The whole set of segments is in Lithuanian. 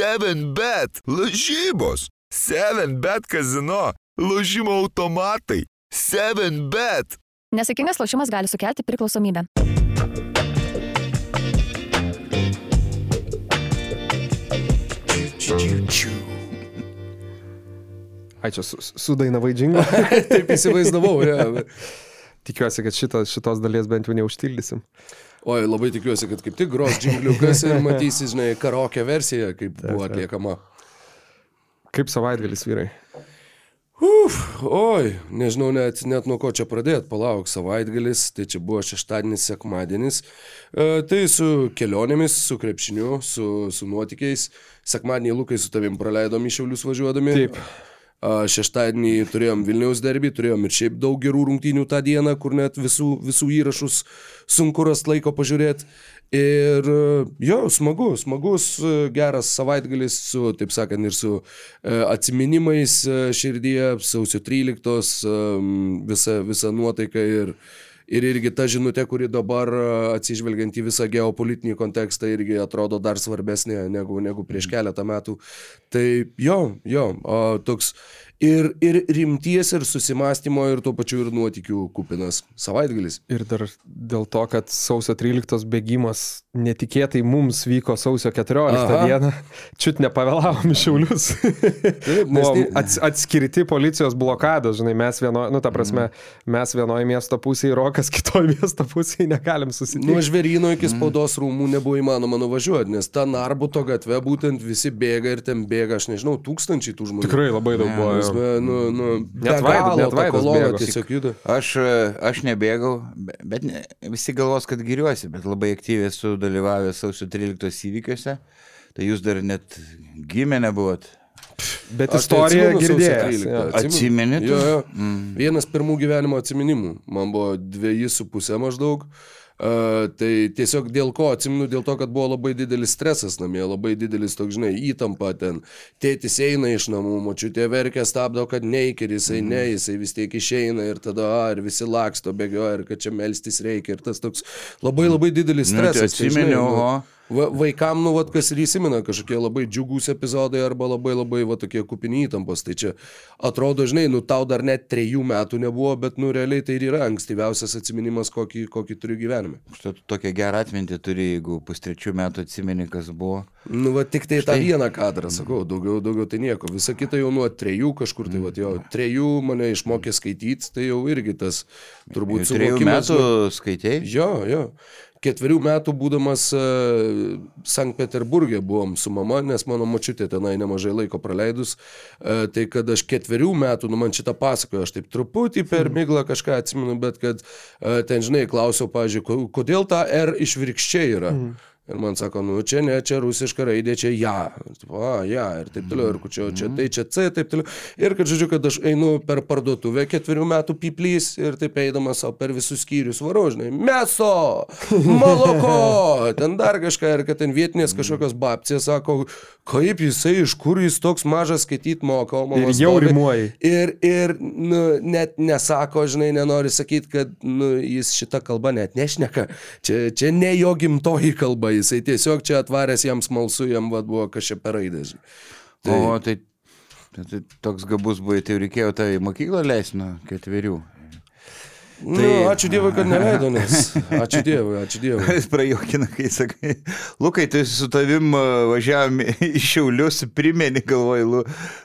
7bet, lažybos, 7bet kazino, lažymo automatai, 7bet. Nesėkmingas lošimas gali sukelti priklausomybę. Ai, čia su- sudainavai džingą. Taip įsivaizdavau, ja. Tikiuosi, kad šito, šitos dalies bent jau neužtildysim. Oi, labai tikiuosi, kad kaip tik gros džingliukas ir matysi, žinai, karaoke versiją, kaip buvo atliekama. Kaip savaitgalis vyrai? Uf, oi, nežinau net, net nuo ko čia pradėti, palauk, savaitgalis, tai čia buvo šeštadienis, sekmadienis, e, tai su kelionėmis, su krepšiniu, su, su nuotykiais, sekmadienį Lukai su tavim praleidom į Šiaulius važiuodami. Taip. Šeštadienį turėjom Vilniaus derbį, turėjom ir šiaip daug gerų rungtynių tą dieną, kur net visų, visų įrašus sunku rasti laiko pažiūrėti. Ir e, jo, smagu, smagus, e, geras savaitgalis su, taip sakant, ir su e, atsiminimais širdyje, sausio 13, e, visa, visa nuotaika ir, ir irgi ta žinutė, kuri dabar e, atsižvelgiant į visą geopolitinį kontekstą irgi atrodo dar svarbesnė negu, negu prieš keletą metų. Tai jo, jo, toks ir, ir rimties, ir susimastymo, ir tuo pačiu ir nuotikių kupinas savaitgalis. Ir dar dėl to, kad sausio 13 bėgimas netikėtai mums vyko sausio 14 Aha. dieną, čiut nepavėlavom Šiaulius. Taip, tai- ats, atskirti policijos blokados, žinai, mes vienoje, nu, ta prasme, mes vienoje miesto pusėje, Rokas kitoje miesto pusėje negalim susitikti. Nuo žvėryno iki spaudos rūmų nebuvo įmanoma nuvažiuoti, nes ta Narbuto gatve būtent visi bėga ir ten bėga, aš nežinau, tūkstančiai tų žmonių. Tikrai labai daug buvo. Prasme, Nu, nu, be Net Vaidas- net Vaidas kolona. Tiesiog juda. Aš, aš nebėgau, be- bet ne, visi galvos, kad giriuosi, bet labai aktyviai esu dalyvavęs sausio 13 įvykiuose. Tai jūs dar net gimę nebuvot. Bet Aš tai istoriją. 13. jo. Atsimenu. Atsimeni? Jo, jo. Vienas pirmų gyvenimo atsiminimų. Man buvo dviejį su pusė maždaug. Uh, tai tiesiog dėl ko atsimenu, dėl to, kad buvo labai didelis stresas namie, labai didelis toks, žinai, įtampa ten. Tėtis eina iš namų, močiutė verkia, stabdo, kad neik ir jisai ne, jisai vis tiek išeina ir tada, a, ir visi laksto, bėgioja, ir kad čia melstis reikia. Ir tas toks labai labai didelis Nu, tai stresas. tai, atsimeni, žinai, nu. Va, vaikam, nu, vat, kas ir įsimena, kažkokie labai džiugus epizodai arba labai labai, va, tokie kupini įtampos. Tai čia atrodo, žinai, nu, tau dar net trejų metų nebuvo, bet, nu, realiai tai ir yra ankstyviausias atsiminimas, kokį, kokį turiu gyvenime. Štai tu tokią gerą atmintį turi, jeigu pustrečių metų atsimeni, kas buvo. Nu, va, tik tai tą vieną kadrą, sakau, daugiau, daugiau tai nieko. Visa kita jau nuo trejų kažkur, tai, va, jo, trejų mane išmokė skaityti, tai jau irgi tas turbūt Jau Trejų suvokimas, metų nu, skaitėjai? Jo, jo. Ketverių metų būdamas uh, Sankt Peterburgė buvom su mama, nes mano mačiutė tenai nemažai laiko praleidus. Uh, tai kad aš ketverių metų, nu man šitą pasakoju, aš taip truputį per miglą kažką atsimenu, bet kad uh, ten, žinai, klausiau, pažiūrėjau, kodėl ta R išvirkščiai yra. Mm. Ir man sako, nu čia ne, čia rusiška raidė, čia ja. O, ja, ir taip toliau, ir čia, čia tai, čia C, taip toliau. Ir kad, žodžiu, kad aš einu per parduotuvę ketverių metų piplys ir taip eidamas savo per visus skyrius varau, žinai, meso, maloko, ten dar kažką, ir kad ten vietinės kažkokios babcės sako, kaip jisai, iš kur jis toks mažas skaityti moka, o mama Ir jau rimuoji. Ir, ir nu, net nesako, žinai, nenori sakyti, kad nu, jis šitą kalbą net nešneka. Čia, čia ne jo gimtoji kalba, jisai tiesiog čia atvaręs jam smalsu, jam vad buvo kažkaip per raidės. Tai... O, tai, tai, toks gabus buvai, tai reikėjo tai mokyklą leisti nuo ketverių. Tai... Nu, ačiū Dievui, kad neleido, nes. Ačiū Dievui, ačiū Dievui. Jis prajokina, kai sakai, Lukai, tai su tavim a, važiavam į Šiaulius, primeni, galvoju, Lu,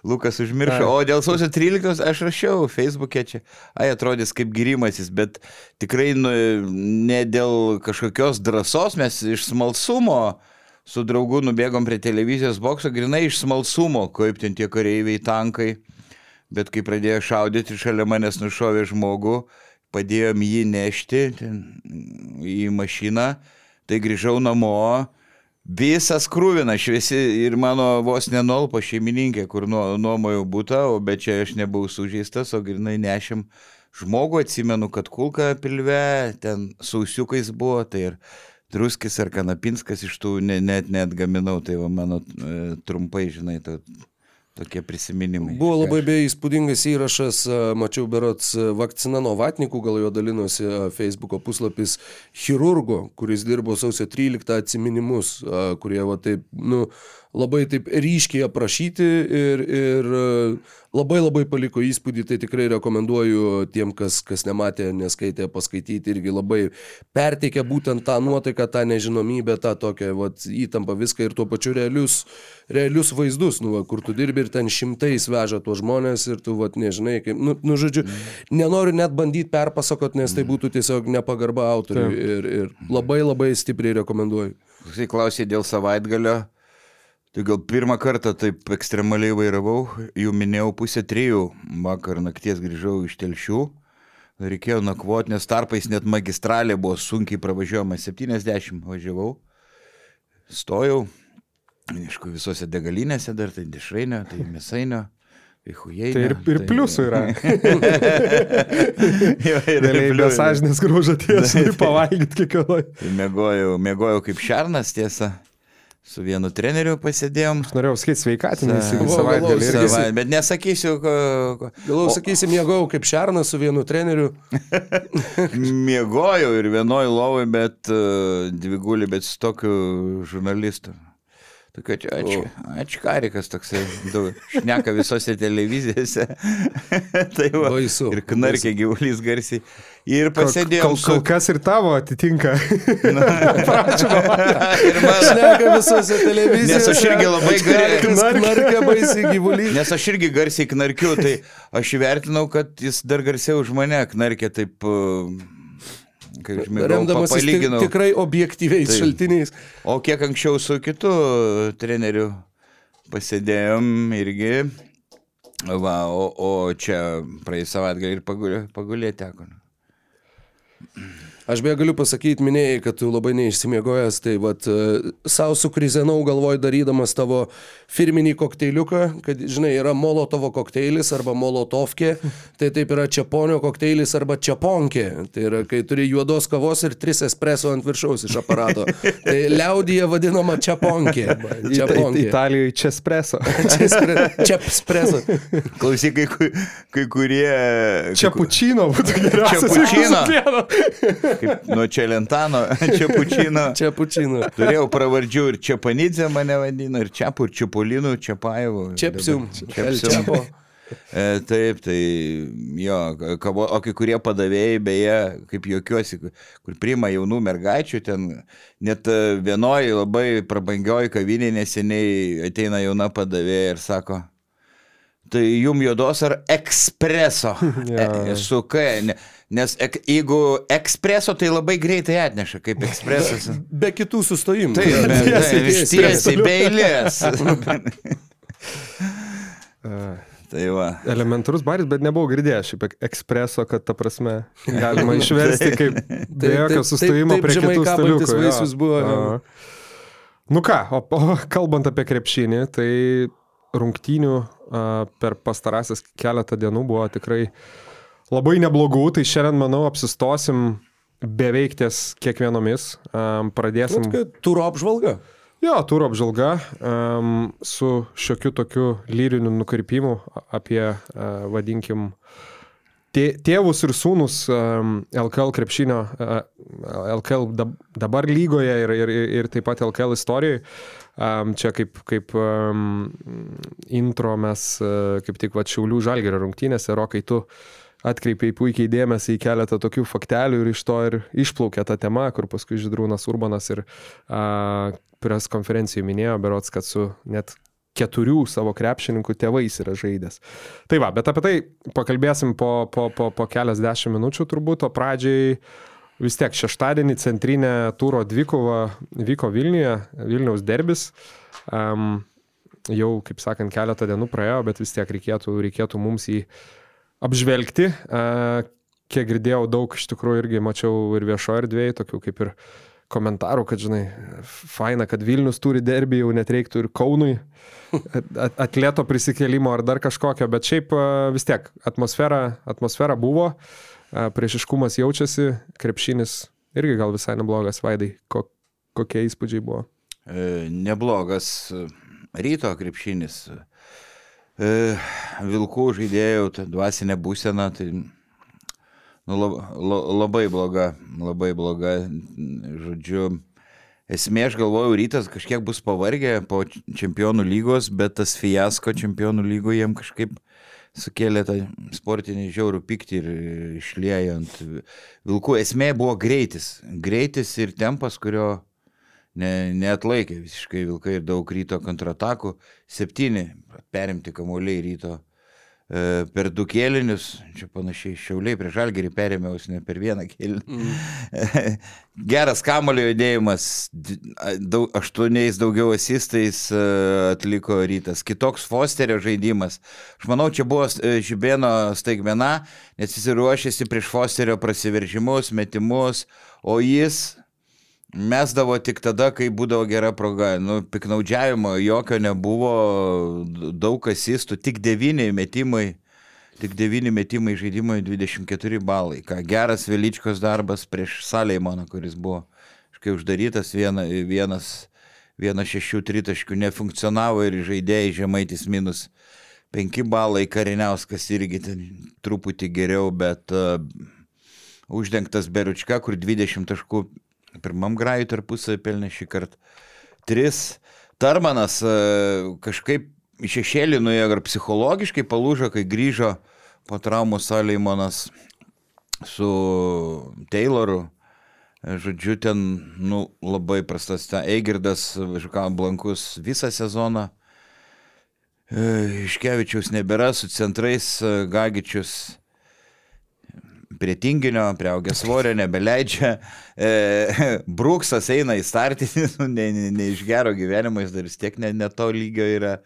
Lukas užmiršo. O dėl sausio 13 aš rašiau Facebook'e čia. Ai, atrodys kaip girimasis, bet tikrai nu, ne dėl kažkokios drąsos, mes iš smalsumo su draugu nubėgom prie televizijos bokso, grinai iš smalsumo, kaip ten tie kareiviai, tankai. Bet kai pradėjo šaudyti, šalia manęs nušovė žmogų, padėjom jį nešti į mašiną, tai grįžau namo, visas krūvinas, šviesi ir mano vos nenolpo šeimininkė, kur nuo, nuomojau būtą, o bet čia aš nebuvau sužeistas, o grinai nešim žmogų, atsimenu, kad kulka pilve, ten sausiukais buvo, tai ir druskis ar kanapinskas iš tų ne, net net gaminau, tai va mano e, trumpai, žinai, to, tokie prisiminimai. Buvo labai beje įspūdingas įrašas, mačiau berots a, vakcina nuo vatnikų, gal jo dalinosi Facebook'o puslapis chirurgo, kuris dirbo sausio 13 atsiminimus, a, kurie va taip, nu, labai taip ryškiai aprašyti ir, ir e, labai labai paliko įspūdį, tai tikrai rekomenduoju tiem, kas, kas nematė, neskaitė, paskaityti irgi labai perteikia būtent tą nuotaiką, tą nežinomybę, tą tokią vat, įtampą, viską ir tuo pačiu realius, realius vaizdus, nu, va, kur tu dirbi ir ten šimtais veža tuos žmonės ir tu, vat, nežinai, kaip, nu, nu žodžiu, nenoriu net bandyti perpasakot, nes tai būtų tiesiog nepagarba autoriui ir, ir labai labai stipriai rekomenduoju. Jisai klausė dėl savaitgalio. Tai gal pirmą kartą taip ekstremaliai vairavau, jau minėjau pusę trijų, vakar nakties grįžau iš telšių, reikėjo nakvoti, nes tarpais net magistralė buvo sunkiai pravažiuojama, 70 važiavau, stojau, aišku, visose degalinėse dar, tai dešrainio, tai mėsainio. Tai, hujeinio, Tai ir, ir pliusų yra. jo, ir Realiai be sąžinės grūžaties, pavalgyti kiekvienoj. Tai Mėgojau, mėgojau kaip šernas, tiesa. Su vienu treneriu pasėdėjom. Aš norėjau sakyti sveikatinės Sa- į Va, savaitgalį. galvoju, irgi. Sava, bet nesakysiu, ko, ko. Galvoju, sakysim, mėgau kaip šernas su vienu treneriu. Mėgojau ir vienoj lovai, bet uh, dvigulį, bet su tokiu žurnalistu. Tokia čia ač, ačkarikas toksai, daug, šneka visose televizijose. tai va, Baisu, ir knarkė gyvulys garsiai. Ir Kol, pasėdėjom kol, kol kas ir tavo atitinka. ir man, Šneka visose televizijose. Nes aš irgi labai gerai- Knarkia baisiai gyvulys. Nes aš irgi garsiai knarkiu, tai aš įvertinau, kad jis dar garsiau už mane knarkė taip, uh, kaip žinau, Remdamas tik, palyginau. tikrai objektyviais Taip. šaltiniais. O kiek anksčiau su kitu treneriu pasėdėjom irgi. Va, o, o čia praeisą savaitgalį ir pagulė, pagulė teko. Aš beje galiu pasakyti, minėjai, kad tu labai neišsimiegojęs, tai vad savo sukrizenau galvoj darydamas tavo firminį kokteiliuką, kad, žinai, yra molotovo kokteilis arba molotovkė, tai taip yra čiaponio kokteilis arba čiaponkė. Tai yra, kai turi juodos kavos ir tris espreso ant viršaus iš aparato. Tai liaudyje vadinama čiaponkė. Čiaponkė. Italijoje čia espreso. Čia espreso. Klausyk, kai, kai kurie... Čia pučino būtų geriausias. Čiapučino. iš vieno. Kaip, nuo Čelentano, čia pučino. Čia pučino. Turėjau pravardžių ir Čiapanidze mane vadino, ir Čiapų, ir Čiapolinų, Čiapajevų. Čiapsium. Čiapsium. E, taip, tai jo, kavo, o kai kurie padavėjai, beje, kaip juokiuosi, kur priima jaunų mergaičių, ten net e, vienoje labai prabangioji kavinė neseniai ateina jauna padavėja ir sako, tai jum juodos ar ekspreso? Jo. e, su K, ne, nes ek, jeigu ekspreso, tai labai greitai atneša, kaip ekspresas. Be kitų sustojimų. Taip, be- taip, tiesiai. be eilės. Tai va. Elementarus baris, bet nebuvau girdėjęs šiaip ek- ekspreso, kad ta prasme galima išversti kaip be jokio sustojimo prie kitų staliukų. vaisius buvo. Nu ką, o, o kalbant apie krepšinį, tai rungtynių per pastarąsias keletą dienų buvo tikrai labai neblogų, tai šiandien, manau, apsistosim beveik ties kiekvienomis. Pradėsim. Turo apžvalga. Jo, turo apžvalga um, su šiokiu tokiu lyriniu nukrypimu apie, uh, vadinkim, tė, tėvus ir sūnus um, LKL krepšinio, uh, LKL dab, dabar lygoje ir, ir, ir taip pat LKL istorijoje. Čia kaip, kaip intro mes uh, kaip tik va Šiaulių žalgerio rungtynėse, Rokai, tu atkreipiai puikiai dėmesį į keletą tokių faktelių ir iš to ir išplaukė ta tema, kur paskui Židrūnas Urbanas ir uh, pres konferencijų minėjo, berots, kad su net keturių savo krepšininkų tėvais yra žaidęs. Tai va, bet apie tai pakalbėsim po, po, po, po keliasdešimt minučių turbūt, o pradžiai vis tiek šeštadienį centrinė tūro dvikova vyko Vilniuje, Vilniaus derbis. Um, jau, kaip sakant, keletą dienų praėjo, bet vis tiek reikėtų, reikėtų mums jį apžvelgti. Uh, kiek girdėjau, daug iš tikrųjų irgi mačiau ir viešo erdvėje, tokių kaip ir komentarų, kad, žinai, faina, kad Vilnius turi derbį, jau net reiktų ir Kaunui at- atleto prisikelimo ar dar kažkokio, bet šiaip vis tiek atmosfera, atmosfera buvo, a, priešiškumas jaučiasi, krepšinis irgi gal visai neblogas, Vaidai, ko, kokie įspūdžiai buvo. E, neblogas e, ryto krepšinis. E, vilkų žaidėjų ta dvasinė būsena, tai nu, lab, la, labai bloga, labai bloga, žodžiu. esmė, aš galvojau, rytas kažkiek bus pavargę po čempionų lygos, bet tas fiasko čempionų lygoje jiem kažkaip sukėlė tą sportinį žiaurų pyktį ir išliejo ant vilkų. Esmė buvo greitis. Greitis ir tempas, kurio ne, neatlaikė visiškai vilkai ir daug ryto kontratakų. Septyni perimti kamuoliai ryto per du kėlinius, čia panašiai šiauliai prieš žalgerį perėmiaus ne per vieną kėlinį. Mm. Geras kamulio judėjimas, daug, aštuoniais daugiau asistais e, atliko rytas. Kitoks Fosterio žaidimas. Aš manau, čia buvo e, Žibėno staigmena, nes jis ruošėsi prieš Fosterio prasiveržimus, metimus, o jis Mesdavo tik tada, kai būdavo gera proga. Nu, piknaudžiavimo jokio nebuvo, daug asistų, tik devyni metimai, tik devyni metimai žaidimai 24 balai. Ką geras Velyčkos darbas prieš Saleimoną, kuris buvo kažkaip uždarytas, viena, vienas, vienas šešių tritaškių nefunkcionavo ir žaidėjai žemaitis minus 5 balai, Kariniauskas irgi ten truputį geriau, bet uh, uždengtas Beručka, kur 20 taškų pirmam grajui tarpusavį pelnė šį kartą. Tris. Tarmanas e, kažkaip šešėlį nuėjo ir psichologiškai palūžo, kai grįžo po traumų Saleimonas su Tayloru. E, Žodžiu, ten nu, labai prastas. Ten Eigirdas, Žukan Blankus visą sezoną. E, Iškevičiaus nebėra, su centrais Gagičius prie tinginio, prie augės svorio, nebeleidžia. E, Bruksas eina į startinį, nu, ne, ne, ne iš gero gyvenimo, jis dar vis tiek ne, ne to lygio yra.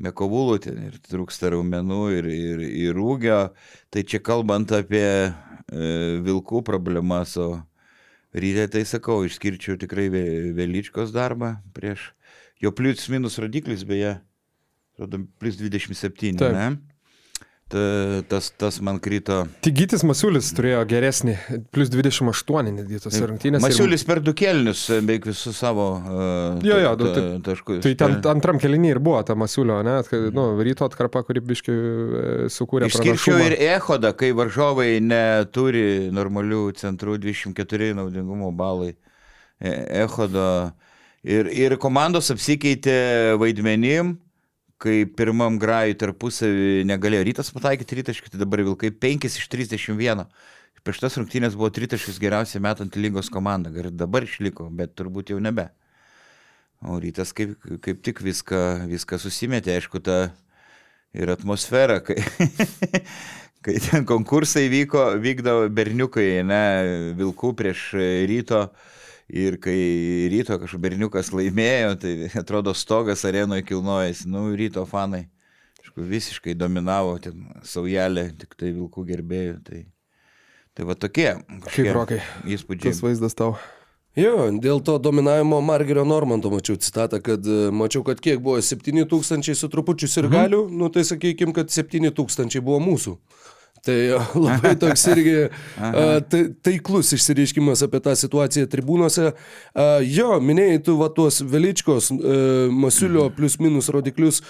Mekovulų ten ir trūksta raumenų ir, ir, ir ūgio. Tai čia kalbant apie e, vilkų problemas, o ryte tai sakau, išskirčiau tikrai Ve- Velyčkos darbą prieš jo plius minus rodiklis, beje, atrodo, plus 27, Taip. ne? Ta, tas, tas man krito. Tik Gytis Masiulis turėjo geresnį, plus 28 netgi tos rungtynės. ir- Masiulis per du kelnius e, beveik visus savo uh, Jo, jo, du- ta, tai- taškus. Tai ten Ta- antram kelinį ir buvo ta Masiulio, ne? kad, Nu, ryto atkarpa, kuri biški e, sukūrė Išskirčiau ir Ehodą, kai varžovai neturi normalių centrų 24 naudingumo balai. E- Ehodo. Ir, ir komandos apsikeitė vaidmenim, kai pirmam grajui tarpusavį negalėjo rytas pataikyti tritaškį, tai dabar vilkai 5 iš 31. Prieš tas rungtynės buvo tritaškis geriausiai metant lygos komanda. Ir dabar išliko, bet turbūt jau nebe. O rytas kaip, kaip tik viską, viską susimetė, aišku, ta ir atmosfera, kai, kai ten konkursai vyko, vykdavo berniukai, ne, vilkų prieš ryto. Ir kai ryto kažkoks berniukas laimėjo, tai atrodo stogas arenoje kilnojasi, nu ryto fanai. Aišku, visiškai dominavo ten saujelė, tik tai vilkų gerbėjų. Tai, tai va tokie. Kaip kažkokie rokai. Įspūdžiai. Tas vaizdas tau. Jo, dėl to dominavimo Margerio Normanto mačiau citatą, kad e, mačiau, kad kiek buvo 7 tūkstančiai su trupučiu sirgalių, mhm. nu tai sakykime, kad 7 tūkstančiai buvo mūsų. Tai e, labai toks irgi a, tai, taiklus išsireiškimas apie tą situaciją tribūnose. A, jo, minėjai tu va tuos Veličkos, e, Masiulio plus minus rodiklius.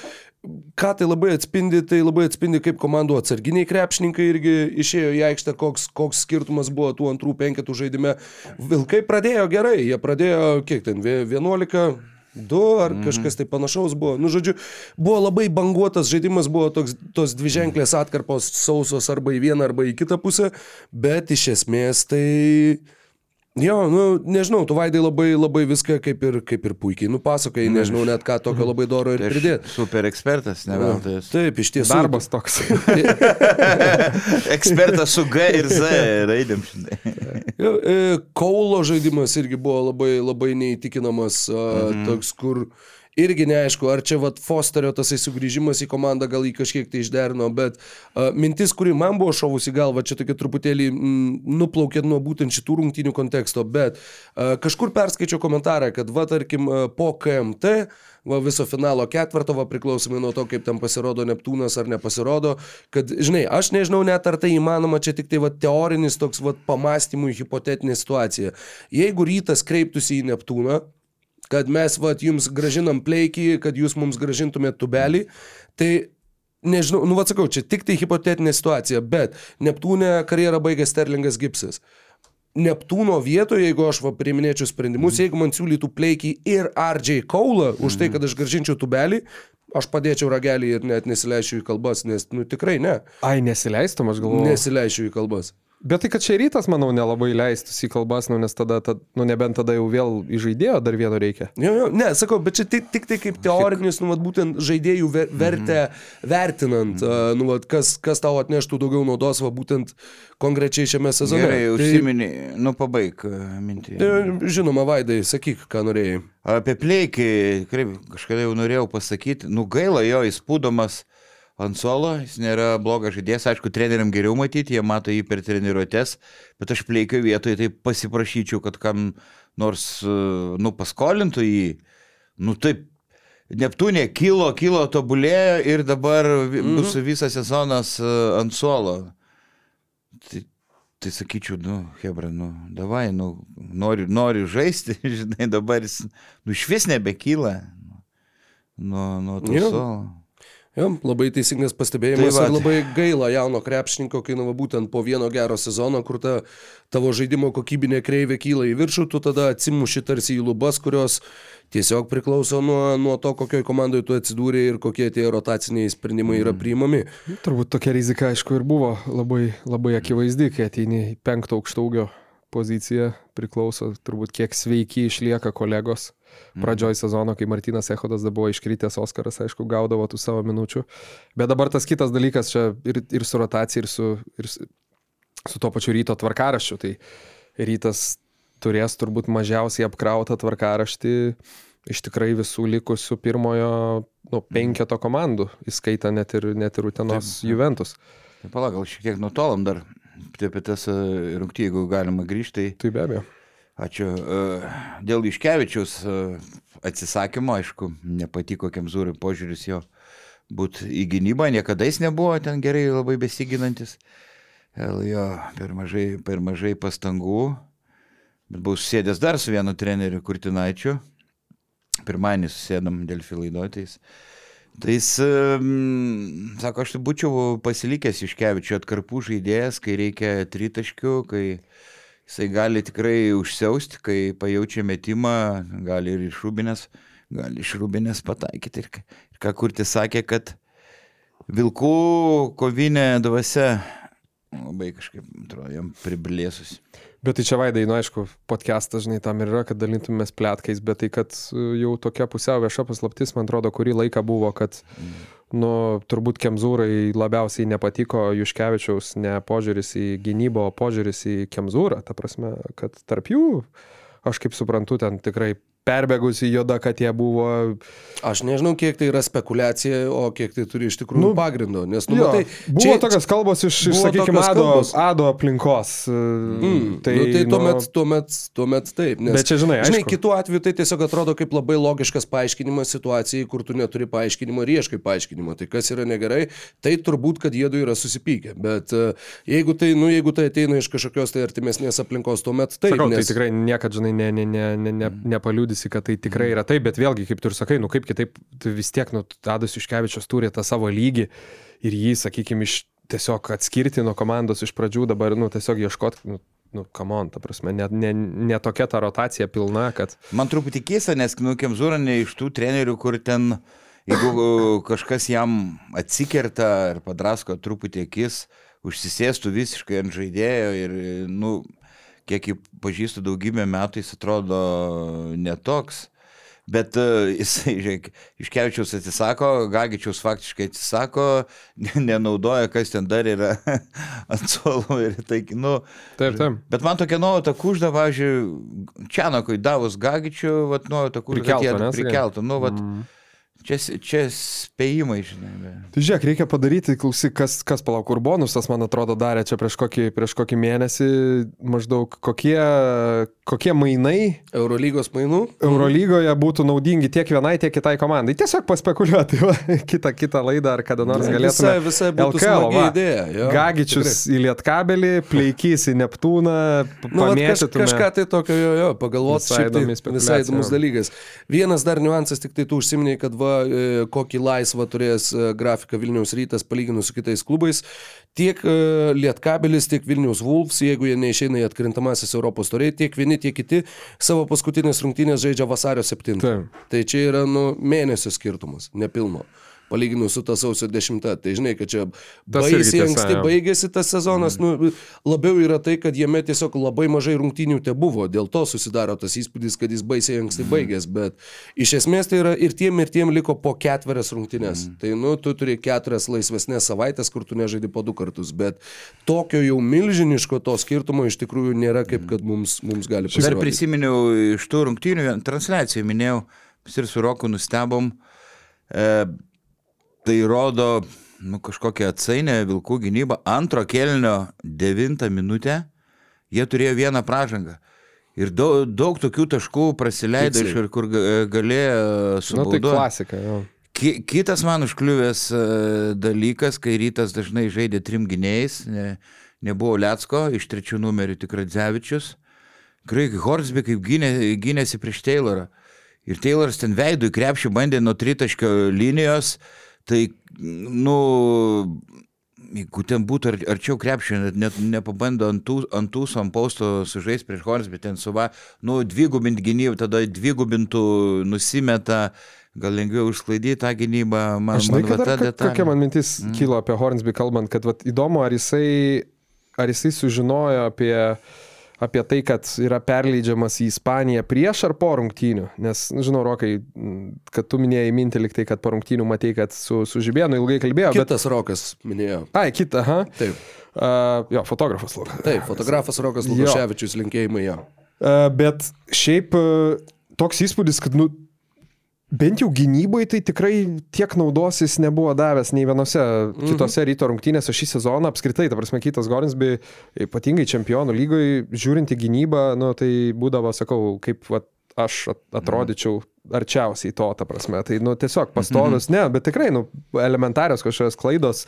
Ką tai labai atspindi, tai labai atspindi, kaip komandų atsarginiai krepšininkai irgi išėjo į aikštę, koks, koks skirtumas buvo tų antrų penketų žaidime. Vilkai pradėjo gerai, jie pradėjo, kiek ten, vie- 11, 2 ar kažkas tai panašaus buvo. Nu, žodžiu, buvo labai banguotas žaidimas, buvo toks, tos dvi ženklės atkarpos sausos arba į vieną arba į kitą pusę, bet iš esmės tai... Jo, nu, nežinau, tu vaidai labai, labai viską kaip ir, kaip ir puikiai nupasakai, nežinau net ką tokio labai doro ir Tai pridėti. Super ekspertas, ne veltui. Taip, iš tiesų. Darbas toks. Ekspertas su G ir Z raidėm. e, Kaulo žaidimas irgi buvo labai, labai neįtikinamas, mhm. toks, kur irgi neaišku, ar čia vat Fosterio tasai sugrįžimas į komandą gal jį kažkiek tai išderino, bet a, mintis, kuri man buvo šovusi galva, čia tokia truputėlį mm, nuplaukė nuo būtent šitų rungtynių konteksto, bet a, kažkur perskaičiau komentarą, kad va tarkim a, po KMT va, viso finalo ketvirto, va, priklausomai nuo to, kaip ten pasirodo Neptūnas ar nepasirodo, kad, žinai, aš nežinau net ar tai įmanoma, čia tik tai va, teorinis toks va, pamastymų hipotetinė situacija. Jeigu rytas kreiptųsi į Neptūną, kad mes va, jums gražinam pleikį, kad jūs mums gražintumėt tubelį, tai nežinau, nu atsakau, čia tik tai hipotetinė situacija, bet Neptūne karjerą baigė Sterlingas Gipsas. Neptūno vietoje, jeigu aš va priiminėčiau sprendimus, jeigu man siūlytų pleikį ir RJ Kaulą už tai, kad aš gražinčiau tubelį, aš padėčiau ragelį ir net nesileisčiau į kalbas, nes, nu, tikrai ne. Ai, nesileistum, aš galvoju. Nesileisčiau į kalbas. Bet tai, kad čia rytas, manau, nelabai leistųsi į kalbas, nu, nes tada, tad, nu, nebent tada jau vėl į žaidėjo dar vieno reikia. Jo, jo, ne, sakau, bet čia tik, tik tai kaip teorinis, nu, vat, būtent žaidėjų ver, vertę vertinant, uh, nu, vat, kas, kas tau atneštų daugiau naudos, va, būtent konkrečiai šiame sezone. Gerai, Tai- užsimini, nu pabaig e, mintį. Tai, žinoma, Vaidai, sakyk, ką norėjai. Apie pleikį, kažkada jau norėjau pasakyti, nu gaila jo, jis pūdomas ant suolo, jis nėra blogas žaidėjas, aišku, treneriam geriau matyti, jie mato jį per treniruotės, bet aš pleikio vietoje tai pasiprašyčiau, kad kam nors, e, nu, paskolintų jį, nu taip. Neptūnė kilo, kilo, tobulėjo ir dabar vi- bus visas sezonas e, ant suolo. Tai, tai sakyčiau, nu, Hebra, nu, davai, nu, noriu, noriu žaisti, žinai, dabar jis, nu, iš vis nebekyla. Nuo, nuo to suolo. Jo, labai teisingas pastebėjimas Tai ir labai gaila jauno krepšininko, kai nu, va, būtent po vieno gero sezono, kur ta tavo žaidimo kokybinė kreivė kyla į viršų, tu tada atsimuši tarsi į lubas, kurios tiesiog priklauso nuo, nuo to, kokioje komandoje tu atsidūrė ir kokie tie rotaciniai sprendimai yra priimami. Nu, Turbūt tokia rizika, aišku, ir buvo labai, labai akivaizdi, kai ateini į penktą aukštaugio poziciją, priklauso turbūt kiek sveiki išlieka kolegos. Pradžioj sezono, kai Martinas Ehodas dar buvo iškritęs, Oskaras, aišku, gaudavo tų savo minučių. Bet dabar tas kitas dalykas čia ir, ir su rotacija, ir su, ir su, to pačiu ryto tvarkaraščiu. Tai rytas turės turbūt mažiausiai apkrautą tvarkaraštį iš tikrai visų likusių pirmojo nu, penketo komandų, įskaita net ir, net ir Utenos Taip, taip. Juventus. Tai palauk, gal šiek tiek nutolom dar tai apie tas e, rungtį, jeigu galima grįžti. Tai be abejo. Ačiū. E, Dėl Iškevičiaus e, atsisakymo, aišku, nepatiko Kemzūrai požiūris jo būti į gynybą, niekada jis nebuvo ten gerai labai besiginantis. Gal Jo, per mažai, per mažai pastangų. Bet buvau susėdęs dar su vienu treneriu Kurtinaičiu. Pirmąjį susėdam dėl filaidotais. Tai jis, sako, aš tai būčiau pasilikęs iš kevičio atkarpų žaidėjas, kai reikia tritaškių, kai jisai gali tikrai užsiausti, kai pajaučia metimą, gali ir iš rūbinės, gali iš rūbinės pataikyti. Ir, ir ką kurti sakė, kad vilkų kovinė dvasia labai kažkaip, atrodo, jam priblėsus. Bet tai čia vaidai, nu aišku, podcastas, žinai, tam ir yra, kad dalintumės pletkais, bet tai, kad e, jau tokia pusiau vieša paslaptis, man atrodo, kurį laiką buvo, kad, nu, turbūt Kemzūrai labiausiai nepatiko Juškevičiaus ne požiūris į gynybą, o požiūris į Kemzūrą. Ta prasme, kad tarp jų, aš kaip suprantu, ten tikrai perbėgusi juoda, kad jie buvo Aš nežinau, kiek tai yra spekulacija, o kiek tai turi iš tikrųjų Nu, nu, pagrindo. Nes, nu, Jo, matai, buvo čia- tokios kalbos iš, iš sakykime, ado, kalbos. ado aplinkos. Mm, tai nu, tai tuomet, tuomet, tuomet taip. Nes, Bet čia, žinai, žinai, aišku. kitų atveju tai tiesiog atrodo kaip labai logiškas paaiškinimas situacijai, kur tu neturi paaiškinimo ir ieškai paaiškinimo. Tai kas yra negerai, tai turbūt, kad jie du yra susipykę. Bet e, jeigu tai, nu, jeigu tai ateina iš kažkokios tai artimesnės aplinkos, tuomet taip. Sakau, nes... tai tikrai niekada, žinai, ne, ne, ne, ne, ne, nepaliudysi, kad tai tikrai yra taip, bet vėlgi, kaip tu ir sakai, nu kaip kitaip, tai vis tiek, nu, Tadas Iškevičius turi tą savo lygį ir jį, sakykime, iš tiesiog atskirti nuo komandos iš pradžių, dabar, nu, tiesiog ieškot, nu, nu, kamon, ta prasme, ne, ne, ne tokia ta rotacija pilna, kad... Man truputį keista, nes nu, Kemzūra ne iš tų trenerių, kur ten, jeigu uh, kažkas jam atsikerta ar padrasko truputį akis, užsisėstų visiškai ant žaidėjo ir, nu, kiek jį pažįstu daugybę metų, jis atrodo netoks. Bet uh, jisai, žiūrėk, Iškevičiaus atsisako, Gagičiaus faktiškai atsisako, ne- nenaudoja, kas ten dar yra ant suolo ir tai, nu, Taip, taip. Bet man tokia nuojauta kužda, važiuoju, Čianakui davus Gagičių, vat nuojauta kužda, kad jie prikeltų. Nu, vat, čia, čia spėjimai, žinai. be. Tai žiūrėk, reikia padaryti, klausyk, kas, kas palauk, kur bonusas, man atrodo, darė čia prieš kokį, prieš kokį mėnesį, maždaug kokie, kokie mainai Eurolygos mainų. Eurolygoje būtų naudingi tiek vienai, tiek kitai komandai. Tiesiog paspekuliuoti, va, kitą, kitą laidą ar kada nors galėtume. Visai, visai būtų LKL, va. idėja. Jo, Gagičius į Lietkabelį, Pleikys į Neptūną, Nu, kaž, kažką tai tokio, jo, jo, pagalvoti, Visai tai visai įdomus dalykas. Vienas dar niuansas, tik tai tu užsiminėjai, kad va, laisvą, e, kokį laisvą turės e, grafiką Vilniaus rytas palyginus su kitais klubais. Tiek e, Lietkabelis, tiek Vilniaus Wolves, jeigu jie neišeina į atkrintamasis Europos turėjai, tiek vieni, tiek kiti savo paskutinės rungtynės žaidžia vasario 7. Taip. Tai čia yra nu, mėnesio skirtumas, nepilno. Palyginus su ta sausio 10. Tai žinai, kad čia baisiai anksti jo. baigėsi tas sezonas. Nu, labiau yra tai, kad jame tiesiog labai mažai rungtynių te buvo. Dėl to susidaro tas įspūdis, kad jis baisiai anksti baigės. Bet iš esmės tai yra ir tiem, ir tiem liko po ketverias rungtynės. Tai nu, tu turi keturias laisvesnės savaitės, kur tu nežaidi po du kartus. Bet tokio jau milžiniško to skirtumo iš tikrųjų nėra, kaip kad mums, mums gali Dar pasirodyti. prisiminiau iš tų rungtynių, transliaciją minėjau, ir su Roku nustebom. E, tai rodo nu, kažkokią atsainę Vilkų gynybą. Antro kelnio devintą minutę jie turėjo vieną pražangą. Ir daug, daug tokių taškų Tiksliai. iš kur ga- galėjo Na tai subauduoti. klasika, jo. Ki, kitas man užkliuvęs e, dalykas, kai rytas dažnai žaidė trim gynėjais, ne, nebuvo Lietsko, iš trečių numerių tik Radzevičius. Graik Horsby kaip gynė, gynėsi prieš Taylorą. Ir Tayloras ten veidų į krepšį bandė nuo tritaškio linijos, tai, nu, jeigu ten būtų ar, arčiau krepšio, net, net nepabando ant tų- ant tūso, ant pausto sužais prieš Horsby, ten suva, nu, dvigubint gynybą, tada dvigubintų nusimeta, gal lengviau išsklaidyti tą gynybą, man, Aš žinai, man kad ta ka- kokia man mintis mm. kilo apie Hornsby kalbant, kad vat, įdomu, ar jisai, ar jisai sužinojo apie, apie tai, kad yra perleidžiamas į Ispaniją prieš ar po rungtynių. Nes, nu, žinau, Rokai, kad tu minėjai mintį liktai, kad po rungtynių matei, kad su, su Žibėnu ilgai kalbėjo. Bet... Kitas Rokas minėjo. Ai, kita, aha. Taip, Uh, jo, fotografas. labai. taip, fotografas Rokas. Lukaševičius linkėjimai jo. Uh, bet šiaip uh, toks įspūdis, kad, nu, bent jau gynybai tai tikrai tiek naudos jis nebuvo davęs nei vienose mhm. kitose ryto rungtynėse šį sezoną. Apskritai, ta prasme, kitas Gorinsby, ypatingai čempionų lygoje, žiūrint į gynybą, nu, tai būdavo, sakau, kaip va, aš at- atrodyčiau arčiausiai to, ta prasme. Tai, nu, tiesiog pastovius, ne, bet tikrai, nu, elementarios kažkokios klaidos,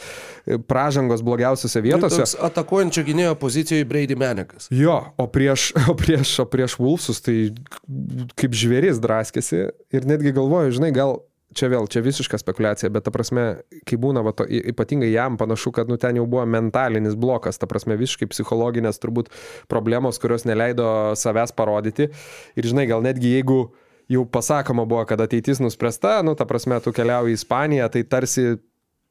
pražangos blogiausiose vietose. Nu, Toks Atakuojančio gynėjo pozicijoje Brady Menekas. Jo, o prieš, o prieš, o prieš Vulfsus tai kaip žvėris draskėsi ir netgi galvoju, žinai, gal čia vėl, čia visiška spekulacija, bet ta prasme, kai būna, va, to, ypatingai jam panašu, kad nu, ten jau buvo mentalinis blokas, ta prasme, visiškai psichologinės turbūt problemos, kurios neleido savęs parodyti. Ir žinai, gal netgi jeigu jau pasakoma buvo, kad ateitis nuspręsta, nu, ta prasme, tu keliauji į Ispaniją, tai tarsi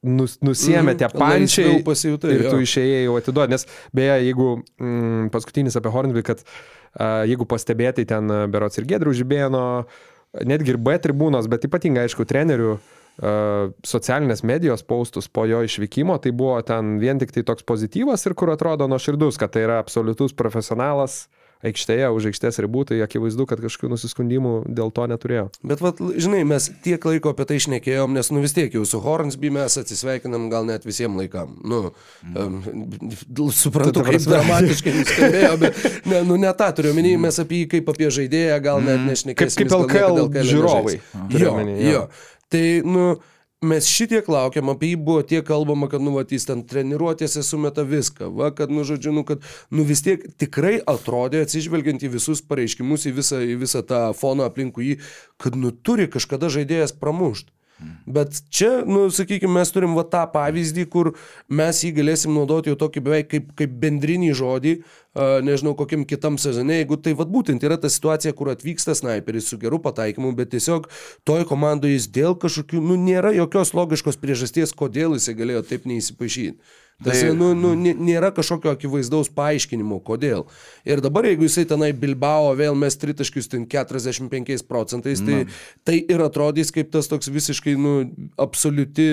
nus, nusiemė tie Mhm, pančiai pasijutai, ir tu išėjai jau atiduoti. Nes beje, jeigu mm, paskutinis apie Hornby, kad a, jeigu pastebėtai ten berots ir Gedrių žibėno, netgi ir B tribūnos, bet ypatingai, aišku, trenerių a, socialinės medijos paustus po jo išvykimo, tai buvo ten vien tik tai toks pozityvas ir kur atrodo nuoširdus, kad tai yra absoliutus profesionalas aikštėje, už aikštės ribų, tai akivaizdu, kad kažkokių nusiskundimų dėl to neturėjo. Bet, vat, žinai, mes tiek laiko apie tai išnekėjom, nes, nu vis tiek jau su Hornsby mes atsisveikinam gal net visiems laikam. Nu, um, suprantu, kaip dramatiškai nuskambėjo, bet, ne, nu, ne tą turiu omeny, mes apie jį kaip apie žaidėją gal net nešnekėsim. Kaip- kaip niekada LKL LKL žiūrovai. jo. jo. Tai, nu, mes šitiek laukiam, apie jį buvo tiek kalbama, kad, nu, va, jis ten treniruotėse sumeta viską, va, kad, nu, žodžiu, nu, kad, nu, vis tiek tikrai atrodė, atsižvelgiant į visus pareiškimus, į visą, į visą tą foną aplinkui jį, kad, nu, turi kažkada žaidėjas pramušti. Bet čia, nu, sakykime, mes turim va tą pavyzdį, kur mes jį galėsim naudoti jau tokį beveik kaip, kaip bendrinį žodį, a, nežinau, kokiam kitam sezone, jeigu tai vad būtent yra ta situacija, kur atvyksta snaiperis su geru pataikymu, bet tiesiog toj komandoje jis dėl kažkokių, nu, nėra jokios logiškos priežasties, kodėl jisai galėjo taip neįsipaišyti. Tai- nu, nu, nė- nėra kažkokio akivaizdaus paaiškinimo, kodėl. Ir dabar, jeigu jisai tenai Bilbao vėl mes tritaškius ten 45 procentais, tai, tai ir atrodys kaip tas toks visiškai, nu, absoliuti,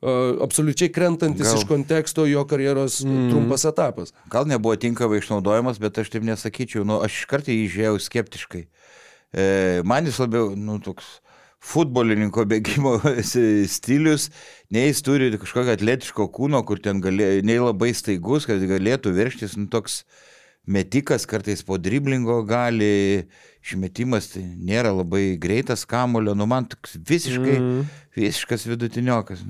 uh, absoliučiai krentantis Gal- iš konteksto jo karjeros mm. trumpas etapas. Gal nebuvo tinkamai išnaudojamas, bet aš taip nesakyčiau. Nu, aš iš karto jį žiūrėjau skeptiškai. E, man jis labiau, nu, toks futbolininko bėgimo stilius, nei jis turi kažkokio atletiško kūno, kur ten galė, nei labai staigus, kad galėtų verštis, nu, toks metikas kartais po driblingo gali, išmetimas tai nėra labai greitas kamulio, nu man toks visiškai, mm. visiškas vidutiniokas.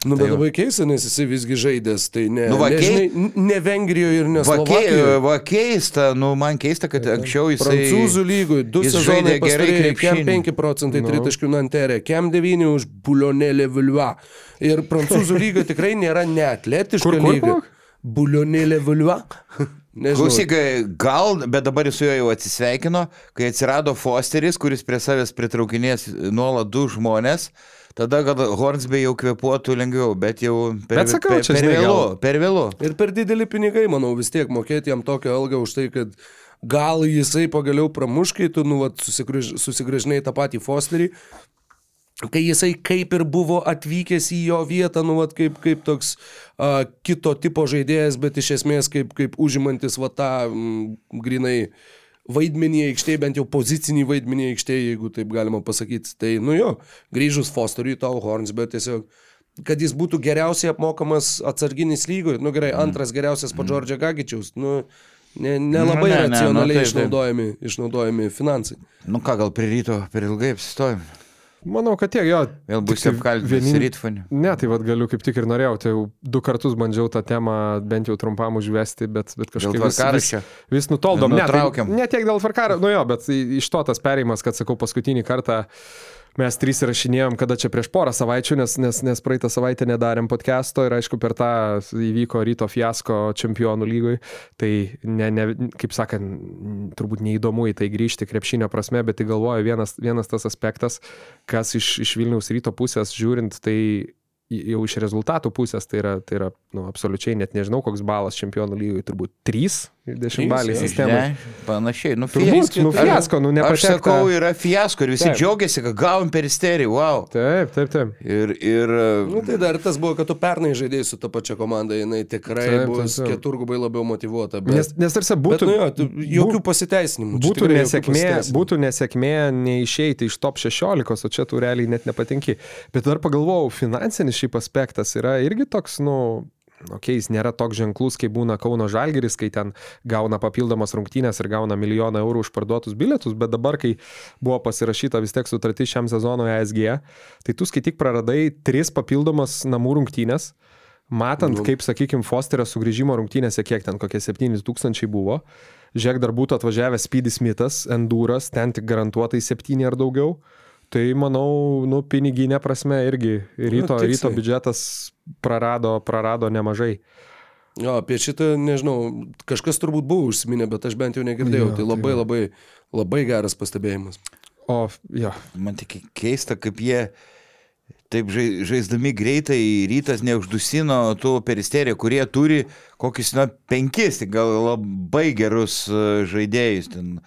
Nu, bet Tai jau. labai keista, nes jisai visgi žaidęs, tai ne, Nu, va, ne, žinai, ne Vengrijoje ir ne Slovakijoje. va keista, nu man keista, kad anksčiau jisai... Prancūzų lygoj, du sezonai gerai pastarėjai, kem krepšinį. 5 procentai Nu. tritaškių Nanterė, kem 9 už Bulionėlį Vilva. Ir prancūzų lyga tikrai nėra neatletiška Kur, kur, lyga. Bulionėlį Vilva. Klausyk, gal, bet dabar jis su juo jau atsisveikino, kai atsirado Fosteris, kuris prie savęs pritraukinės nuolat du žmonės, tada gal Hornsby jau kvepuotų lengviau, bet jau per, Bet sakau, per, per žinai, vėlu, per vėlu. Ir per dideli pinigai, manau, vis tiek mokėti jam tokią algą už tai, kad gal jisai pagaliau pramuš, kai tu, nu, vat, susigrąž- susigražinai tą patį Fosterį, kai jisai kaip ir buvo atvykęs į jo vietą, nu, vat, kaip, kaip toks a, kito tipo žaidėjas, bet iš esmės kaip, kaip užimantis va tą m, grinai vaidmenį aikštėje, bent jau pozicinį vaidmenį aikštėje, jeigu taip galima pasakyti. Tai, nu jo, grįžus Fosteriui tau Horns, bet tiesiog kad jis būtų geriausiai apmokamas atsarginis lygoje, nu gerai, antras geriausias po Džordžio Gagičiaus, nu ne- nelabai Nu, ne, ne, ne, racionaliai nu, taip, taip. išnaudojami, išnaudojami finansai. Nu ką, gal prie ryto per ilgai apsistojom. Manau, kad tiek jo. Vėl bus vienin- rytfoniu. Ne, tai vad galiu kaip tik ir norėjau, tai jau du kartus bandžiau tą temą bent jau trumpam užvesti, bet, bet kažkaip vis, vis, vis nutoldom. Ne, tai, ne tiek dėl tvarkaro, nu jo, bet iš to tas perėjimas, kad sakau, paskutinį kartą mes trys įrašinėjom, kada čia prieš porą savaičių, nes, nes, nes praeitą savaitę nedarėm podcast'o ir aišku per tą įvyko ryto fiasko čempionų lygoj, tai ne, ne, kaip sakant, turbūt neįdomu į tai grįžti krepšinio prasme, bet tai galvoju vienas, vienas tas aspektas, kas iš, iš Vilniaus ryto pusės žiūrint, tai jau iš rezultatų pusės tai yra, tai yra nu, absoliučiai net nežinau, koks balas čempionų lygoje, turbūt 3 10 baliai Trys, sistemai. Ne, panašiai. Nu, Turbūt, nu, Aš- fiasko, nu, Aš nepatekta. sakau, yra fiasko ir visi Taip. džiaugiasi, kad gavom peristerį, wow. Taip, taip, taip. Ir, ir Nu, tai dar tas buvo, kad tu pernai žaidėjai su ta pačia komanda, jinai tikrai Taip, taip, bus taip. keturgubai labiau motivuota. Bet, Nes, nes tarsi bet, būtų, nu, jo, tu, jokių pasiteisinimų. Būtų, tikrai nesėkmė, pasiteisinimų. būtų nesėkmė neišeiti iš top 16, o čia tu realiai net nepatinki. Bet dar pagalvojau, finansinis šiaip aspektas yra irgi toks, nu, Ok, jis nėra toks ženklus, kaip būna Kauno Žalgeris, kai ten gauna papildomas rungtynės ir gauna milijoną eurų už parduotus bilietus, bet dabar, kai buvo pasirašyta vis tiek sutartis šiam sezonui ASG, tai tu skaityk praradai tris papildomas namų rungtynės, matant, Nu. kaip, sakykime, Fosterio sugrįžimo rungtynėse, kiek ten kokie 7000 buvo, žiūrėk, dar būtų atvažiavęs Speedy Smithas, Enduras, ten tik garantuotai 7 ar daugiau. Tai manau, nu, piniginė prasme irgi ryto, tiksliai. ryto biudžetas prarado, prarado nemažai. Jo, apie šitą, nežinau, kažkas turbūt buvo užsiminę, bet aš bent jau negirdėjau. Jo, tai tai labai, jo. labai, labai geras pastebėjimas. O, jo, man tik keista, kaip jie taip žai- žaisdami greitai rytas neuždusino tų peristerijų, kurie turi kokius, na, penkis, gal labai gerus e, žaidėjus. Ten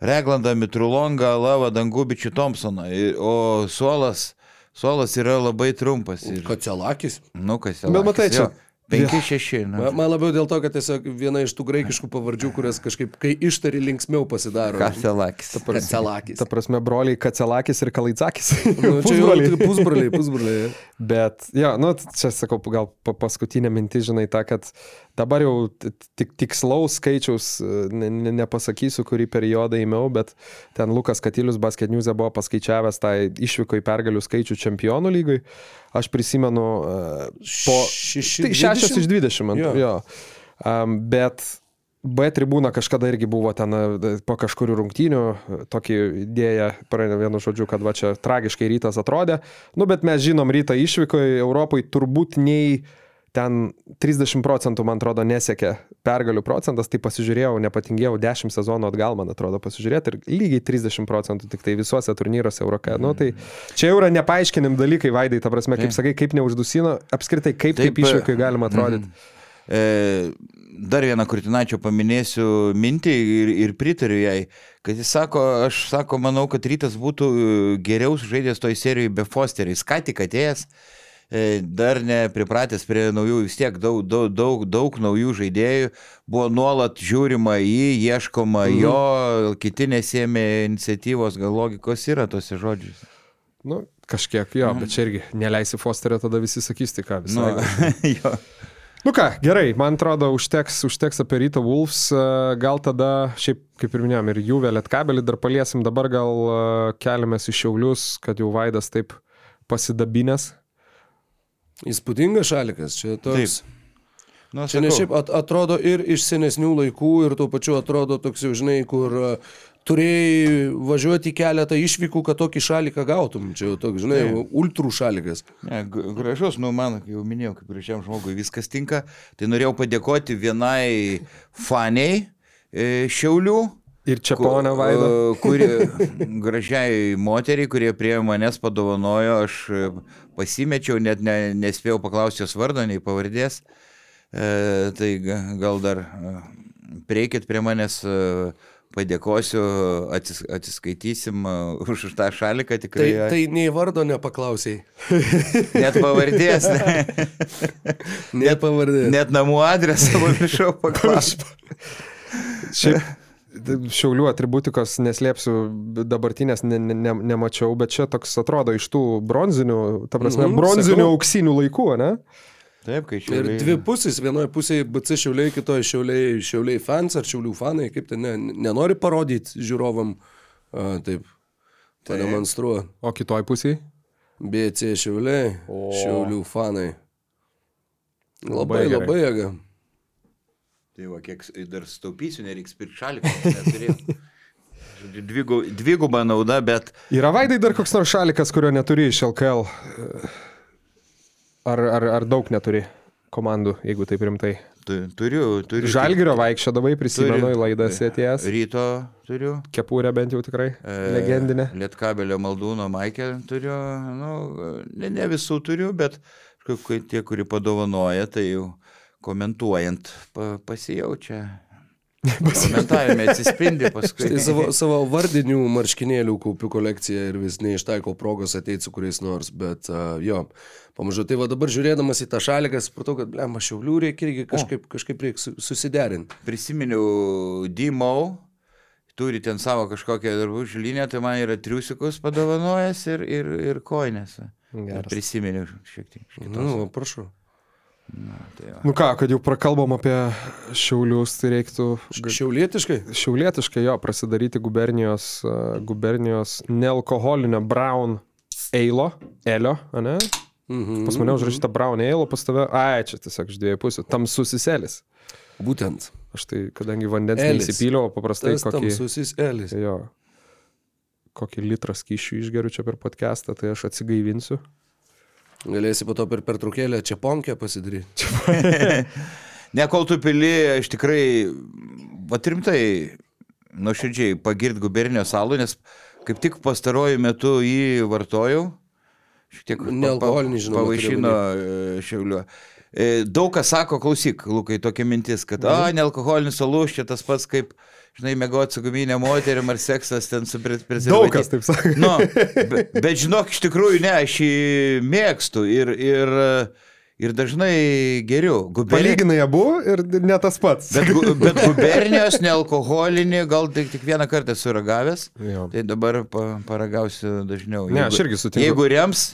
Reglandą, Mitrulongą, Lavą, Dangubičių, Thompsoną. O suolas, suolas yra labai trumpas. Ir, Kacelakis. nu, kas Bet matai, čia- 5-6. Man, man labiau dėl to, kad tiesiog viena iš tų graikiškų pavardžių, kurias kažkaip, kai ištari, linksmiau pasidaro. Kaselakis. Kacelakis. ta prasme, broliai Kacelakis ir Kalaitzakis. Nu, čia jau Pusbroliai. tik pusbroliai, pusbroliai. Bet, jo, nu, čia sakau, gal pa- paskutinė mintis, žinai, ta, kad dabar jau tik tikslaus skaičiaus e, ne, ne, nepasakysiu, kurį periodą įmiau, bet ten Lukas Katilius Basket News buvo paskaičiavęs tą išvyko į pergalių skaičių čempionų lygui. Aš prisimenu e, po... Šeši, Tai 6 iš 20, man, Jo. jo. Um, bet B tribūna kažkada irgi buvo ten e, po kažkurių rungtynių, tokį idėją, vienu žodžiu, kad va čia tragiškai rytas atrodė. Nu, bet mes žinom, rytą išvykoje Europai turbūt nei ten 30 procentų, man atrodo, nesiekė pergalių procentas, tai pasižiūrėjau, nepatingėjau 10 sezonų atgal, man atrodo, pasižiūrėti ir lygiai 30 procentų tik tai visuose turnyruose Euroke. Nu, tai čia jau yra nepaaiškinim dalykai, Vaidai, ta prasme, kaip sakai, kaip neuždusino, apskritai, kaip Taip, taip išvykai galima atrodyti. Mhm. E, dar vieną Kurtinaičio paminėsiu mintį ir, ir pritariu jai, kad jis sako, aš sako, manau, kad rytas būtų e, geriau žaidęs toj serijoje be Fosterį. Jis ką tik atėjęs, e, dar nepripratęs prie naujų, vis tiek daug, daug, daug, daug naujų žaidėjų, buvo nuolat žiūrima į jį, ieškoma mhm. jo, kiti nesėmė iniciatyvos, gal logikos yra tose žodžiuose. Nu, kažkiek jo, bet čia irgi neleisi Fosterio, tada visi sakys, tai ką, visai. Nu, Nu. nu ką, gerai, man atrodo, užteks, užteks apie Ryto Wolves, e, gal tada, šiaip kaip ir minėjom, ir jų vėlėt kabelį dar paliesim, dabar gal e, keliamės į Šiaulius, kad jau Vaidas taip pasidabinės. Įspūdingas šalikas, čia toks. Taip. Nu, Čia ne sakau, šiaip at, atrodo ir iš senesnių laikų ir tuo pačiu atrodo toks jau, žinai, kur a, turėjai važiuoti keletą išvykų, kad tokį šaliką gautum. Čia jau toks, žinai, ultrų šalikas. Ne, gražus, nu man, jau minėjau, kaip gražiam žmogui viskas tinka. Tai norėjau padėkoti vienai faniai e, Šiaulių. Ir čia ponia Vaida. e, Kuri gražiai moteriai, kurie prie manęs padovanojo, aš e, pasimečiau, net ne, nespėjau paklausti jos vardo, nei pavardės. E, tai ga- gal dar e, prieikit prie manęs, e, padėkosiu, atsis, atsiskaitysim e, už tą šaliką Tai, tikrai. tai nei vardo nepaklausai. Net pavardės, ne, Ne pavardė. net namų adresą pamiršau paklausti. Šiaip Šiaulių atributikos neslėpsiu, dabartinės ne, ne, ne, nemačiau, bet čia toks atrodo iš tų bronzinių, ta prasme, mm, bronzinių sakau. auksinių laikų, ne? Taip, kai Ir šiauliai. dvi pusės, vienoje pusėje BC šiauliai, kitoje šiauliai, šiauliai fans ar šiaulių fanai, kaip ten ne, nenori parodyti žiūrovam, a, taip, pademonstruoti. O kitoj pusėje? BC šiauliai, O. šiaulių fanai. Labai Labai, labai jėga. Tai va, kiek dar staupysiu, nereiks pirkti. Žodžiu, dvigu, dviguba nauda, bet Yra Vaidai dar koks nors šalikas, kurio neturi iš LKL? Ar, ar, ar daug neturi komandų, jeigu taip rimtai? tu, turiu, turiu. Žalgirio vaikščiodavai, prisimenu Turiu. į laidą sėties. Ryto turiu. Kepurę bent jau tikrai. e, Legendinė. Lietkabelio maldūno Maikę turiu. Nu, ne, ne visų turiu, bet kai tie, kurie padovanoja, tai jau komentuojant pa, pasijaučia. Komentavime atsispindi paskui. Tai savo, savo vardinių marškinėlių kaupiu kolekciją ir vis neištaikau progos ateiti su kuriais nors, bet uh, jo, pamažu. Tai va dabar žiūrėdamas į tą šaliką, supratau, kad, blem, šiaulių reikia irgi kažkaip, kažkaip reikia su- susiderinti. prisiminiau Dymau, turi ten savo kažkokią drabužių liniją, tai man yra triusikus padovanojęs ir, ir, ir koinės. Prisiminiau šiek tiek. kitos. Nu, va, prašau. Tai va. Nu ką, kad jau prakalbam apie šiaulius, tai reiktų Šiaulietiškai? šiaulietiškai jo prasidaryti gubernijos, uh, gubernijos nealkoholinio Brown Eilo, Elio, ne? Mhm. Pas mane užrašyta Brown Eilo, pas tave, ai, čia tiesiog iš dviejų pusių, tamsusis Elis. Būtent. Aš tai, kadangi vandens neįsipyliau, paprastai Tas kokį, tamsusis Elis. jo, kokį litrą skyšių išgeriu čia per podcastą, tai aš atsigaivinsiu. Galėsi po to per pertraukėlę čia ponkę pasidaryti. Ne, kol tu pili, aš tikrai, va rimtai, nuoširdžiai pagirt gubernijos salų, nes kaip tik pastaruoju metu jį vartojau. Šiek tiek Nealkoholinį, žinoma, Pavaišino e, šiauliu. E, Daug kas sako, klausyk, Lukai, tokia mintis, kad, a, nealkoholinis alus, čia tas pats kaip, žinai, mėgoti su guminė moterim ar seksas ten su pre- Daug kas taip sako. Nu, bet, bet žinok, iš tikrųjų ne, aš jį mėgstu ir, ir, ir dažnai geriu. Gubernija, Palyginai abu ir ne tas pats. bet, gu- bet gubernijos nealkoholinį gal tik, tik vieną kartą esu ragavęs, Jo. tai dabar pa, paragausiu dažniau. Ne, aš irgi sutinku. Jeigu rems,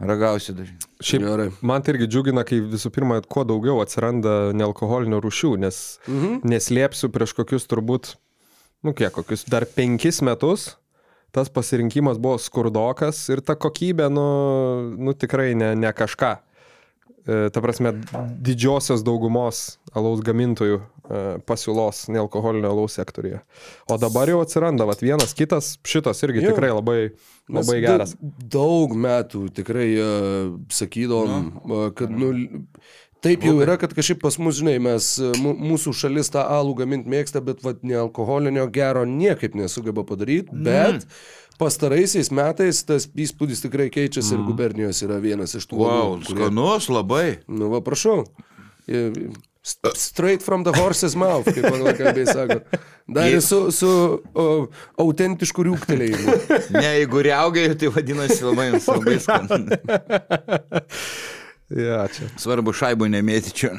ragausiu dažniau. Šiaip Gerai. man tai irgi džiugina, kai visų pirma, kuo daugiau atsiranda nealkoholinių rūšių, nes mhm. neslėpsiu prieš kokius turbūt, nu kiek, kokius dar penkis metus tas pasirinkimas buvo skurdokas ir ta kokybė, nu, nu tikrai ne, ne kažką. E, ta prasme, didžiosios daugumos alaus gamintojų e, pasiūlos nealkoholinio alaus sektoriuje. O dabar jau atsiranda, vat, vienas kitas, šitas irgi Jo. tikrai labai, labai geras. Daug, daug metų tikrai uh, sakydom, uh, kad nu, taip jau yra, kad kažkaip pas mus, žinai, mes, mu- mūsų šalis tą alų gaminti mėgsta, bet vat, nealkoholinio gero niekaip nesugeba padaryti, bet pastaraisiais metais tas įspūdis tikrai keičiasi ir gubernijos yra vienas iš tų. Wow, kurie- skanus labai. Nu, va, prašau. Straight from the horse's mouth, kaip anglakalbiai sako. Dar ir su, su o, autentišku rūktelėjimu. Ne, jeigu riaugiai, tai vadinasi labai, labai skanu. Ja, čia. Svarbu šaibų nemėti čia.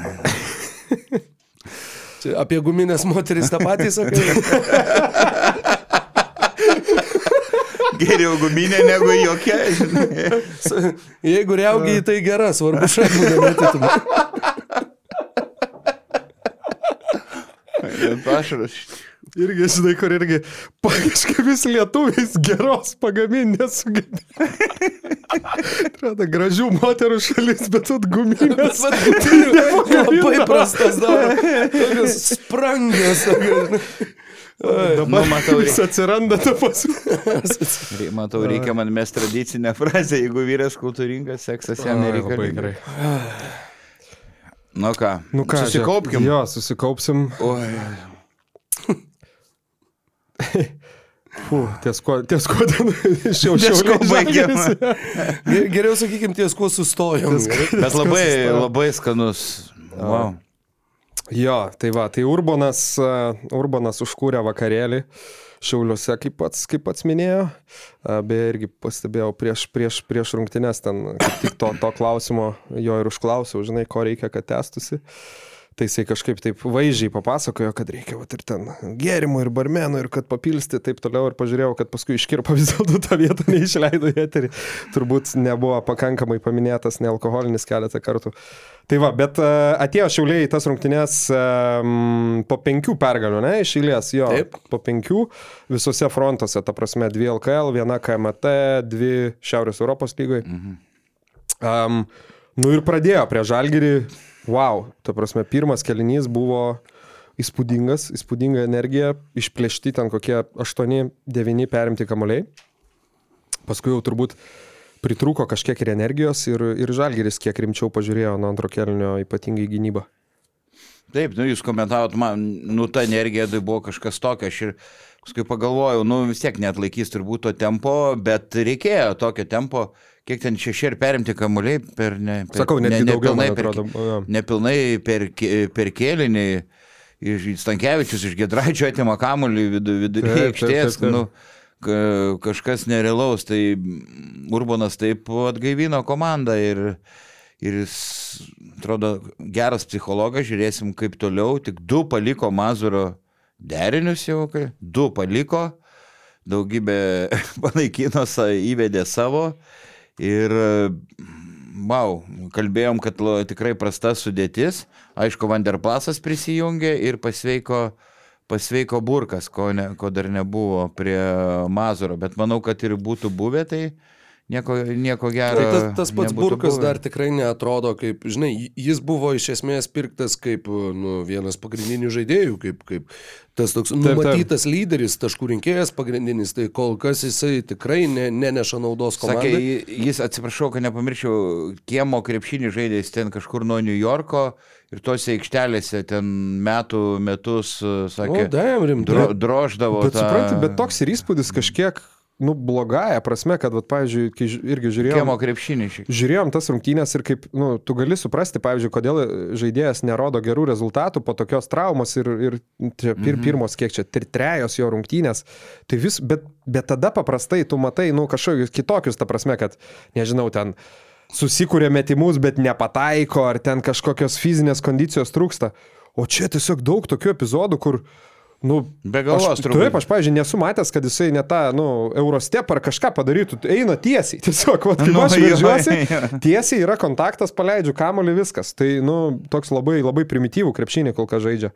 Čia apie guminės moteris tą patį sakai. Geriau guminė negu jokia. Jeigu reugiai, tai gera, svarbu šaibų nemėtytum. Pašaras. Irgi, žinai, kur irgi vis lietuviais geros pagaminti nesugebėjo. Atrodo, gražių moterų šalis, bet atguminės. Labai prastas dar. Tokios sprangios. Nu, matau, Jis atsiranda ta reikia, matau, reikia man mes tradicinę frazę, jeigu vyras kultūringas, seksas jam Labai nereikalingas. gerai. Nu ką, Nu ką, susikaupkim. Jo, susikaupsim. Oi. Fū, ties ko, ties ko ten šiau Ties ko šiau baigiam? Geriau sakykime ties, kuo sustojom. Bet labai, labai skanus. Wow. Jo, tai va, tai Urbanas, uh, Urbanas užkūrė vakarėlį Šiauliuose, kaip pats, kaip pats minėjo. Uh, Beje, irgi pastebėjau prieš, prieš, prieš rungtynes ten tik to, to klausimo jo ir užklausiau, žinai, ko reikia, kad testusi. Tai jisai kažkaip taip vaizdžiai papasakojo, kad reikia vat, ir ten gėrimų, ir barmenų, ir kad papilsti, taip toliau, ir pažiūrėjau, kad paskui iškirpo vis dėlto tą vietą, neišleido į eterį. Turbūt nebuvo pakankamai paminėtas nealkoholinis keletą kartų. Tai va, bet uh, atėjo šiauliai į tas rungtynės um, po penkių pergalių, ne, iš eilės, jo. Taip. Po penkių visose frontuose, ta prasme, dvi LKL, viena KMT, dvi Šiaurės Europos lygoje. Mhm. Um, nu ir pradėjo prie žalgyrį, wow, ta prasme, pirmas kelinys buvo įspūdingas, įspūdinga energija, išplėšti ten kokie 8-9 perimti kamuoliai. Paskui jau turbūt pritrūko kažkiek ir energijos ir, ir žalgeris kiek rimčiau pažiūrėjo nuo antro kelnio ypatingai gynybą. Taip, nu jūs komentavot, man, nu ta energija tai buvo kažkas tokio, aš ir paskui pagalvojau, nu vis tiek net laikys turbūt to tempo, bet reikėjo tokio tempo, kiek ten šeši ir perimti kamuoliai per... Ne, per Sakau, netgi daugiau, per, atrodo, jo. nepilnai per, per kėlinį. Iš Stankievičius iš Gedraičio atima kamuolį vidu, viduryje aikštės, nu, ka- kažkas nerealaus, tai Urbanas taip atgaivino komandą ir, ir jis, atrodo, geras psichologas, žiūrėsim kaip toliau, tik du paliko Mazuro derinius jau, kai- du paliko, daugybė panaikino, įvedė savo ir, wow, kalbėjom, kad tikrai prasta sudėtis, aišku, Vanderplasas prisijungė ir pasveiko pasveiko burkas, ko, ne, ko dar nebuvo prie Mazuro, bet manau, kad ir būtų buvę, tai nieko, nieko gero. Tai tas, tas pats burkas buvę. dar tikrai neatrodo kaip, žinai, jis buvo iš esmės pirktas kaip nu, vienas pagrindinių žaidėjų, kaip, kaip tas toks taip. numatytas lyderis, taškų rinkėjas pagrindinis, tai kol kas jisai tikrai ne, neneša naudos Sakė, komandai. ji- jis, atsiprašau, kad nepamirščiau, kiemo krepšinį žaidė jis ten kažkur nuo New Yorko ir tose aikštelėse ten metų metus, O, sakė, damn, rimtai. dro, droždavo. Bet tą- supranti, bet toks ir įspūdis kažkiek, nu, blogąją prasme, kad, vat, pavyzdžiui, kai irgi žiūrėjom. Kiemo krepšinį tiek. Žiūrėjom tas rungtynės ir kaip, nu, tu gali suprasti, pavyzdžiui, kodėl žaidėjas nerodo gerų rezultatų po tokios traumos ir, ir čia pir, Mhm. pirmos, kiek čia, tri- trejos jo rungtynės. Tai vis, bet, bet tada paprastai tu matai, nu, kažkokius kitokius, ta prasme, kad, nežinau, ten susikūrė metimus, bet nepataiko, ar ten kažkokios fizinės kondicijos trūksta. O čia tiesiog daug tokių epizodų, kur, nu, Be galvos aš, turbūt. Taip, aš, pavyzdžiui, nesu matęs, kad jisai ne tą, nu, Eurostep ar kažką padarytų, eina tiesiai. Tiesiog, vat, kaip Nu, aš jo. tiesiai yra kontaktas, paleidžiu kamolį viskas. Tai, nu, toks labai, labai primityvų krepšinį kol kas žaidžia.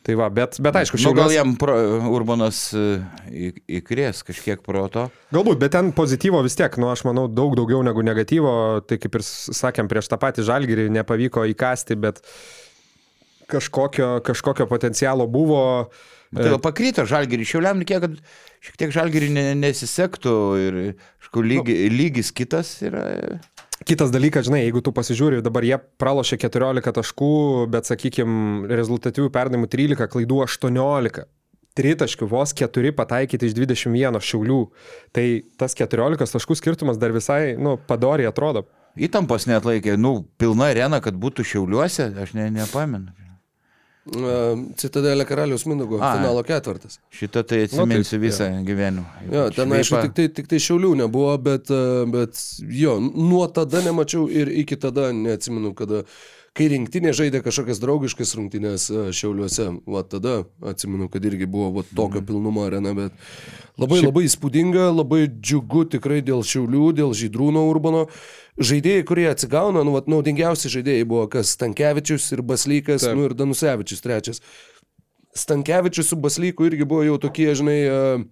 Tai va, bet, bet aišku, Nu, gal jam pro, Urbanas e, įkrės kažkiek proto. Galbūt, bet ten pozityvo vis tiek, nu aš manau, daug daugiau negu negatyvo, tai kaip ir sakėm prieš tą patį žalgyrį, nepavyko įkasti, bet kažkokio, kažkokio potencialo buvo. Tai gal pakryto žalgirį, šiauliam reikėjo, kad šiek tiek žalgirį ne, nesisektų ir kažkur lygi, lygis kitas yra. Kitas dalykas, žinai, jeigu tu pasižiūri, dabar jie pralošė 14 taškų, bet, sakykime, rezultatyvių perdavimų 13, klaidų 18. Tritaškių vos 4 pataikyti iš 21 šiaulių. Tai tas 14 taškų skirtumas dar visai, nu, padoriai atrodo. Įtampos net laikė, nu, pilna arena, kad būtų šiauliuose, aš ne, nepamenu. Uh, Citadelė karalius Mindago finalo ketvirtas. Šitą tai atsiminsiu nu, visą ja. gyvenimą. Jo, ten aišku, tik tai, tik tai šiaulių nebuvo, bet, bet jo, nuo tada nemačiau ir iki tada neatsimenu, kada, kai rinktinė žaidė kažkokias draugiškas rungtynės e, šiauliuose, va tada atsimenu, kad irgi buvo va, tokio pilnumo arena, bet labai Šiaip... labai įspūdinga, labai džiugu tikrai dėl šiaulių, dėl žydrūno urbano. Žaidėjai, kurie atsigauna, nu, vat, naudingiausi žaidėjai buvo kas Tankievičius ir Baslykas, Taip. nu ir Danusevičius trečias. Stankevičius su Baslyku irgi buvo jau tokie, žinai, uh,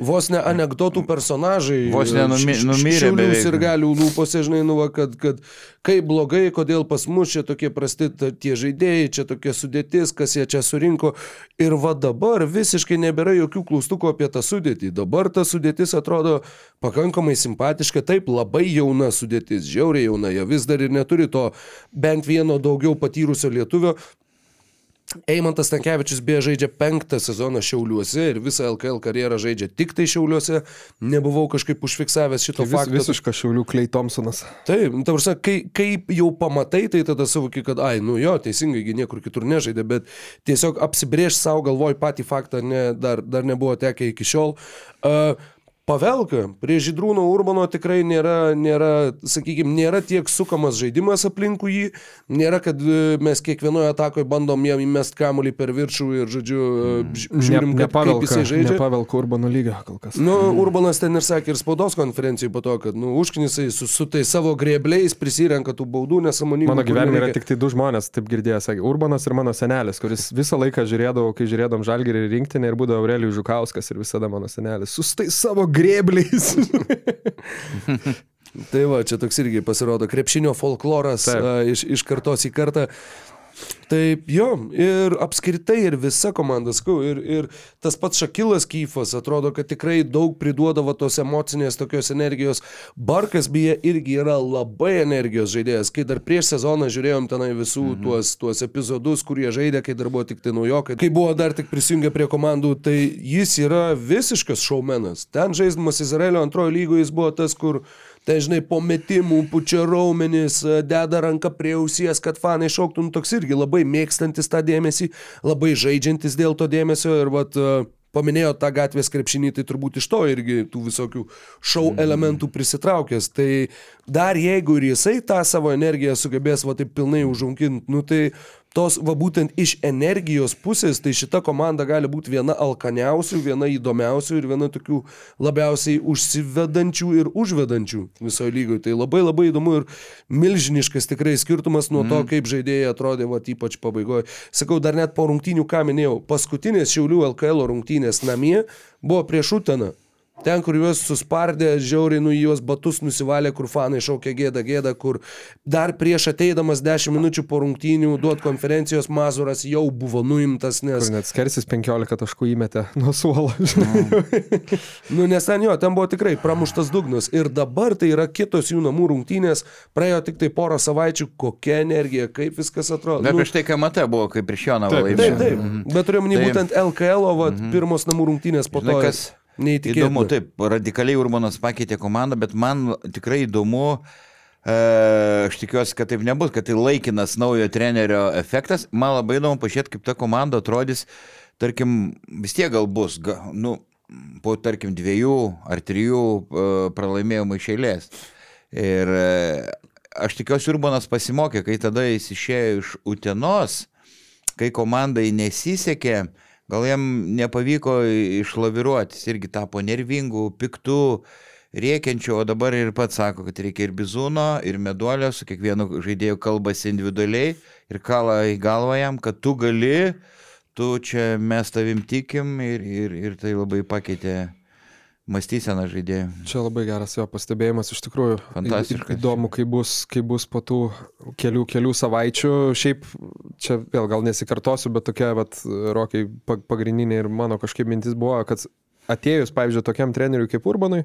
Vos ne anegdotų personažai. Vos ne numi- š- š- numirę šiaulių beveik. sirgalių lūpose, žinai, nu, kad, kad kaip blogai, kodėl pas mus čia tokie prasti tie žaidėjai, čia tokia sudėtis, kas jie čia surinko. Ir va dabar visiškai nebėra jokių klaustukų apie tą sudėtį. Dabar ta sudėtis atrodo pakankamai simpatiška, taip labai jauna sudėtis, žiauriai jauna, jie vis dar ir neturi to bent vieno daugiau patyrusio lietuvio. Eimantas Tankievičius beje žaidžia penktą sezoną Šiauliuose ir visą LKL karjerą žaidžia tik tai Šiauliuose. Nebuvau kažkaip užfiksavęs šito Tai vis, fakto. visiškas šiaulių Klei Thompsonas. Taip, nu, ta prasme, kai, kai jau pamatai, tai tada suvoki, kad, ai, nu jo, teisingai, niekur kitur nežaidė, bet tiesiog apsibrėž savo galvoj patį faktą ne, dar, dar nebuvo tekę iki šiol. Uh, Pavelka prie Žydrūno Urbano tikrai nėra, nėra sakykime, nėra tiek sukamas žaidimas aplinkui jį, nėra, kad e, mes kiekvienoje atakoje bandom jam įmest kamuolį per viršų ir, žodžiu, e, ž- žiūrim, ne, kaip, kaip jisai žaidžia. Nepavelka Urbano lygio kol kas. Nu, Urbanas ten ir sakė ir spaudos konferencijai po to, kad, nu, užknisai su, su tai savo grėbliais prisirenka tų baudų nesąmoningų. Mano gyvenime yra tik tai du žmonės, taip girdėjęs, sakė, Urbanas ir mano senelis, kuris visą laiką žiūrėdavo, kai žiūrėdom žalgerį rinktinį ir būdavo Aurelijus Žukauskas ir visada mano senelis. Sustai savo grėbliais. Tai va, čia toks irgi pasirodo krepšinio folkloras a, iš, iš kartos į kartą. Taip, jo, ir apskritai ir visa komanda, skau, ir, ir tas pats Šakilas Kyfas atrodo, kad tikrai daug priduodavo tos emocinės tokios energijos. Barkas beje irgi yra labai energijos žaidėjas. Kai dar prieš sezoną žiūrėjom tenai visų mhm. tuos, tuos epizodus, kurie žaidė, kai dar buvo tik tai naujokai, kai buvo dar tik prisijungę prie komandų, tai jis yra visiškas šaumenas. Ten žaisdamas Izraelio antrojo lygoje jis buvo tas, kur Tai žinai, po metimų, pučia raumenis, deda ranką prie ausies, kad fanai šauktų, nu toks irgi labai mėgstantis tą dėmesį, labai žaidžiantis dėl to dėmesio ir vat, e, paminėjo tą gatvės krepšinį, tai turbūt iš to irgi tų visokių šou elementų prisitraukęs. Tai dar jeigu ir jisai tą savo energiją sugebės va taip pilnai užauginti, nu tai tos, va būtent iš energijos pusės, tai šita komanda gali būti viena alkaniausių, viena įdomiausių ir viena tokių labiausiai užsivedančių ir užvedančių visoje lygoje. Tai labai labai įdomu ir milžiniškas tikrai skirtumas nuo to, kaip žaidėjai atrodė, va ypač pabaigoje. Sakau, dar net po rungtynių, ką minėjau, paskutinės Šiaulių LKL rungtynės namie buvo prieš Uteną. Ten, kur juos suspardė, žiauriai nu juos batus nusivalė, kur fanai šaukė gėdą, gėdą, kur dar prieš ateidamas 10 minučių po rungtynių duot konferencijos Mazuras jau buvo nuimtas, nes... Kur net skersis 15 taškų įmetė nuo suolo. Nu, nes ten jo, ten buvo tikrai pramuštas dugnas. Ir dabar tai yra kitos jų namų rungtynės, praėjo tik tai porą savaičių, kokia energija, kaip viskas atrodo. Bet Nu, prieš tai KMT buvo, kaip prieš Jonavą Taip, laimėjo. Taip, taip. Bet turėjom Tai- būtent LKL, o vat, pirmos namų rungtynės po Žinai, to. kas Neįtikėtina. Įdomu, taip, radikaliai Urbanas pakeitė komandą, bet man tikrai įdomu, e, aš tikiuosi, kad taip nebus, kad tai laikinas naujo trenerio efektas. Man labai įdomu pažiūrėti, kaip ta komanda atrodys, tarkim, vis tiek gal bus, nu, po, tarkim, dviejų ar trijų e, pralaimėjimų iš eilės. Ir e, aš tikiuosi, Urbanas pasimokė, kai tada jis išėjo iš Utenos, kai komandai nesisekė, gal jam nepavyko išlaviruoti, jis irgi tapo nervingų, piktų, rėkiančių, o dabar ir pats sako, kad reikia ir bizūno, ir meduolio, su kiekvienu žaidėju kalbasi individualiai ir kala į galvą jam, kad tu gali, tu čia mes tavim tikim ir, ir, ir tai labai pakeitė mąstyseną žaidėjų. Čia labai geras jo pastebėjimas, iš tikrųjų. Fantastiškas. Į- Įdomu, kaip bus, kaip bus po tų kelių, kelių savaičių. Šiaip čia vėl gal nesikartosiu, bet tokia, vat, rokiai pa- pagrindinė ir mano kažkaip mintis buvo, kad atėjus, pavyzdžiui, tokiam treneriui kaip Urbanui,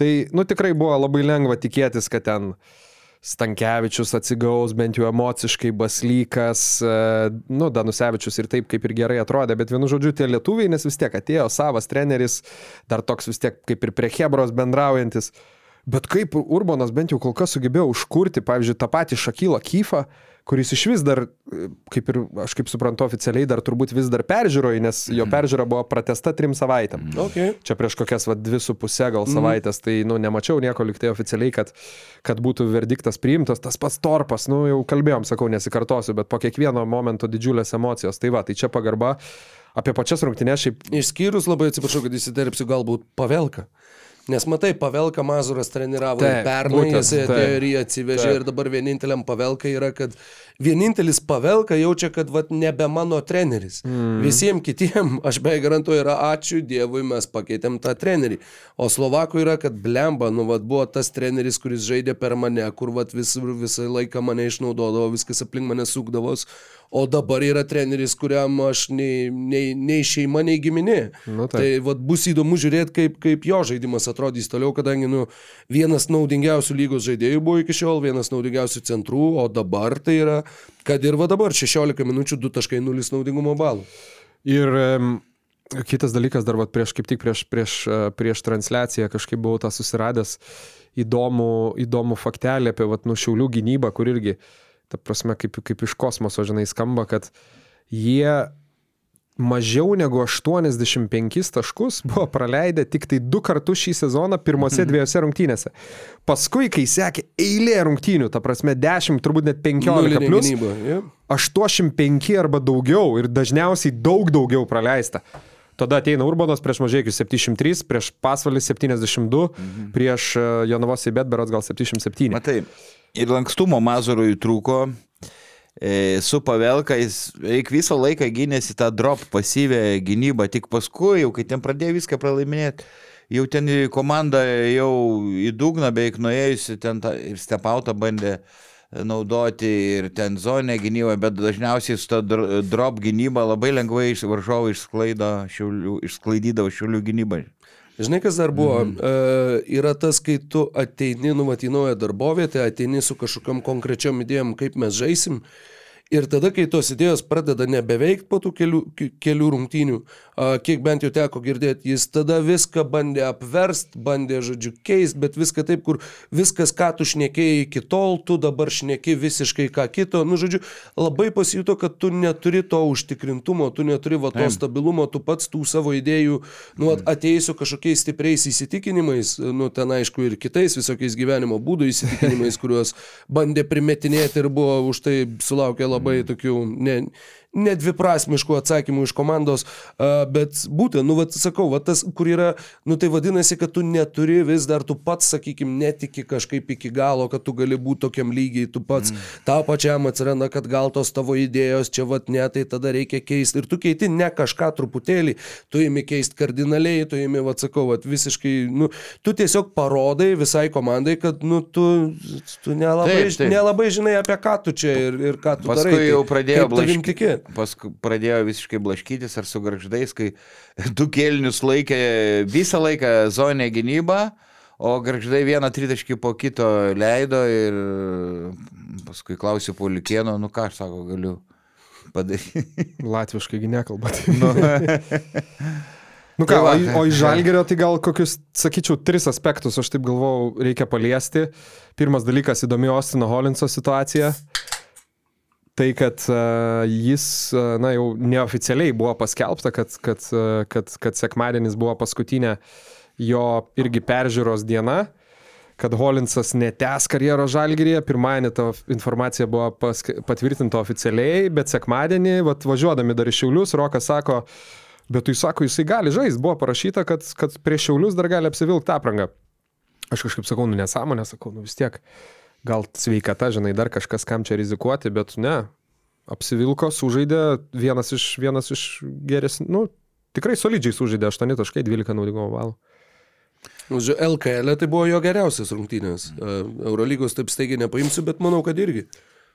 tai, nu, tikrai buvo labai lengva tikėtis, kad ten Stankievičius atsigaus bent jau emociškai, Baslykas, e, nu, Danusevičius ir taip kaip ir gerai atrodė, bet vienu žodžiu tie lietuviai, nes vis tiek atėjo savas treneris, dar toks vis tiek kaip ir prie Hebros bendraujantis. Bet kaip Urbanas bent jau kol kas sugebėjo užkurti, pavyzdžiui, tą patį Šakylą Kyfą, kuris iš vis dar, kaip ir aš kaip suprantu oficialiai, dar turbūt vis dar peržiūroji, nes jo peržiūra buvo pratesta trim savaitėm. Okay. Čia prieš kokias va, dvi su pusę gal savaitės, tai, nu, nemačiau nieko liktai oficialiai, kad, kad būtų verdiktas priimtas. Tas pats torpas, nu, jau kalbėjom, sakau, nesikartosiu, bet po kiekvieno momento didžiulės emocijos. Tai va, tai čia pagarba apie pačias rungtynės šiaip. Išskyrus labai atsiprašau, kad įsiterpsiu galbūt pavelką. Nes matai, Pavelka Mazuras treniravo Taip, pernai, būtent, jis atėjo ir jį atsivežė taip. ir dabar vieninteliam Pavelka yra, kad vienintelis Pavelka jaučia, kad vat, nebe mano treneris. Mm. Visiems kitiem, aš beveik garantuoju, yra ačiū Dievui, mes pakeitėm tą trenerį. O Slovakų yra, kad blemba, nu, vat, buvo tas treneris, kuris žaidė per mane, kur vat, vis, visą laiką mane išnaudodavo, viskas aplink mane sukdavos. O dabar yra treneris, kuriam aš nei, nei, nei šeima, nei giminė. Nu, taip. tai vat, bus įdomu žiūrėti, kaip, kaip jo žaidimas atrodys toliau, kadangi nu, vienas naudingiausių lygos žaidėjų buvo iki šiol, vienas naudingiausių centrų, o dabar tai yra, kad ir va dabar 16 minučių 2.0 naudingumo balų. Ir em, kitas dalykas, dar vat, prieš, kaip tik prieš, prieš, prieš transliaciją kažkaip buvau tą susiradęs įdomų, įdomų faktelį apie vat, nušiaulių gynybą, kur irgi, ta prasme, kaip, kaip iš kosmoso, žinai, skamba, kad jie mažiau negu 85 taškus buvo praleidę tik tai du kartus šį sezoną pirmose dviejose rungtynėse. Paskui, kai sekė eilė rungtynių, ta prasme 10, turbūt net 15 Nulinė plus, gynyba, ja. 85 arba daugiau ir dažniausiai daug daugiau praleista. Tada ateina Urbanas prieš Mažiekius 703, prieš Pasvalį 72, mhm. prieš e, Jonavos Ibetberas gal 77. Matai, ir lankstumo Mazurui trūko. E, su Pavelka jis veik visą laiką gynėsi tą drop pasyvę gynybą, tik paskui, jau kai ten pradėjo viską pralaiminėti, jau ten į komandą jau į dugną beveik nuėjusi, ten tą, ir stepautą bandė naudoti ir ten zonę gynybą, bet dažniausiai su ta dr- drop gynyba labai lengvai iš varžovų išsklaidydavo šiulių gynybą. Žinai, kas dar buvo? Mhm. E, yra tas, kai tu ateini, numatai naują darbovietę, ateini su kažkokiam konkrečiom idėjom, kaip mes žaisim. Ir tada, kai tos idėjos pradeda nebeveikti po tų kelių, kelių rungtynių, kiek bent jau teko girdėti, jis tada viską bandė apverst, bandė, žodžiu, keist, bet viską taip, kur viskas, ką tu šnekėjai iki tol, tu dabar šneki visiškai ką kito. Nu, žodžiu, labai pasijuto, kad tu neturi to užtikrintumo, tu neturi va to stabilumo, tu pats tų savo idėjų, nu, at- ateisiu kažkokiais stipriais įsitikinimais, nu, ten aišku ir kitais visokiais gyvenimo būdų įsitikinimais, kuriuos bandė primetinėti ir buvo už tai sulaukė labai tokių ne, nedviprasmiškų atsakymų iš komandos, bet būtent, nu, vat, sakau, vat, tas, kur yra, nu, tai vadinasi, kad tu neturi vis dar, tu pats, sakykime, netiki kažkaip iki galo, kad tu gali būti tokiam lygiai, tu pats mm. tau pačiam atsiranda, kad gal tos tavo idėjos čia vat ne, tai tada reikia keisti. Ir tu keiti ne kažką truputėlį, tu įimi keisti kardinaliai, tu įimi, vat, sakau, vat, visiškai, nu, tu tiesiog parodai visai komandai, kad, nu, tu, tu nelabai, Taip, taip. nelabai žinai, apie ką tu čia ir, ir ką tu Paskui darai. tai jau pradėjo kaip tavim blašky- tikėt. Paskui pradėjo visiškai blaškytis ar su garždais, kai du kelnius laikė visą laiką zonę gynybą, o garždai vieną tritaškį po kito leido ir paskui klausiu Paulikieno, nu ką aš sako, galiu padaryti. Latviškai nekalba. nu, Nu ką, Tai va. o iš žalgerio tai gal kokius, sakyčiau, tris aspektus, aš taip galvau, reikia paliesti. Pirmas dalykas - įdomi Ostino Holinso situacija. Tai, kad uh, jis, uh, na jau neoficialiai buvo paskelbta, kad, kad, uh, kad, kad sekmadienis buvo paskutinė jo irgi peržiūros diena, kad Holinsas netęs karjeros žalgyrėje. Pirmadienį ta informacija buvo paske, patvirtinta oficialiai, bet sekmadienį, vat, važiuodami dar iš Šiaulius, Rokas sako, Bet tai sako, jisai gali žaisti, buvo parašyta, kad, kad prieš šiaulius dar gali apsivilkti aprangą. Aš kažkaip sakau, nu nesąmonė, sakau, nu vis tiek, gal sveikata, žinai, dar kažkas kam čia rizikuoti, bet ne, apsivilko, sužaidė, vienas iš, vienas iš geresnių, nu, tikrai solidžiai sužaidė 8.12 naudingumo balų. Žodžiu, LKL tai buvo jo geriausias rungtynės. E, Eurolygos taip staigiai nepaimsiu, bet manau, kad irgi.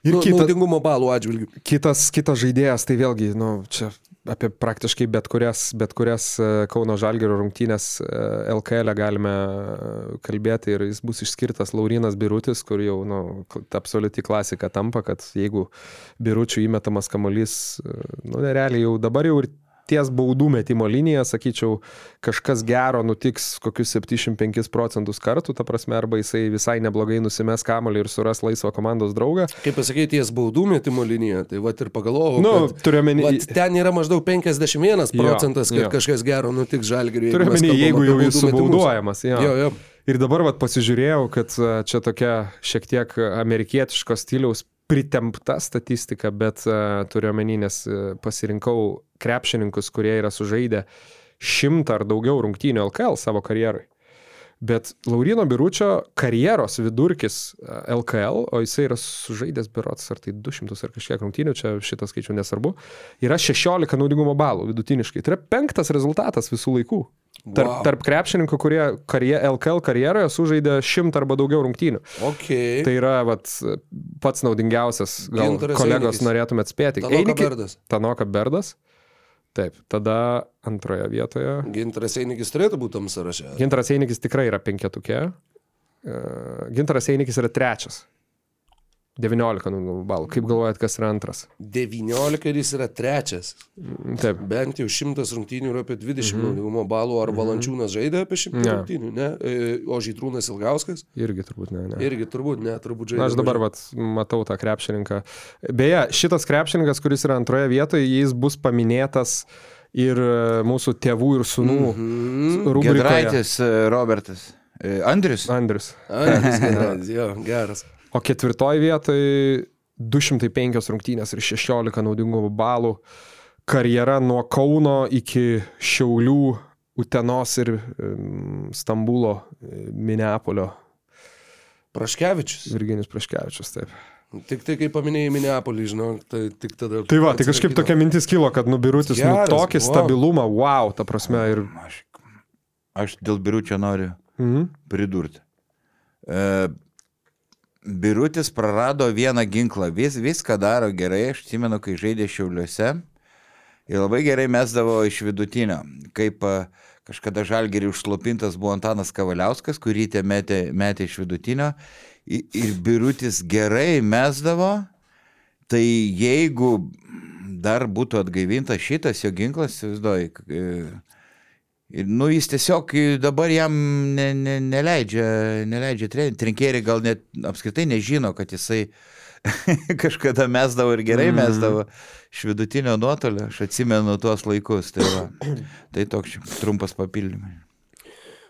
Ir nu, kita- naudingumo balų atžvilgių. Kitas, kitas žaidėjas, tai vėlgi, nu, čia apie praktiškai bet kurias, bet kurias e, Kauno Žalgėrio rungtynės e, LKL galime e, kalbėti ir jis bus išskirtas Laurinas Birutis, kur jau, nu, absoliuti klasika tampa, kad jeigu Biručių įmetamas kamolys, e, nu, nerealiai jau dabar jau ir ties baudų metimo linija, sakyčiau, kažkas gero nutiks kokius 75 procentus kartų, ta prasme, arba jisai visai neblogai nusimes kamolį ir suras laisvą komandos draugą. Kaip pasakyti, ties baudų metimo linija, tai va ir pagalvojau, Nu, kad turiu omeny- vat ten yra maždaug 51 Jo, procentas, kad jo. kažkas gero nutiks žalgiriui. Turiu omeny, jeigu jau jis subauduojamas. Jo. Jo, jo. Ir dabar vat, pasižiūrėjau, kad čia tokia šiek tiek amerikietiško stiliaus pritempta statistika, bet a, turiu omeny, nes a, pasirinkau krepšininkus, kurie yra sužaidę šimtą ar daugiau rungtynių LKL savo karjerui. Bet Laurino Biručio karjeros vidurkis e, LKL, o jisai yra sužaidęs berots ar tai 200 ar kažkiek rungtynių, čia šitą skaičių nesvarbu, yra 16 naudingumo balų vidutiniškai. Tai yra penktas rezultatas visų laikų. Tarp, Wow. tarp krepšininkų, kurie karje, LKL karjeroje sužaidė šimtą arba daugiau rungtynių. Okay. Tai yra vat, pats naudingiausias, gal Gintaras kolegos Einikis. norėtumėt spėti. Tanoka Einiki- Berdas. Tanoka Berdas. Taip, tada antroje vietoje. Gintaras Einikis turėtų būti tam sąraše. Gintaras Einikis tikrai yra penketukė. E, Gintaras Einikis yra trečias. 19 naudingumo balų. Kaip galvojat, kas yra antras? 19 ir jis yra trečias. Taip. Bent jau 100 rungtynių yra apie 20 mhm. naudingumo balų, ar Valančiūnas žaidė apie 100 Ne. rungtynių, ne? E, O Žytrūnas Ilgauskas? Irgi turbūt ne. ne. Irgi turbūt, ne, turbūt žaidė. Na, aš dabar vat, matau tą krepšininką. Beje, šitas krepšininkas, kuris yra antroje vietoje, jis bus paminėtas ir e, mūsų tėvų ir sunų Mhm. rubrikoje. Gedraitis e, Robertas. Andrius. Andrius. Andrius geras. O ketvirtoje vietoje 205 rungtynės ir 16 naudingumo balų. Karjera nuo Kauno iki Šiaulių, Utenos ir Stambulo, e, Minneapolio. Praškevičius. Virginijus Praškevičius, taip. Tik tai, kai paminėjai Minneapolį, žinau, tai tik tada. Tai va, tai kažkaip tokia mintis kilo, kad nubirutis nu, Geras, tokį wow. stabilumą, wow, ta prasme. Ir... Aš, aš dėl biručio noriu Mhm. pridurti. E, birutis prarado vieną ginklą, Vis, viską daro gerai, aš atsimenu, kai žaidė Šiauliuose ir labai gerai mesdavo iš vidutinio. Kaip e, kažkada žalgerį užslopintas buvo Antanas Kavaliauskas, kurį tie metė, metė iš vidutinio ir birutis gerai mesdavo. Tai jeigu dar būtų atgaivintas šitas jo ginklas, įsivaizduoju, Ir, nu, jis tiesiog dabar jam ne, ne, neleidžia, neleidžia treneriai. Trinkėriai gal net apskritai nežino, kad jisai kažkada mesdavo ir gerai mesdavo iš vidutinio nuotolio. Aš atsimenu tuos laikus. Tai, va, tai toks trumpas papildymas.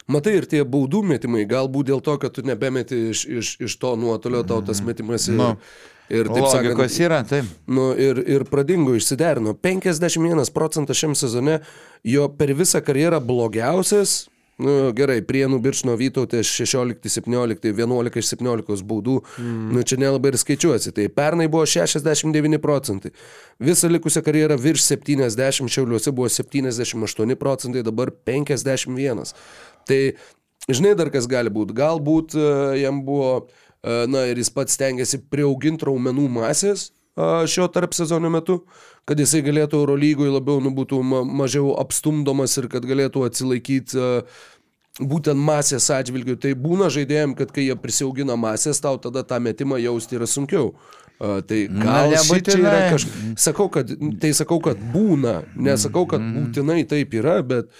Matai, ir tie baudų metimai, galbūt dėl to, kad tu nebemeti iš, iš, iš to nuotolio, tau tas metimas ir, Nu, ir taip sakant, Logikos yra, taip. Nu, ir, ir pradingo, išsiderino. 51 procentas šiam sezone, jo per visą karjerą blogiausias. Nu, gerai, Prienų Biršno Vytautės 16, 17, 11 iš 17 baudų. Mm. Nu, čia nelabai ir skaičiuosi. Tai pernai buvo 69 procentai. Visą likusią karjerą virš 70, Šiauliuose buvo 78 procentai, dabar 51. Tai žinai dar kas gali būti. Galbūt e, jam buvo, e, na ir jis pats stengiasi priauginti raumenų masės a, šio tarp sezono metu, kad jisai galėtų Eurolygoje labiau nu, būtų ma mažiau apstumdomas ir kad galėtų atsilaikyti a, būtent masės atžvilgių. Tai būna žaidėjim, kad kai jie prisiaugina masės, tau tada tą metimą jausti yra sunkiau. Tai gal šičia yra kažkas. Sakau, kad, tai sakau, kad būna, nesakau, kad būtinai taip yra, bet,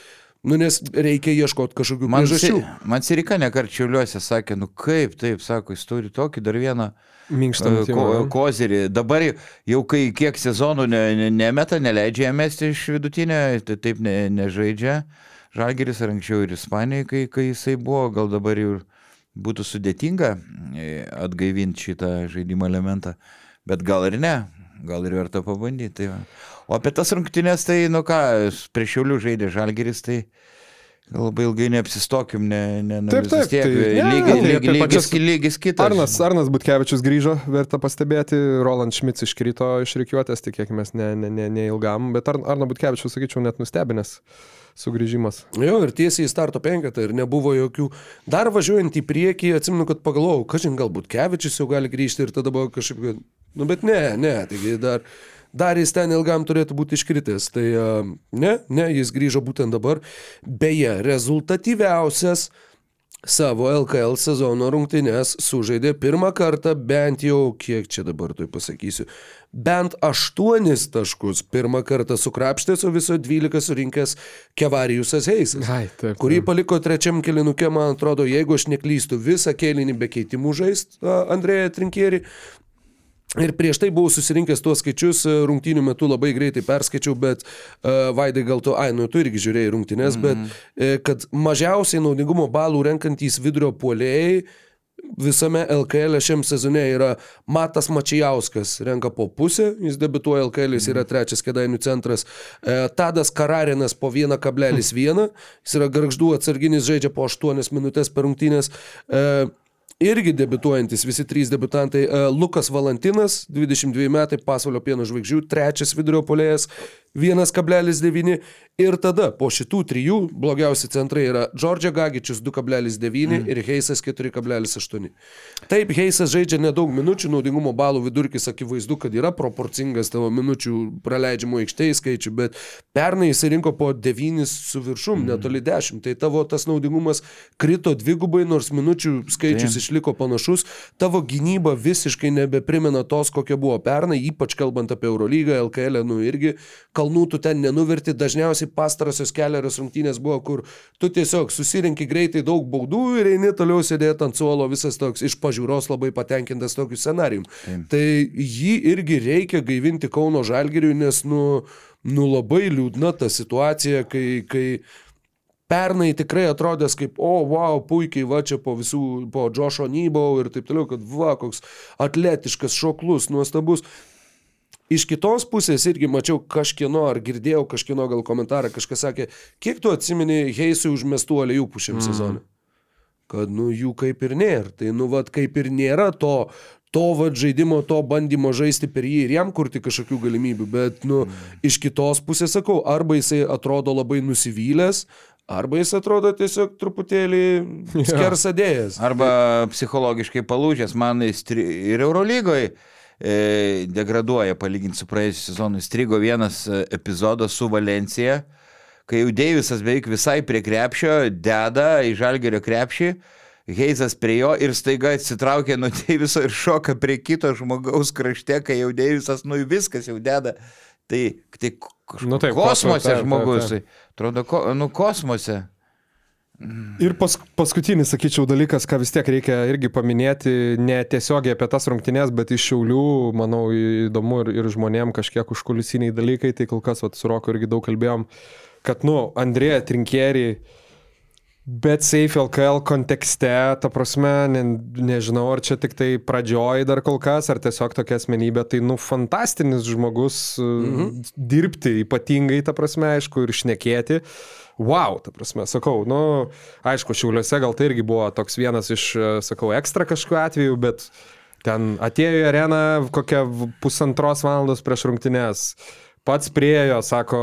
nu, nes reikia ieškoti kažkokių Man, priežasčių. Si, man Sirika nekarčiuliuose sakė, nu kaip, taip, sako, jis turi tokį dar vieną Minkštą metimą, ko, jo. kozirį. Dabar jau- kai kiek sezonų ne, ne, nemeta, neleidžia jam mesti iš vidutinio, tai taip ne, nežaidžia. Žalgeris ar anksčiau ir Ispanijai, kai, kai jisai buvo, gal dabar jau ir būtų sudėtinga e, atgaivinti šitą žaidimo elementą, bet gal ir ne, gal ir verta pabandyti. Tai va. O apie tas rungtynės, tai, nu ką, prieš Šiaulių žaidė Žalgeris, tai labai ilgai neapsistokim, ne, ne, ne Taip, taip, vis tiek, tai- lygi, ne, tai lygi, apie lygis, pačias- lygis kitas. Arnas, Arnas Butkevičius grįžo, verta pastebėti, Roland Šmits iškrito iš reikiuotės, tikėkime, ne, ne, ne, neilgam, bet Ar, Arno Butkevičius, sakyčiau, net nustebinęs sugrįžimas. Jo, ir tiesiai į starto penketą ir nebuvo jokių. Dar važiuojant į priekį, atsimenu, kad pagalvojau, kažin galbūt Kevičius jau gali grįžti ir tada buvo kažkaip, nu bet ne, ne, taigi dar, dar jis ten ilgam turėtų būti iškritęs. Tai a, ne, ne, jis grįžo būtent dabar. Beje, rezultatyviausias savo LKL sezono rungtynės sužaidė pirmą kartą bent jau, kiek čia dabar tai pasakysiu, bent aštuonis taškus pirmą kartą sukrapštė su viso 12 surinkęs Kevarijusas Heisas Ai, taip. kurį paliko trečiam kilinukė, man atrodo, jeigu aš neklystu, visą kėlinį be keitimų žaist a, Andrėja Trinkierį. Ir prieš tai buvau susirinkęs tuos skaičius, e, rungtynių metu labai greitai perskaičiau, bet uh, Vaidai gal tu, ai, nu tu irgi žiūrėjai rungtynės, mm -hmm. bet uh, kad mažiausiai naudingumo balų renkantys vidurio puolėjai visame LKL šiam sezone yra Matas Mačijauskas, renka po pusę, jis debituoja LKL, jis yra trečias kėdainių centras. E, Tadas Kararinas po 1,1, jis yra garždų atsarginis, žaidžia po 8 minutės per rungtynės. E, irgi debituojantis, visi trys debutantai. E, Lukas Valantinas, 22 metai, pasaulio pieno žvaigždžių, trečias vidurio polėjas, 1,9 ir tada po šitų trijų blogiausi centrai yra Džordžia Gagičius 2,9 mm. ir Heisas 4,8. Taip, Heisas žaidžia nedaug minučių, naudingumo balų vidurkis akivaizdu, kad yra proporcingas tavo minučių praleidžiamų aikštėje skaičių, bet pernai jis rinko po 9 su viršum, mm. netoli 10, tai tavo tas naudingumas krito dvigubai, nors minučių skaičius Taip. Išliko panašus, tavo gynyba visiškai nebeprimena tos, kokia buvo pernai, ypač kalbant apie Eurolygą, LKL, nu irgi kalnų tu ten nenuverti, dažniausiai pastarosios keliarios rungtynės buvo, kur tu tiesiog susirinki greitai daug baudų ir eini toliau sėdėti ant suolo, visas toks iš pažiūros labai patenkintas tokiu scenarijum. Taip. Tai jį irgi reikia gaivinti Kauno Žalgiriui, nes nu, nu labai liūdna ta situacija, kai, kai pernai tikrai atrodęs kaip, o, wow, puikiai, va čia po visų, po Džošo Nybau ir taip toliau, kad va, koks atletiškas, šoklus, nuostabus. Iš kitos pusės irgi mačiau kažkieno, ar girdėjau kažkieno gal komentarą, kažkas sakė, kiek tu atsimeni Heisui užmestų aliejų šiam mm. sezonui? Kad, nu, jų kaip ir nėra. Tai, nu, vad, kaip ir nėra to, to vad žaidimo, to bandymo žaisti per jį ir jam kurti kažkokių galimybių. Bet, nu, mm. iš kitos pusės sakau, arba jisai atrodo labai nusivylęs, Arba jis atrodo tiesiog truputėlį skersadėjęs. Arba psichologiškai palūžęs man ir Eurolygoje e, degraduoja palyginti su praėjusiu sezonu. Strigo vienas e, epizodas su Valencija, kai jau Deivisas beveik visai prie krepšio deda į žalgerio krepšį. Heizas prie jo ir staiga atsitraukia nuo Deiviso ir šoka prie kito žmogaus krašte, kai jau Deivisas, nu viskas jau deda. Tai, tai nu, taip, kosmose žmogus. Atrodo, ko, nu kosmose. Ir pas, paskutinis, sakyčiau, dalykas, ką vis tiek reikia irgi paminėti, ne tiesiogiai apie tas rungtynės, bet iš šiaulių, manau, įdomu ir, ir žmonėm kažkiek užkulisiniai dalykai, tai kol kas, vat, su Roku irgi daug kalbėjom, kad, nu, Andrėja Trinkierį, bet Safe LKL kontekste, ta prasme, ne, nežinau, ar čia tik tai pradžioj dar kol kas, ar tiesiog tokia asmenybė, tai, nu, fantastinis žmogus mhm. dirbti, ypatingai, ta prasme, aišku, ir šnekėti wow, ta prasme, sakau, nu, aišku, šiauliuose gal tai irgi buvo toks vienas iš, sakau, ekstra kažkokiu atveju, bet ten atėjo į areną kokią pusantros valandos prieš rungtynės, pats priejo, sako,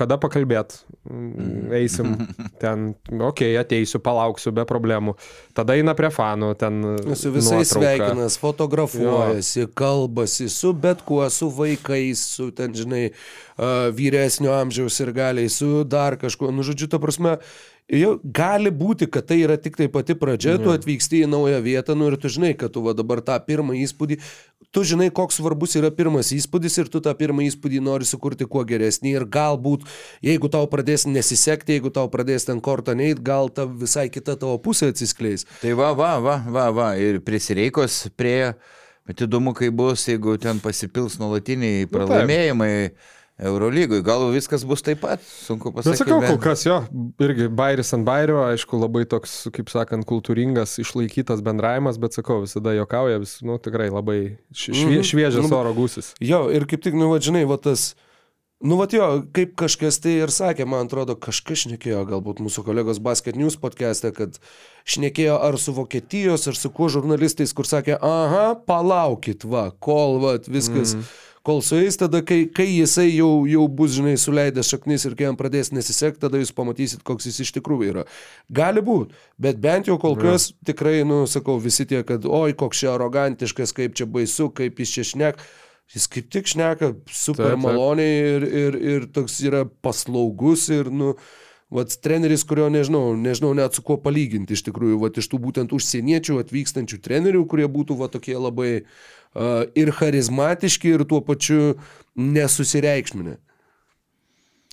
kada pakalbėt, mm, eisim ten, okei, okay, ateisiu, palauksiu be problemų. Tada eina prie fanų, ten. Su visais sveikinas, fotografuojasi, jo. kalbasi su bet kuo, su vaikais, su ten, žinai, vyresnio amžiaus ir galiai, su dar kažkuo. Nu, žodžiu, ta prasme, Jau gali būti, kad tai yra tik tai pati pradžia, tu atvyksti į naują vietą, nu ir tu žinai, kad tu va dabar tą pirmą įspūdį, tu žinai, koks svarbus yra pirmas įspūdis ir tu tą pirmą įspūdį nori sukurti kuo geresnį ir galbūt, jeigu tau pradės nesisekti, jeigu tau pradės ten kortą neit, gal ta visai kita tavo pusė atsiskleis. Tai va, va, va, va, va, ir prisireikos prie, bet įdomu, kai bus, jeigu ten pasipils nuolatiniai nu, pralaimėjimai. Nu, Eurolygui. Gal viskas bus taip pat, sunku pasakyti. Bet sakau, kol kas jo, irgi bairis ant bairio, aišku, labai toks, kaip sakant, kultūringas, išlaikytas bendravimas, bet sakau, visada jokauja, vis, nu, tikrai labai švie, mm -hmm. šviežias nu, oro gūsis. Jo, ir kaip tik, nu, va, žinai, va tas... Nu, va jo, kaip kažkas tai ir sakė, man atrodo, kažkas šnekėjo, galbūt mūsų kolegos Basket News podcast'e, kad šnekėjo ar su Vokietijos, ar su kuo žurnalistais, kur sakė, aha, palaukit, va, kol, va, viskas. Mm kol sueis, tada kai, kai jisai jau, jau bus, žinai, suleidęs šaknis ir kai jam pradės nesisekti, tada jūs pamatysit, koks jis iš tikrųjų yra. Gali būti, bet bent jau kol kas ja. tikrai, nu, sakau, visi tie, kad, oi, koks čia arogantiškas, kaip čia baisu, kaip jis čia šnek. Jis kaip tik šneka super taip, taip. maloniai ir, ir, ir toks yra paslaugus ir, nu, Vat treneris, kurio nežinau, nežinau net su kuo palyginti iš tikrųjų, vat iš tų būtent užsieniečių atvykstančių trenerių, kurie būtų va tokie labai uh, ir charizmatiški, ir tuo pačiu nesusireikšminę.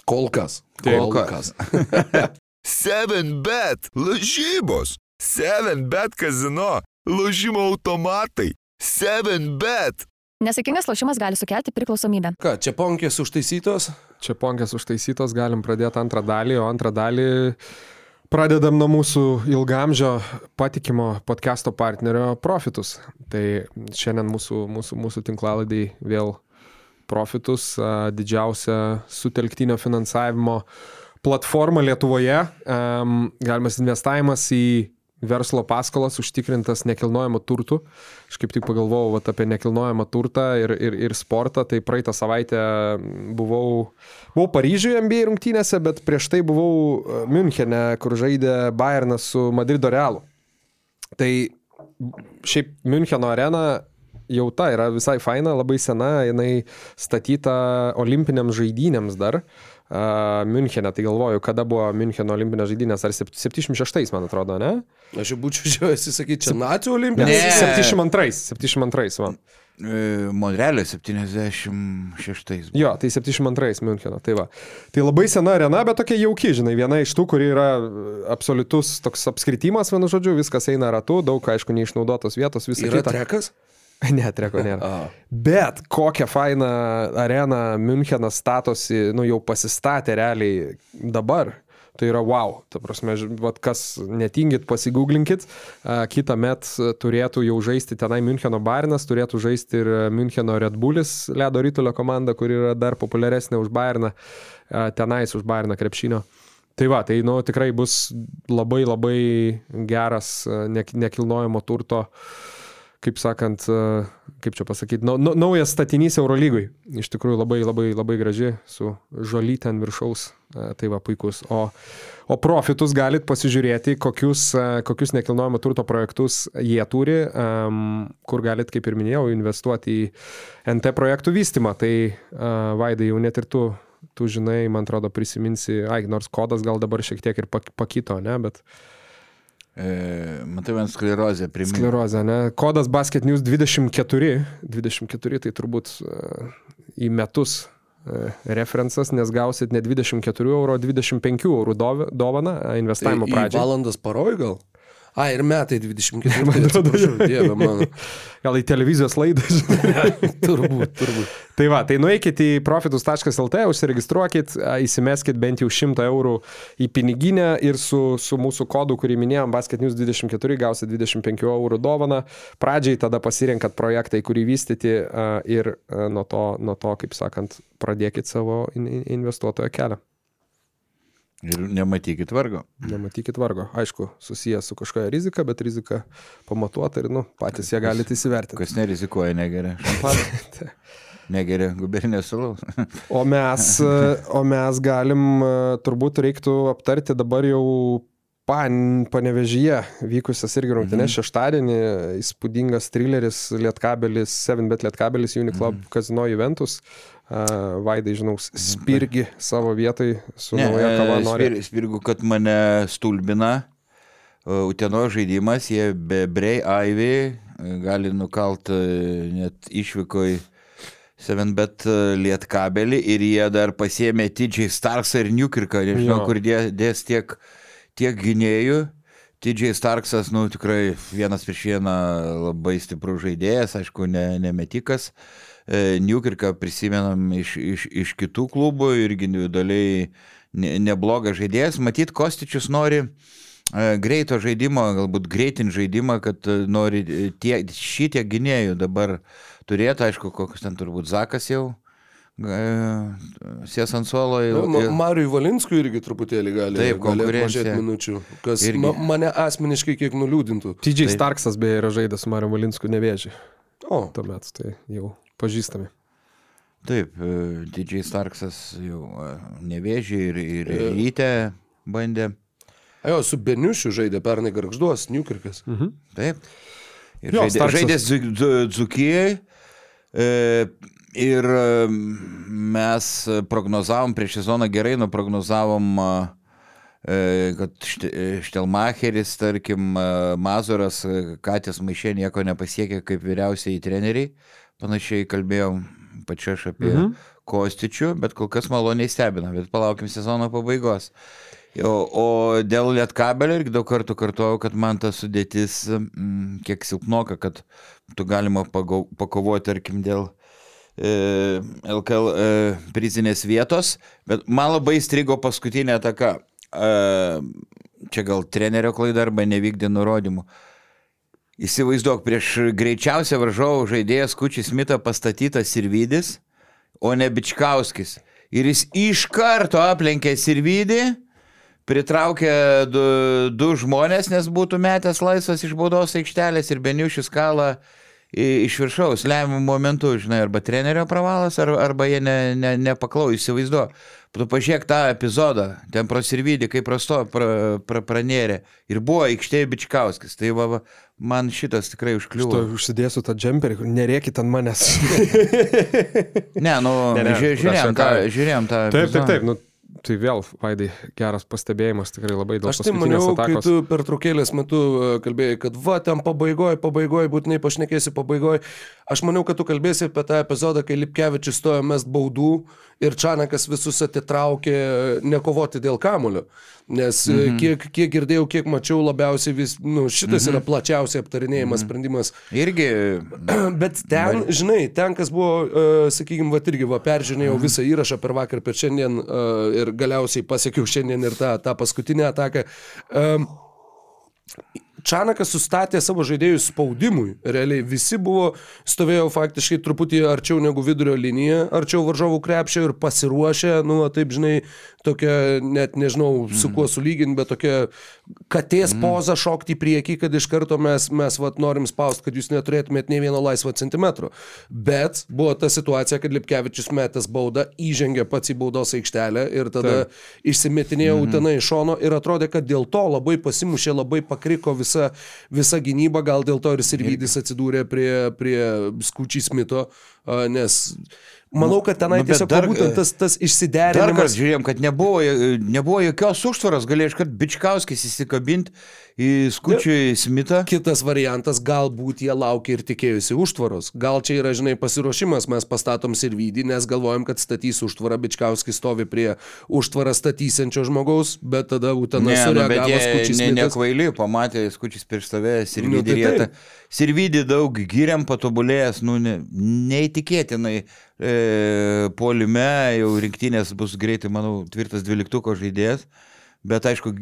Kol kas. Kol kas. 7bet lažybos. 7bet kazino. Lažymo automatai. 7bet. Nesėkmingas lošimas gali sukelti priklausomybę. Ką, čia ponkės užtaisytos? Čia ponkės užtaisytos, galim pradėti antrą dalį, o antrą dalį Pradedam nuo mūsų ilgamžio patikimo podcast'o partnerio Profitus. Tai šiandien mūsų, mūsų, mūsų tinklalaidai vėl Profitus, didžiausia sutelktinio finansavimo platforma Lietuvoje. Galimas investavimas į verslo paskolas užtikrintas nekilnojamo turtų. Aš kaip tik pagalvojau vat, apie nekilnojamą turtą ir, ir, ir sportą. Tai praeitą savaitę buvau, buvau Paryžiuje NBA rungtynėse, bet prieš tai buvau e, Münchene, kur žaidė Bayernas su Madrido Realu. Tai šiaip Müncheno arena jau ta yra visai faina, labai sena, jinai statyta olimpiniams žaidynėms dar. Uh, Münchene, tai galvoju, kada buvo Müncheno olimpinės žaidynės, ar sep- 76, man atrodo, ne? Aš jau būčiau žiūrėjęs įsakyti, čia nacijų olimpinės. Ne. 72, 72, man. E, Monrealė 76. Jo, tai 72 Müncheno, tai va. Tai labai sena arena, bet tokia jauki, žinai, viena iš tų, kuri yra absoliutus toks apskritimas, vienu žodžiu, viskas eina ratu, daug, aišku, neišnaudotos vietos, visą Yra kitą. trekas? Ne, treko nėra. Bet kokią fainą areną Münchenas statosi, nu jau pasistatė realiai dabar. Tai yra wow. Ta prasme, vat kas netingit, pasigūglinkit. A, Kitą metą turėtų jau žaisti tenai Müncheno Bayernas, turėtų žaisti ir Müncheno Red Bullis, ledo rytulio komanda, kuri yra dar populiaresnė už Bayerną, a, tenais už Bayerną krepšinio. Tai va, tai nu, tikrai bus labai labai geras nekilnojamo turto kaip sakant, e, kaip čia pasakyti, nau, nau- naujas statinys Eurolygui. Iš tikrųjų labai labai labai graži, su žolytė ant viršaus, e, tai va puikus. O, o profitus galit pasižiūrėti, kokius, e, kokius nekilnojamo turto projektus jie turi, em, kur galit, kaip ir minėjau, investuoti į NT projektų vystimą. Tai e, Vaidai jau net ir tu, tu žinai, man atrodo, prisiminsi, ai, nors kodas gal dabar šiek tiek ir pak- pakito, ne, bet E, matai, man sklerozė priminė. Sklerozė, ne? Kodas Basket News 24. 24 tai turbūt e, į metus e, referencas, nes gausit ne 24 eurų, o 25 eurų dov- dovaną e, investavimo Tai į pradžiai. Valandas paroj gal? A, ir metai 24. Man atrodo, atsiprašau, Dieve mano. Gal į televizijos laidą. žinai. Turbūt, turbūt. tai va, tai nueikit į profitus.lt, užsiregistruokit, įsimeskit bent jau 100 eurų į piniginę ir su, su mūsų kodu, kurį minėjom, Basket News 24 gausit 25 eurų dovaną. Pradžiai tada pasirenkat projektą, į kurį vystyti ir nuo to, nuo to, kaip sakant, pradėkit savo in- in- investuotojo kelią. Ir nematykit vargo. Nematykit vargo. Aišku, susijęs su kažkokia rizika, bet rizika pamatuota ir, nu, patys ją galite įsivertinti. Kas nerizikuoja, negeria. šampaną. Negeria gubernijos sulaus. O mes, o mes galim, turbūt reiktų aptarti dabar jau pan, panevežyje vykusias irgi rungtynės mhm. šeštadienį, įspūdingas trileris Lietkabelis, 7bet Lietkabelis, Uniclub mhm. Casino Juventus. Uh, Vaidai, žinau, spirgi savo vietoj su Ne, nauja kava e, spir, spirgu, kad mane stulbina. E, Uteno žaidimas, jie be Brei Aivy e, gali nukalt net išvykoj 7bet lietkabelį ir jie dar pasėmė TJ Starksą ir Newkirką, nežinau, Jo. kur dė- dės tiek, tiek gynėjų. TJ Starksas, nu tikrai vienas prieš vieną labai stiprus žaidėjas, aišku, ne, nemetikas. E, Newkirką prisimenam iš, iš, iš kitų klubų irgi individualiai ne- neblogas žaidėjas. Matyt, Kostičius nori e, greito žaidimo, galbūt greitin žaidimą, kad e, nori e, tie, šitie gynėjų dabar turėti, aišku, kokius ten turbūt Zakas jau. E, Sės ant suolo jau. Ma ir- Mariui Valinskui irgi truputėlį gali, Taip, gali konkurencija. minučių, kas Irgi. ma mane asmeniškai kiek nuliūdintų. TJ Starksas beje yra žaidęs su Mariu Valinsku nevėžį. O, Tuomet tai jau pažįstami. Taip, e, DJ Starksas jau e, nevėžį ir, ir E. ryte bandė. jo, su Beniušiu žaidė pernai Garžduos, Newkirkas. Mhm. Taip. Ir Jo, žaidė, Starksas- žaidė Dzu- Dzu- Dzukijai. E, ir mes prognozavom prieš sezoną gerai, nuprognozavom, e, kad e, Štelmacheris, tarkim, e, Mazuras, Katės maišė nieko nepasiekė kaip vyriausiai treneriai. Panašiai kalbėjom pačia aš apie mhm. Kostičių, bet kol kas maloniai stebina, bet palaukim sezono pabaigos. O, o dėl Lietkabelio irgi daug kartų kartuojau, kad man ta sudėtis mm, kiek silpnoka, kad tu galima pagau, pakovoti, tarkim, dėl e, LKL e, prizinės vietos, bet man labai strigo paskutinė ataka. a, čia gal trenerio klaida arba nevykdė nurodymų. Įsivaizduok, prieš greičiausią varžovų žaidėją Skučiai Smita pastatytas Sirvidis, o ne Bičkauskis. Ir jis iš karto aplenkė Sirvidį, pritraukė du, du žmonės, nes būtų metęs laisvas iš baudos aikštelės ir Beniušis kalą i- iš viršaus, lemiamų momentų, žinai, arba trenerio pravalas, ar, arba jie ne, ne, nepaklau, įsivaizduo. Tu pažiūrėk tą epizodą, ten prasirvydį, kaip prasto pra, pra, pranėrė. Ir buvo aikštėje Bičkauskis. Tai va, va, man šitas tikrai užkliuvo. užsidėsiu tą džemperį, nerėkit ant manęs. Ne, nu, Ne, ne, žiū- žiūrėjom, tą, aš žiūrėjom tą. Taip, taip, taip. Nu, tai vėl, Vaidai, geras pastebėjimas, tikrai labai daug Aš tai maniau, kai atakos. tu per trukėlės metu e, kalbėjai, kad va, ten pabaigoje, pabaigoje, būtinai pašnekėsi pabaigoje. Aš maniau, kad tu kalbėsi apie tą epizodą, kai Lipkevičius stojo mest baudų ir Čanakas visus atitraukė e, nekovoti dėl kamulio. Nes mhm. kiek, kiek girdėjau, kiek mačiau, labiausiai vis, nu, šitas mhm. yra plačiausiai aptarinėjimas mhm. sprendimas. Irgi. Bet ten, žinai, ten, kas buvo, uh, sakykime, va irgi, va, peržiūrėjau visą įrašą per vakar, per šiandien uh, ir galiausiai pasiekiau šiandien ir tą, tą paskutinę ataką. Um, Čanakas sustatė savo žaidėjus spaudimui. Realiai visi buvo, stovėjo faktiškai truputį arčiau negu vidurio linija, arčiau varžovų krepšio ir pasiruošę, nu, taip žinai, tokia, net nežinau su kuo sulyginti, bet tokia katės poza šokti į priekį, kad iš karto mes, mes va, norim spausti, kad jūs neturėtumėt nei vieno laisvo centimetro. Bet buvo ta situacija, kad Lipkevičius metęs baudą, įžengė pats į baudos aikštelę ir tada Taip. išsimetinėjo mm. tenai iš šono ir atrodė, kad dėl to labai pasimušė, labai pakriko visa, visa gynyba, gal dėl to ir Sirvidis atsidūrė prie, prie Skučiai Smito, nes manau, kad tenai nu, tiesiog dar- būtent tas, tas Dar kartą išsiderinimas. žiūrėjom, kad nebuvo, nebuvo jokios užtvaros, galėjo iškart Bičkauskis įsikabinti į Smitą. Kitas variantas, galbūt jie laukia ir tikėjusi užtvaros. Gal čia yra, žinai, pasiruošimas, mes pastatom Sirvidį, nes galvojam, kad statys užtvarą, Bičkauskis stovi prie užtvarą statysiančio žmogaus, bet tada Utena Ne, nu, sureagavo jie Skučiai ne, Smitas. nekvaili, pamatė skučius prieš save, Nu, Sirvidį tai rietą. Sirvidį daug giriam patobulėjęs, nu, ne, neįtikėtinai e, polime, jau rinktinės bus greitai, manau, tvirtas dvyliktuko žaidėjas. Bet aišku,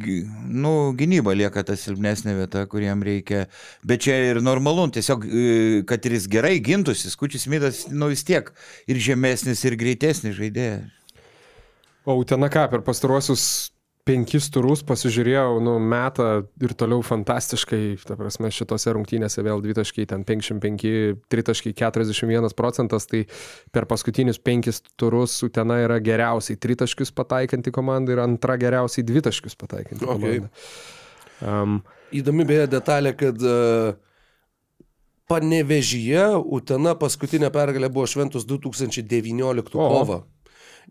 nu, gynyba lieka ta silpnesnė vieta, kuriem reikia. Bet čia ir normalu, tiesiog, e, kad ir jis gerai gintųsi, skučius Mitas, nu vis tiek ir žemesnis, ir greitesnis žaidėjas. O Utena ką, per pastaruosius penkis turus pasižiūrėjau, nu, metą ir toliau fantastiškai, ta prasme, šitose rungtynėse vėl dvitaškai, ten 55, tritaškai 41 procentas, tai per paskutinius penkis turus Utena yra geriausiai tritaškius pataikanti komanda ir antra geriausiai dvitaškius pataikanti Okay. komanda. Um, Įdomi beje detalė, kad uh, Panevežyje Utena paskutinė pergalė buvo šventus 2019 O.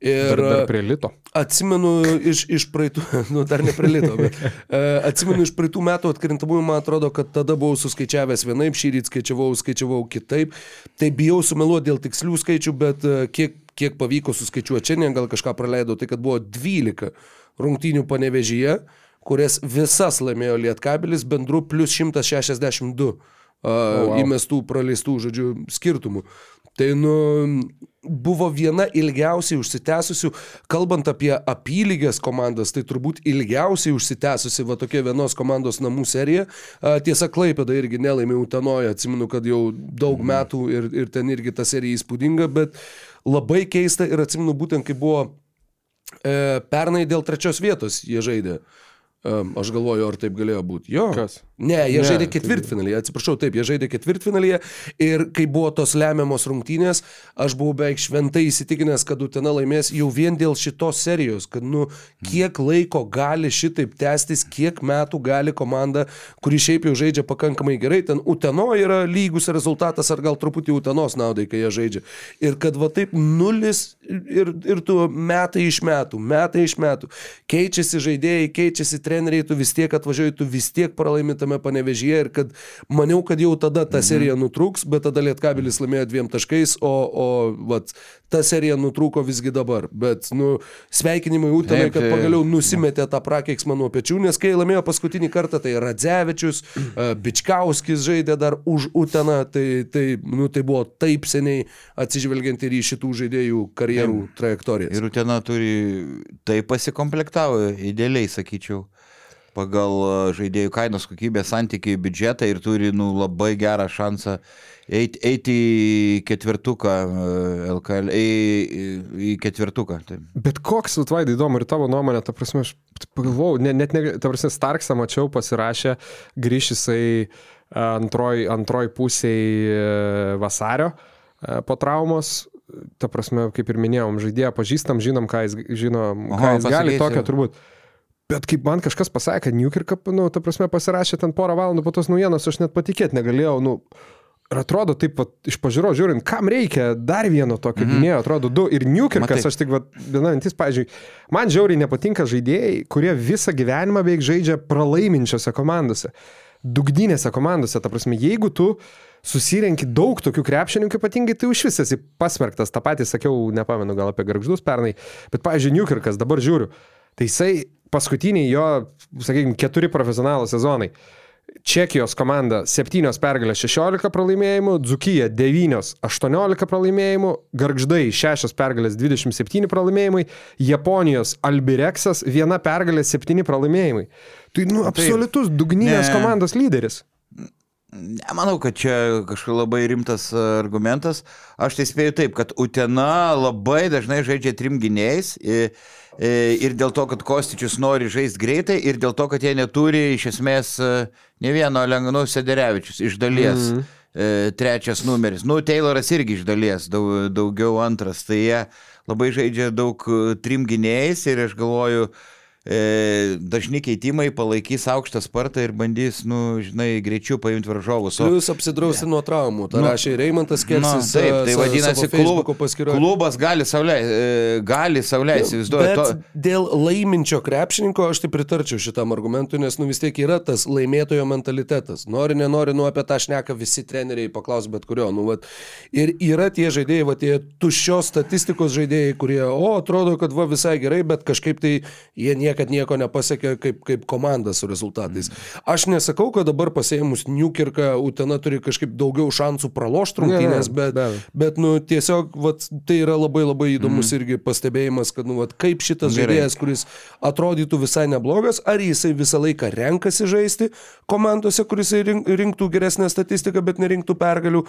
Ir dar, dar prie lito. atsimenu iš, iš praeitų, nu dar neprilito, bet e, atsimenu iš praeitų metų atkrintamųjų, man atrodo, kad tada buvau suskaičiavęs vienaip, šį rytą skaičiavau, skaičiavau kitaip. Tai bijau sumeluoti dėl tikslių skaičių, bet e, kiek, kiek pavyko suskaičiuoti šiandien, gal kažką praleidau, tai kad buvo 12 rungtynių panevežyje, kurias visas laimėjo Lietkabelis bendru plus 162 uh, wow. įmestų, praleistų, žodžiu, skirtumų. Tai, nu, buvo viena ilgiausiai užsitęsusių, kalbant apie apylygės komandas, tai turbūt ilgiausiai užsitęsusi va tokia vienos komandos namų serija. Tiesa, Klaipėda irgi nelaimė Utenoje, atsimenu, kad jau daug metų ir, ir ten irgi ta serija įspūdinga, bet labai keista ir atsimenu būtent, kai buvo e, pernai dėl trečios vietos jie žaidė. Um, aš galvoju, ar taip galėjo būti. Jo. Kas? Ne, jie Ne, žaidė ketvirtfinalyje, atsiprašau, taip, jie žaidė ketvirtfinalyje ir kai buvo tos lemiamos rungtynės, aš buvau beveik šventai įsitikinęs, kad Utena laimės jau vien dėl šitos serijos, kad, nu, kiek laiko gali šitaip tęstis, kiek metų gali komanda, kuri šiaip jau žaidžia pakankamai gerai, ten Uteno yra lygus rezultatas ar gal truputį Utenos naudai, kai jie žaidžia. Ir kad va taip nulis ir, ir tu metai iš metų, metai iš metų, keičiasi žaidėjai, keičiasi treneriai, tu vis tiek atvažiuoji, tu vis tiek pralaimi tas tame panevežyje ir kad maniau, kad jau tada ta serija nutrūks, bet tada Lietkabilis laimėjo dviem taškais, o, o vat, ta serija nutrūko visgi dabar. Bet, nu, sveikinimai Utenai, kad pagaliau nusimetė tą prakeiksmą nuo pečių, nes kai laimėjo paskutinį kartą, tai Radzevičius, Bičkauskis žaidė dar už Uteną, tai, tai, nu, tai buvo taip seniai atsižvelgiant ir į šitų žaidėjų karjerų trajektorijas. Ir Utena turi, tai pasikomplektavo idealiai, sakyčiau, pagal a, žaidėjų kainos kokybės santykiai biudžetą ir turi nu, labai gerą šansą eiti, eiti į ketvirtuką LKL, į, į, į ketvirtuką. Tai. Bet koks, Utvaidai, įdomu ir tavo nuomonė, ta prasme, aš pagalvojau, ne, net, ne, ta prasme, Starksą mačiau, pasirašė, grįž jisai antroj, antroj pusėj e, vasario e, po traumos. Ta prasme, kaip ir minėjom, žaidėją pažįstam, žinom, ką jis, žinom, ką Oho, jis gali, tokio turbūt. Bet kaip man kažkas pasakė, kad Newkirk, nu, ta prasme, pasirašė ten porą valandų po tos naujienos, aš net patikėti negalėjau, nu, Ir atrodo taip, vat, iš pažiūro žiūrint, kam reikia dar vieno tokio mm -hmm. gynėjo, atrodo du. Ir Newkirkas, aš tik, vat, viena mintis, pažiūrėjau, man žiauriai nepatinka žaidėjai, kurie visą gyvenimą beveik žaidžia pralaiminčiose komandose, dugdinėse komandose. Ta prasme, jeigu tu susirenki daug tokių krepšininkų, ypatingai tai už vis esi pasmerktas. Ta patį sakiau, nepamenu gal apie garždus pernai, bet, pažiūrėjau, Newkirkas, dabar žiūriu, tai jisai paskutiniai jo, sakykime, keturi profesionalų sezonai. Čekijos komanda 7 pergalės 16 pralaimėjimų, Dzukija 9 18 pralaimėjimų, Gargždai 6 pergalės 27 pralaimėjimai, Japonijos Albireksas 1 pergalė 7 pralaimėjimai. Tai, nu, absoliutus dugninės Ne. komandos lyderis. Nemanau, kad čia kažkoks labai rimtas a, argumentas. Aš tai spėju taip, kad Utena labai dažnai žaidžia trim gynėjais i- i- ir dėl to, kad Kostičius nori žaisti greitai ir dėl to, kad jie neturi iš esmės a, ne vieno Lenganų Sederevičius iš dalies. Mm. Trečias numeris. Nu, Tayloras irgi iš dalies, daug, daugiau antras. Tai jie labai žaidžia daug trim gynėjais ir aš galvoju, e, dažni keitimai palaikys aukštą spartą ir bandys, nu, žinai, greičiau paimti varžovus. O- Plius apsidrausti nuo traumų. Ta Nu, rašė Reimantas Na, Kelsis. taip, tai e, vadinasi, klub, klubas gali sauliaisti, gali sauliaisti, įsivaizduoju. Bet To... dėl laiminčio krepšininko aš tai pritarčiau šitam argumentui, nes nu vis tiek yra tas laimėtojo mentalitetas. Nori, nenori, nu apie tą šneka visi treneriai, paklaus bet kurio. Nu, vat. ir yra tie žaidėjai, va tie tuščios statistikos žaidėjai, kurie, o, atrodo, kad va visai gerai, bet kažkaip tai jie niekad nieko nepasiekė kaip, kaip komanda su rezultatais. Aš nesakau, kad dabar pasėjimus Newkirką Utena turi kažkaip daugiau šansų pralošti rungtynės, bet, be abejo. bet nu, tiesiog vat, tai yra labai labai įdomus mm. irgi pastebėjimas, kad nu, vat, kaip šitas Gerai. žaidėjas, kuris atrodytų visai neblogas, ar jisai visą laiką renkasi žaisti komandose, kuris rink, rinktų geresnę statistiką, bet nerinktų pergalių,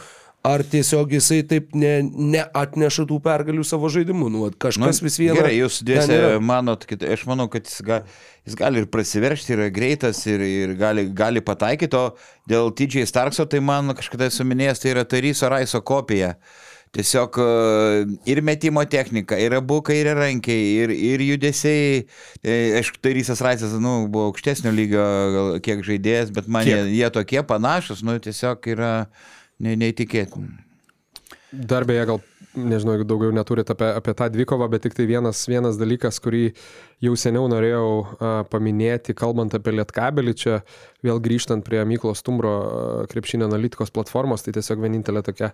ar tiesiog jisai taip ne, neatneša tų pergalių savo žaidimu. Nu, kažkas vis viena. Gerai, jūs yra. manot, kad aš manau, kad jis, ga, jis gali ir prasiveršti, yra greitas ir, ir gali, gali pataikyti, o dėl TJ Starkso, tai man kažkada esu minėjęs, tai yra Taryso Raiso kopija. Tiesiog e, ir metimo technika, ir abu kairė rankiai, ir, ir judesiai. E, Aišku, Tarysas Raisas, nu, buvo aukštesnio lygio gal kiek žaidėjas, bet man jie, jie tokie panašus, nu, tiesiog yra ne, neįtikėtini. Dar beje, gal, nežinau, jeigu daugiau neturit apie, apie tą dvikovą, bet tik tai vienas, vienas dalykas, kurį jau seniau norėjau a, paminėti, kalbant apie Lietkabelį, čia vėl grįžtant prie Myklos Stumbro a, krepšinio analitikos platformos, tai tiesiog vienintelė tokia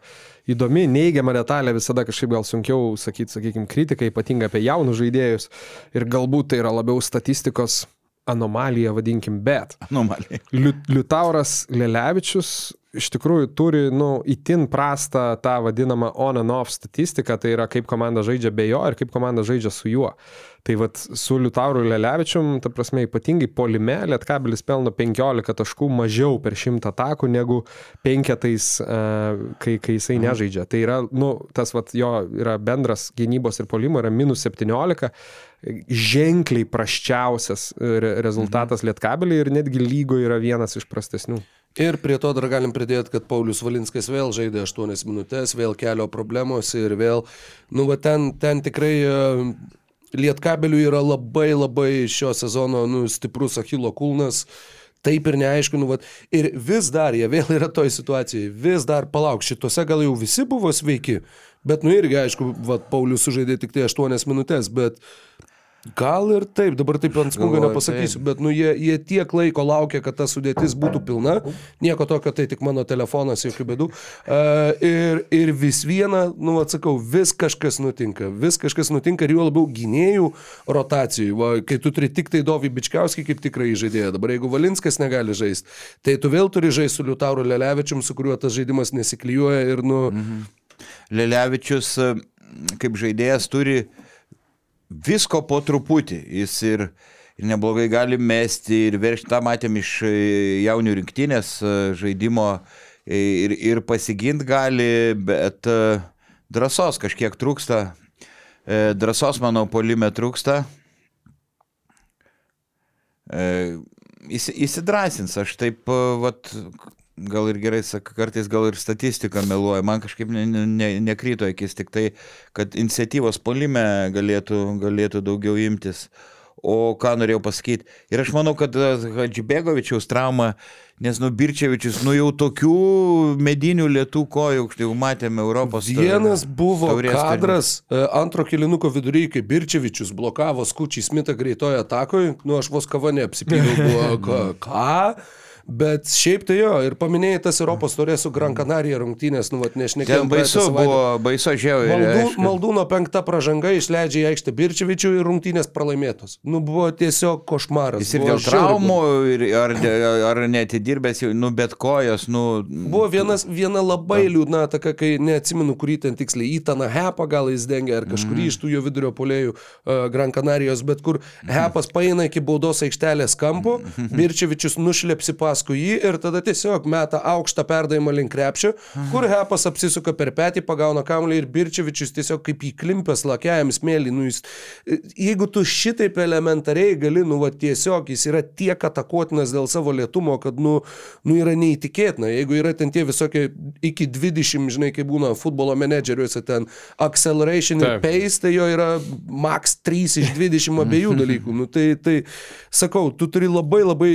įdomi, neigiama detalė, visada kažkaip gal sunkiau sakyti, sakykime, kritiką, ypatingai apie jaunus žaidėjus ir galbūt tai yra labiau statistikos anomalija, vadinkim, bet. Liu- Liutauras Lelevičius iš tikrųjų turi, nu, itin prastą tą vadinamą on and off statistiką, tai yra kaip komanda žaidžia be jo ir kaip komanda žaidžia su juo. Tai vad su Liutauru Lelevičium, ta prasme, ypatingai polime, Lietkabilis pelno 15 taškų mažiau per 100 atakų negu penketais, uh, kai, kai jisai nežaidžia. Tai yra, nu, tas vad jo yra bendras gynybos ir polimo yra minus 17 ženkliai praščiausias re rezultatas Lietkabelį ir netgi lygo yra vienas iš prastesnių. Ir prie to dar galim pridėti, kad Paulius Valinskas vėl žaidė 8 minutės, vėl kelio problemos ir vėl, nu, va ten, ten tikrai e, Lietkabelių yra labai labai šio sezono nu, stiprus Achilo kulnas. Taip ir neaišku, nu, vat, ir vis dar, jie vėl yra toj situacijai, vis dar palauk, šituose gal jau visi buvo sveiki, bet, nu irgi, aišku, vat, Paulius sužaidė tik tai 8 minutės, bet Gal ir taip, dabar taip ant smūgio nepasakysiu, bet nu, jie, jie tiek laiko laukia, kad ta sudėtis būtų pilna, nieko tokio, tai tik mano telefonas, jokių bėdų. Uh, ir, ir vis viena, nu atsakau, vis kažkas nutinka, vis kažkas nutinka ir juo labiau gynėjų rotacijų. Va, kai tu turi tik tai Dovį Bičkiauskį kaip tikrai žaidėją, dabar jeigu Valinskas negali žaisti, tai tu vėl turi žaisti su Liutauru Lelevičium, su kuriuo tas žaidimas nesiklyjuoja ir nu... Mhm. Lelevičius e, kaip žaidėjas turi visko po truputį. Jis ir, ir neblogai gali mesti ir veršti, tą matėm iš e, jaunių rinktinės e, žaidimo ir, ir pasigint gali, bet drąsos kažkiek trūksta. Drąsos, manau, polime trūksta. Įsidrasins, aš taip, vat, gal ir gerai, sak, kartais gal ir statistika meluoja, man kažkaip ne, ne, nekryto akis, tik tai, kad iniciatyvos polime galėtų, galėtų daugiau imtis. O ką norėjau pasakyti. Ir aš manau, kad e, Hadžibegovičiaus trauma, nes nu Birčevičius, nu jau tokių medinių lietų kojų, jau matėme Europos. Vienas buvo kadras e, antro kilinuko vidury, kai Birčevičius blokavo skučiai Smita greitoje atakoje, nu aš vos kava neapsipyliau, buvo ką? Bet šiaip tai jo, ir paminėjai tas Europos turės su Gran Canaria rungtynės, nu, vat, nešnekėjau. Ten baisu buvo, baisu žiauriai. Maldų, Maldūno penkta pažanga išleidžia į aikštę Birčevičių ir rungtynės pralaimėtos. Nu, buvo tiesiog košmaras. Jis ir dėl traumų, ir, ar, ar netidirbęs, nu, bet kojos, nu. Buvo vienas, viena labai liūdna ataka, kai neatsimenu, kurį ten tiksliai, Įtana Hepa gal jis dengia, ar kažkurį mm. iš tų jo vidurio polėjų uh, Gran Canarijos, bet kur Hepas paeina iki baudos aikštelės kampo, Birčevičius nušlepsi pas paskui jį ir tada tiesiog meta aukštą perdavimą link krepšio, kur Hepas apsisuka per petį, pagauna kamuolį ir Birčevičius tiesiog kaip įklimpęs lakiajam smėlį. Nu, jis, jeigu tu šitaip elementariai gali, nu, va, tiesiog jis yra tiek atakuotinas dėl savo lietumo, kad, nu, nu yra neįtikėtina. Jeigu yra ten tie visokie iki 20, žinai, kaip būna futbolo menedžeriuose, ten acceleration Taip. ir pace, tai jo yra max 3 iš 20 abiejų dalykų. Nu, tai, tai sakau, tu turi labai labai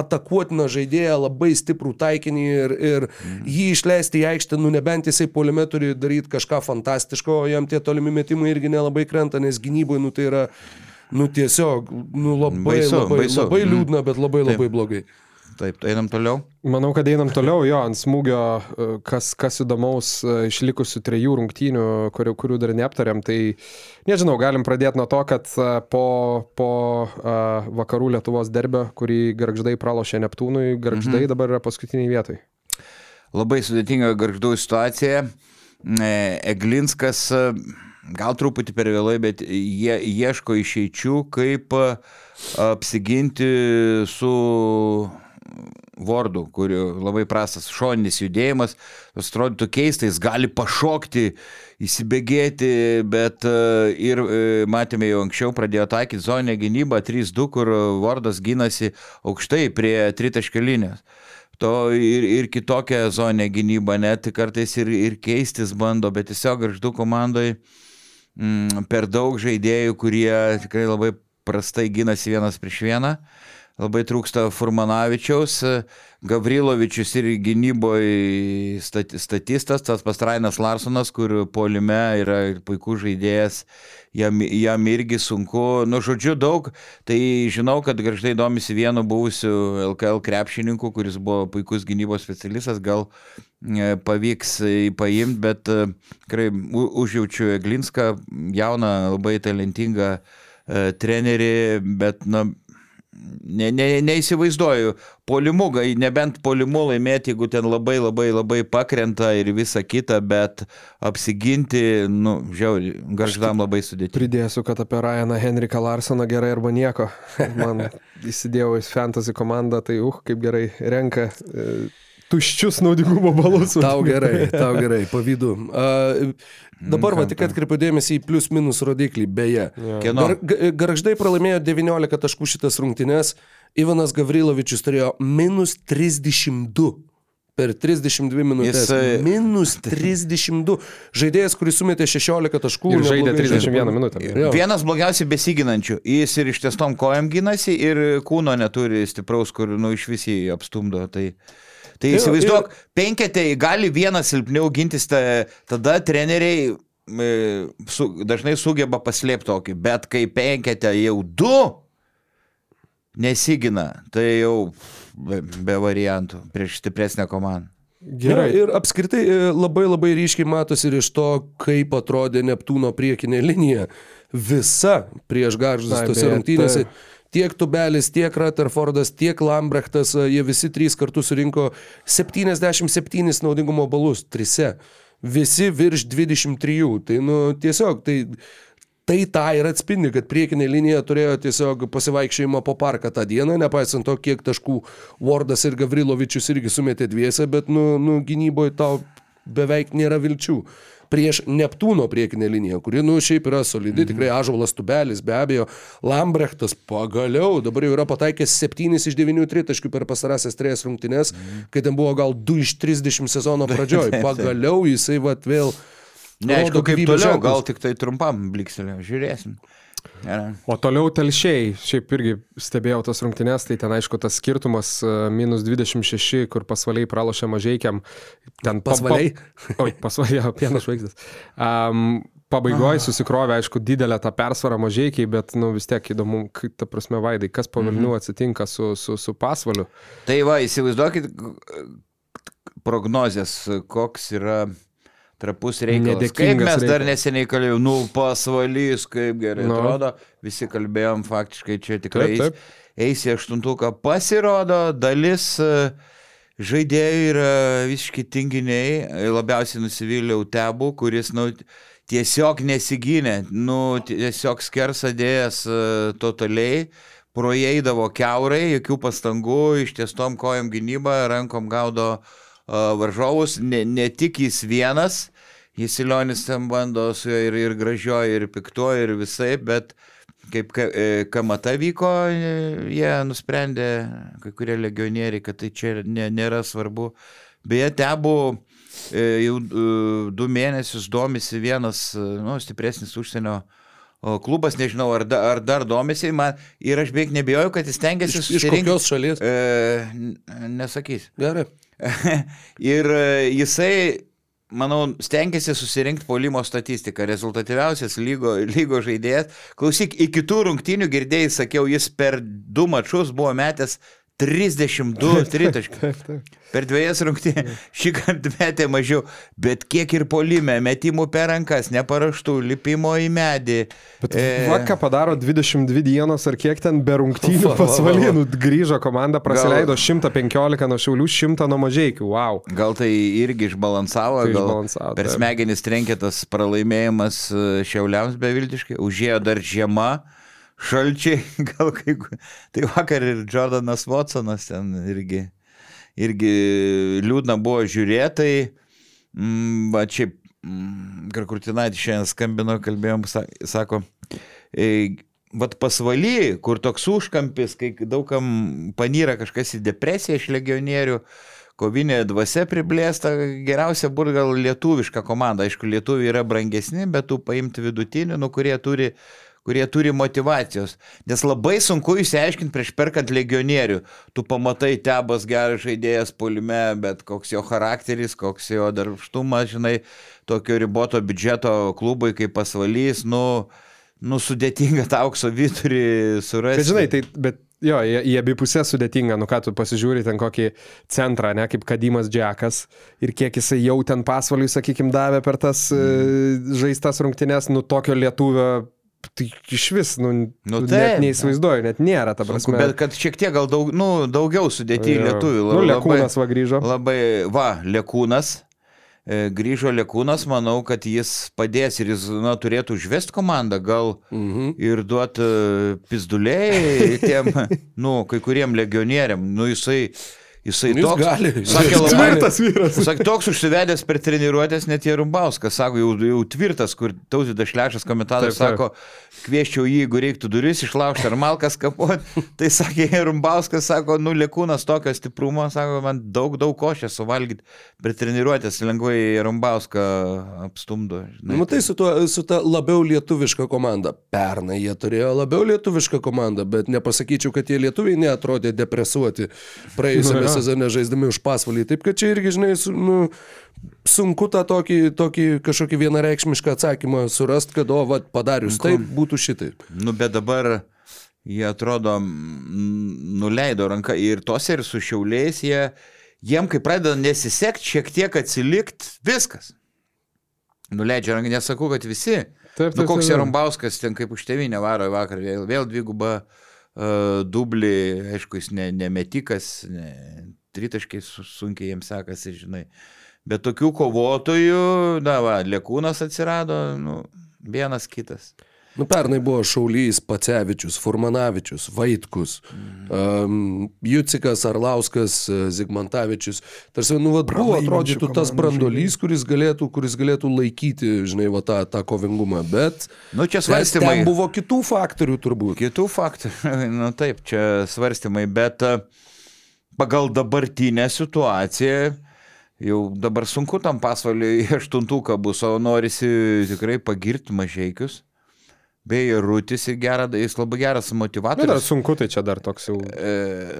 atakuotiną žaidėją, labai stiprų taikinį ir, ir mm. jį išleisti į aikštę, nu nebent jisai poliame turi daryti kažką fantastiško, o jam tie tolimi metimai irgi nelabai krenta, nes gynyboje, nu tai yra, nu tiesiog, nu labai, baisu, labai, baisu. labai mhm. liūdna, bet labai Taip. labai blogai. Taip, einam toliau. Manau, kad einam toliau, jo, ant smūgio, e, kas, kas įdomaus e, išlikusių trejų rungtynių, kurių, kurių dar neaptarėm, tai nežinau, galim pradėti nuo to, kad e, po, po vakarų Lietuvos derbio, kurį garždai pralošė Neptūnui, garždai mhm. dabar yra paskutiniai vietai. Labai sudėtinga garždų situacija. Eglinskas gal truputį per vėlai, bet jie ieško išeičių, kaip apsiginti su Vordu, kurio labai prastas šoninis judėjimas, tas atrodytų keistai, jis gali pašokti, įsibėgėti, bet e, ir e, matėme jau anksčiau pradėjo taikyti zoninę gynybą 3-2, kur Vordas gynasi aukštai prie tritaškio linijos. To ir, ir kitokią zoninę gynybą, net kartais ir, ir keistis bando, bet tiesiog garždų komandai mm, per daug žaidėjų, kurie tikrai labai prastai gynasi vienas prieš vieną. Uh, labai trūksta Furmanavičiaus, Gavrilovičius ir gynyboje statistas, tas pastrainas Larsonas, kur polime yra puikus žaidėjas, jam, jam irgi sunku, nu žodžiu daug, tai žinau, kad garždai domisi vienu buvusiu LKL krepšininku, kuris buvo puikus gynybos specialistas, gal e, pavyks paimti, bet e, tikrai užjaučiu Eglinską, jauną, labai talentingą e, trenerį, bet, na, ne, ne, neįsivaizduoju, polimu, nebent polimu laimėti, jeigu ten labai labai labai pakrenta ir visa kita, bet apsiginti, nu, žiauri, garždam labai sudėtinga. Pridėsiu, kad apie Ryaną Henriką Larsoną gerai arba nieko. Man įsidėjau į fantasy komandą, tai uh, kaip gerai renka. E, tuščius naudingumo balus. Tau gerai, tau gerai, pavydu. Uh, dabar va tik atkreipiu dėmesį į plius minus rodiklį, beje. Gar, garždai pralaimėjo 19 taškų šitas rungtynes, Ivanas Gavrilovičius turėjo minus 32 per 32 minutės. Jis... Minus 32. Žaidėjas, kuris sumetė 16 taškų. Ir žaidė 31 minutę. Vienas blogiausiai besiginančių. Jis ir ištiestom kojam gynasi, ir kūno neturi stipraus, kur nu iš visi apstumdo. Tai... Tai įsivaizduok, ir... penketė gali vienas silpniau gintis, ta, tada treneriai e, su, dažnai sugeba paslėpti tokį, bet kai penkete jau du nesigina, tai jau be, be variantų prieš stipresnę komandą. Gerai. Ir apskritai e, labai labai ryškiai matosi ir iš to, kaip atrodė Neptūno priekinė linija. Visa prieš garžus tose rungtynėse. e, Tiek Tubelis, tiek Rutherfordas, tiek Lambrechtas, e, jie visi trys kartu surinko 77 naudingumo balus, trise. Visi virš 23. Tai, nu, tiesiog, tai, tai tą ir atspindi, kad priekinė linija turėjo tiesiog pasivaikščiojimą po parką tą dieną, nepaisant to, kiek taškų Wardas ir Gavrilovičius irgi sumetė dviese, bet, nu, nu gynyboje tau beveik nėra vilčių prieš Neptūno priekinę liniją, kuri, nu, šiaip yra solidi, tikrai Ažuolas Tubelis, be abejo, Lambrechtas pagaliau, dabar jau yra pataikęs 7 iš 9 tritaškių per pastarąsias 3 rungtynes, kai ten buvo gal 2 iš 30 sezono pradžioj. Pagaliau jisai vat vėl... Neaišku, rodo kaip toliau, ženklus. gal tik tai trumpam blikselė, žiūrėsim. Gerai. O toliau telšiai, šiaip irgi stebėjau tas rungtynes, tai ten aišku tas skirtumas e, minus 26, kur pasvaliai pralošė mažiekiam. Ten pa- Pasvaliai? Pa, oi, pasvaliai, pienas žvaigždės. Um, Pabaigoje susikrovė, aišku, didelę tą persvarą mažiekiai, bet, nu, vis tiek įdomu, kaip, ta prasme, Vaidai, kas po Vilnių atsitinka su, su, su pasvaliu. Tai va, įsivaizduokit prognozės, koks yra trapus reikalas. Kaip mes dar reikalas. neseniai kalbėjome, nu pasvalys, kaip gerai Nu. atrodo, visi kalbėjom faktiškai čia tikrai Taip, eis, eis į aštuntuką. Pasirodo, dalis e, žaidėjų yra visiškai tinginiai, labiausiai nusivylė Utebų, kuris, nu, tiesiog nesigynė, nu, tiesiog skersadėjęs e, totaliai proeidavo keurai, jokių pastangų, ištiestom kojom gynybą, rankom gaudo uh, varžovus, ne, ne tik jis vienas, jis Ilionis ten bando su juo ir, ir gražioji, ir piktuoji, ir visai, bet kaip ka- e, kamata vyko, e, jie nusprendė, kai kurie legionieriai, kad tai čia nėra svarbu. Beje, tebu e, jau du mėnesius domisi vienas nu, stipresnis užsienio klubas, nežinau, ar, da, ar dar domisi, man, ir aš beveik nebijoju, kad jis tengiasi Iš, iš kokios šalies? E, nesakys. Gerai. ir e, jisai, manau, stengiasi susirinkti polimo statistiką. Rezultatyviausias lygo, lygo žaidėjas. Klausyk, iki tų rungtynių girdėjai, sakiau, jis per du mačius buvo metęs 32 tritaškius. Per dviejas rungtynės šį kartą metė mažiau, bet kiek ir polime, metimų per rankas, neparaštų, lipimo į medį. Bet e... va, ką padaro 22 dienos ar kiek ten be rungtynių Va, va, va, va. pasvalinų grįžo komanda, praleido 115 nuo šiaulių, 100 nuo mažiekių. Wow. Gal tai irgi išbalansavo, Tai gal išbalansavo, per taip. smegenis trenkė tas pralaimėjimas e, šiauliams beviltiškai, užėjo dar žiema, šalčiai, gal kai... ku- Tai vakar ir Jordanas Watsonas ten irgi, irgi liūdna buvo žiūrėtai, mm, va čia, mm, Garkurtinaitį šiandien skambino, kalbėjom, sa- sako, Vat pasvaly, kur toks užkampis, kai daugam panyra kažkas į depresiją iš legionierių, kovinė dvasia priblėsta, geriausia būtų gal lietuviška komanda. Aišku, lietuviai yra brangesni, bet tu paimti vidutinių, nu, kurie turi kurie turi motivacijos. Nes labai sunku išsiaiškinti prieš perkant legionierių. Tu pamatai tebas geras žaidėjas polime, bet koks jo charakteris, koks jo darbštumas, žinai, tokio riboto biudžeto klubui kaip pasvalys, nu, nu sudėtinga tą aukso vidurį surasti. Bet žinai, tai, bet jo, į, į abi pusės sudėtinga, nu ką tu pasižiūri ten kokį centrą, ne, kaip Kadimas Džekas ir kiek jisai jau ten pasvaliui, sakykime, davė per tas mm. žaistas rungtynes, nu tokio lietuvio. Tai iš vis, nu, Nu, taip, net neįsivaizduoju, net nėra, ta Sunku, prasme. bet kad šiek tiek gal daug, nu, daugiau sudėti Jo. lietuvių. Nu, Lekūnas va grįžo. Labai, va, Lekūnas. e, Grįžo Lekūnas, manau, kad jis padės ir jis na, turėtų užvesti komandą, gal Mhm. ir duoti pizduliai tiem, nu, kai kuriem legionieriam. Nu, jisai, jisai Nu, jis toks. gali. Sakė, Jis labai, Tvirtas vyras. Sakė, toks užsivedęs per treniruotės net Jerumbauskas, sako, jau, jau tvirtas, kur tautvydas šlešas komentatorius sako, kvieščiau jį, jeigu reiktų duris išlaužti ar malkas kapuoti. Tai sakė Jerumbauskas, sako, nu lėkūnas tokio stiprumo, sako, man daug, daug košės suvalgyti per treniruotės, lengvai Jerumbauską apstumdo. žinai. Nu, tai su, tuo, su ta labiau lietuviška komanda. Pernai jie turėjo labiau lietuvišką komandą, bet nepasakyčiau, kad tie lietuviai neatrodė depresuoti praėjusiame Nu. Sezone žaisdami už pasvalį. Taip kad čia irgi, žinai, su, nu, sunku tą tokį, tokį kažkokį vienareikšmišką atsakymą surasti, kad, o, va, padarius taip, būtų šitaip. Nu, bet dabar jie atrodo mm, nuleido ranką ir tos ir su šiauliais jie, jiem kai pradeda nesisekti, šiek tiek atsilikt, viskas. Nuleidžia ranką, nesakau, kad visi. Taip, Nu, taip, koks taip, taip. Jarombauskas ten kaip už tevinę varo į vakarą, vėl, vėl dviguba uh, dublį, aišku, jis ne, ne metikas, ne, tritaškai su- sunkiai jiems sekasi, žinai. Bet tokių kovotojų, na, va, Lekūnas atsirado, nu, vienas kitas. Nu, pernai buvo Šaulys, Pacevičius, Furmanavičius, Vaitkus, um, Jucikas, Arlauskas, e, Zigmantavičius. Tarsi, nu, vat, buvo atrodytų tas brandolys, kuris galėtų, kuris galėtų laikyti, žinai, va, tą, tą kovingumą. Bet Nu, čia ten svarstymai. buvo kitų faktorių turbūt. Kitų faktų, nu taip, čia svarstymai, bet e, pagal dabartinę situaciją jau dabar sunku tam pasvaliui aštuntuką bus, o norisi tikrai pagirti mažiekius. Beje, Rūtis ir gerą, jis labai geras Nu, dar motivatorius. sunku, tai čia dar toks jau.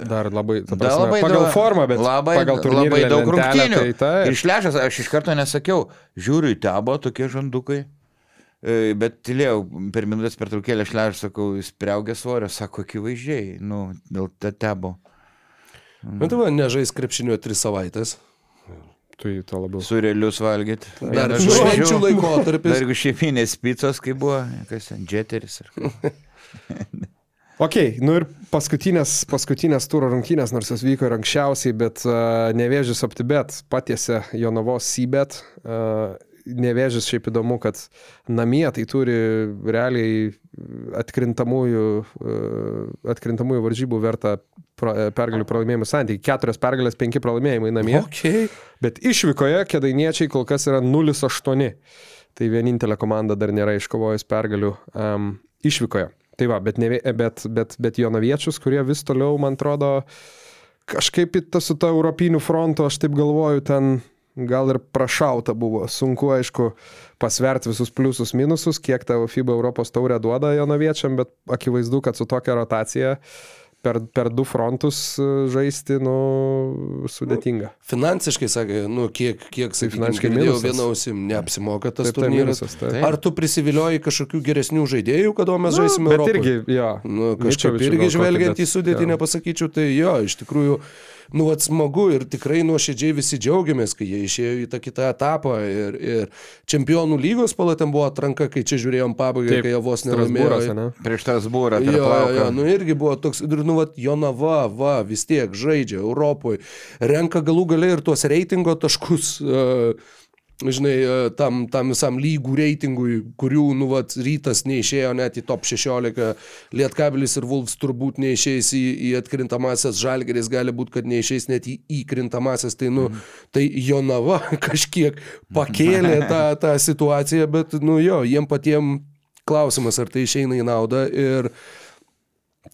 Dar labai, ta Da, prasme, labai pagal daug- formą, bet labai, pagal labai turnyrinę daug lentelę, rungtynių. Tai, tai, Ir šlešas, aš iš karto nesakiau, žiūriu į tebo tokie žandukai. E, Bet tylėjau, per minutės per trukėlę šlešas, sakau, jis priaugė svorio, sako, akivaizdžiai, nu, dėl te tebo. Bet tai va, nežais krepšinio tris savaitės. Tu į to labiau. Surelius valgyti. Dar švenčių laikotarpis. Dar jeigu šeiminės picos, kai buvo, kas ten, džeteris. Ar... ką. Ok, nu ir paskutinės, paskutinės turo rungtynės, nors jos vyko ir anksčiausiai, bet uh, nevėžys optibet patiesė Jonavos sybet. Uh, nevėžys šiaip įdomu, kad namie tai turi realiai atkrintamųjų, uh, atkrintamųjų varžybų vertą pra, pergalių pralaimėjimų santykį. Keturios pergalės, penki pralaimėjimai namie. Okay. Bet išvykoje kėdainiečiai kol kas yra 0-8. Tai vienintelė komanda dar nėra iškovojus pergalių um, išvykoje. Tai va, bet, ne, bet, bet, bet jonaviečius, kurie vis toliau, man atrodo, kažkaip su ta europiniu frontu, aš taip galvoju, ten gal ir prašauta buvo. Sunku, aišku, pasverti visus pliusus, minususus, kiek tavo FIBA Europos taurė duoda jonaviečiam, bet akivaizdu, kad su tokia rotacija per, per du frontus e, žaisti, nu, sudėtinga. Finansiškai, sakė, nu, kiek, kiek Tai finansiškai girdėjau, minusas. viena ausim neapsimoka tas Taip, tai turnyras. minusas, taip. Ar tu prisivilioji kažkokių geresnių žaidėjų, kada mes žaisime Nu, bet Europoje? irgi, jo. Nu, kažkaip irgi žvelgiant bet- į sudėtį jo. nepasakyčiau, tai jo, iš tikrųjų, nu, vat smagu ir tikrai nuoširdžiai visi džiaugiamės, kai jie išėjo į tą kitą etapą ir, ir čempionų lygos palatėm buvo atranka, kai čia žiūrėjom pabaigą, Taip, kai jie vos nelaimėjo. ne? Prieš Strasbūrą, Jo, per jo, plauką. nu irgi buvo toks, ir nu, vat, Jonava, va, vis tiek žaidžia Europoje, renka galų gale ir tuos reitingo taškus, uh, žinai, e, tam, tam visam lygų reitingui, kurių, nu, vat, rytas neišėjo net į top 16, Lietkabilis ir Vulfs turbūt neišeis į, į atkrintamasias, Žalgeris gali būti, kad neišeis net į įkrintamasias, tai, nu, tai Jonava kažkiek pakėlė tą, tą situaciją, bet, nu, jo, jiem patiem klausimas, ar tai išeina į naudą ir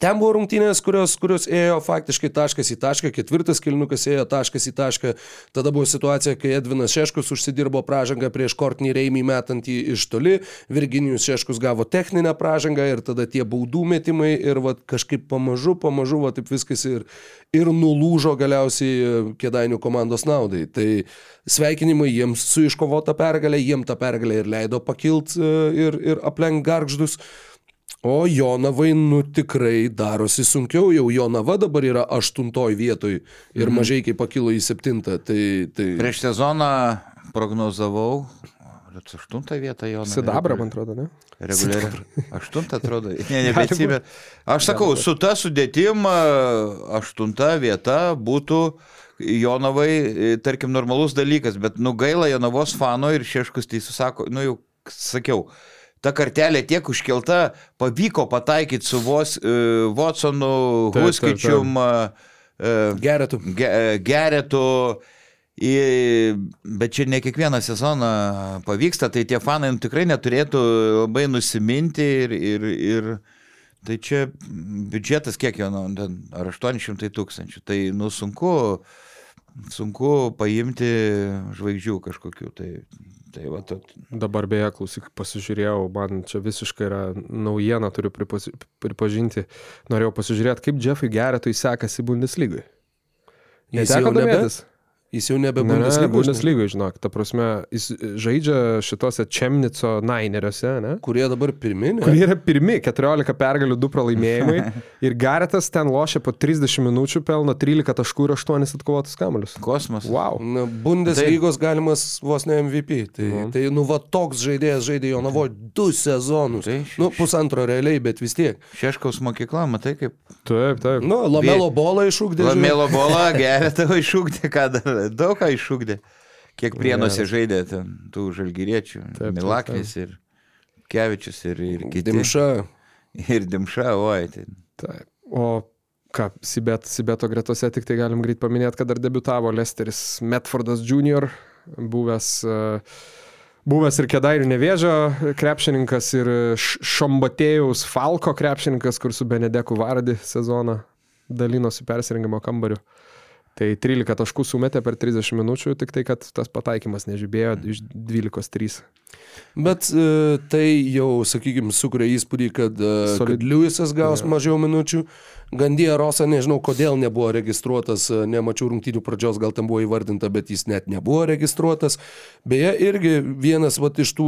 Ten buvo rungtynės, kurios, kurios ėjo faktiškai taškas į tašką, ketvirtas kilnukas ėjo taškas į tašką. Tada buvo situacija, kai Edvinas Šeškus užsidirbo pražangą prieš Kortnį Reimį metant jį iš toli, Virginijus Šeškus gavo techninę pražangą ir tada tie baudų metimai ir vat, kažkaip pamažu, pamažu, va, taip viskas ir, ir nulūžo galiausiai e, Kėdainių komandos naudai. Tai sveikinimai jiems su iškovota pergalė, jiem tą pergalę ir leido pakilt e, ir, ir aplenk garždus. O Jonavai, nu tikrai darosi sunkiau, jau Jonava dabar yra aštuntoj vietoj ir Mhm. mažai kai pakilo į septintą. Tai, tai... Prieš sezoną prognozavau, aštuntą vietą jo. Sidabra, man atrodo, ne? Reguliariai. Aštuntą atrodo. Ne, nebeatsimė. Aš sakau, su ta sudėtim aštunta vieta būtų Jonavai, e, tarkim, normalus dalykas, bet nu gaila Jonavos fano ir Šeškus teisų sako, nu jau sakiau, ta kartelė tiek užkelta, pavyko pataikyti su vos, uh, Watsonu, Huskičium, uh, Geretų. ge, geretu. Į, bet čia ne kiekvieną sezoną pavyksta, tai tie fanai nu, tikrai neturėtų labai nusiminti ir, ir, ir tai čia biudžetas kiek jo, nu, ten, ar 800 tūkstančių, tai nu sunku, sunku paimti žvaigždžių kažkokių. Tai, tai va, to, Dabar beje, klausyk, pasižiūrėjau, man čia visiškai yra naujiena, turiu pripaži- pripažinti. Norėjau pasižiūrėti, kaip Jeffui Geretui sekasi Bundeslygai. Jis jau nebe, domėtis. Jis jau nebe Ne, ne, Bundeslygoje. Bundeslygoje, žinok, ta prasme, jis žaidžia šitose Čemnico Naineriuose, ne? Kurie dabar pirminė. Kurie yra pirmi, 14 pergalių, 2 pralaimėjimai. Ir Garetas ten lošia po 30 minučių, pelno 13 taškų ir 8 atkovotus kamuolius. Kosmos. Wow. Na, Bundeslygos galimas vos ne MVP. Tai, Mhm. tai nu, va toks žaidėjas žaidė Jonavo du sezonus. Tai Nu, pusantro realiai, bet vis tiek. Šeškaus mokykla, matai kaip. Taip, taip. Nu, Lamelo bolą išūkdė. Lamelo bolą, geria tavo iššūkdė, ką dar, daug ką iššūkdė. Kiek prienuose žaidė ten tų žalgyriečių. Milaknis ir Kevičius ir, ir kiti. Dimša. Ir Dimša, oi. Tai. taip. O ką, Sibet, Sibeto gretose tik tai galim greit paminėti, kad dar debitavo Lesteris Metfordas Jr., buvęs, e, buvęs ir Kedairių nevėžio krepšininkas ir Šombatėjaus Falko krepšininkas, kur su Benedeku Vardi sezoną dalinosi persirengimo kambariu. Tai 13 taškų sumetė per 30 minučių, tik tai, kad tas pataikymas nežibėjo iš 12-3. Bet e, tai jau, sakykime, sukuria įspūdį, kad, e, Solid- kad Liujisas gaus Jo. mažiau minučių. Gandija Rosa, nežinau, kodėl nebuvo registruotas, e, nemačiau rungtynių pradžios, gal ten buvo įvardinta, bet jis net nebuvo registruotas. Beje, irgi vienas vat, iš tų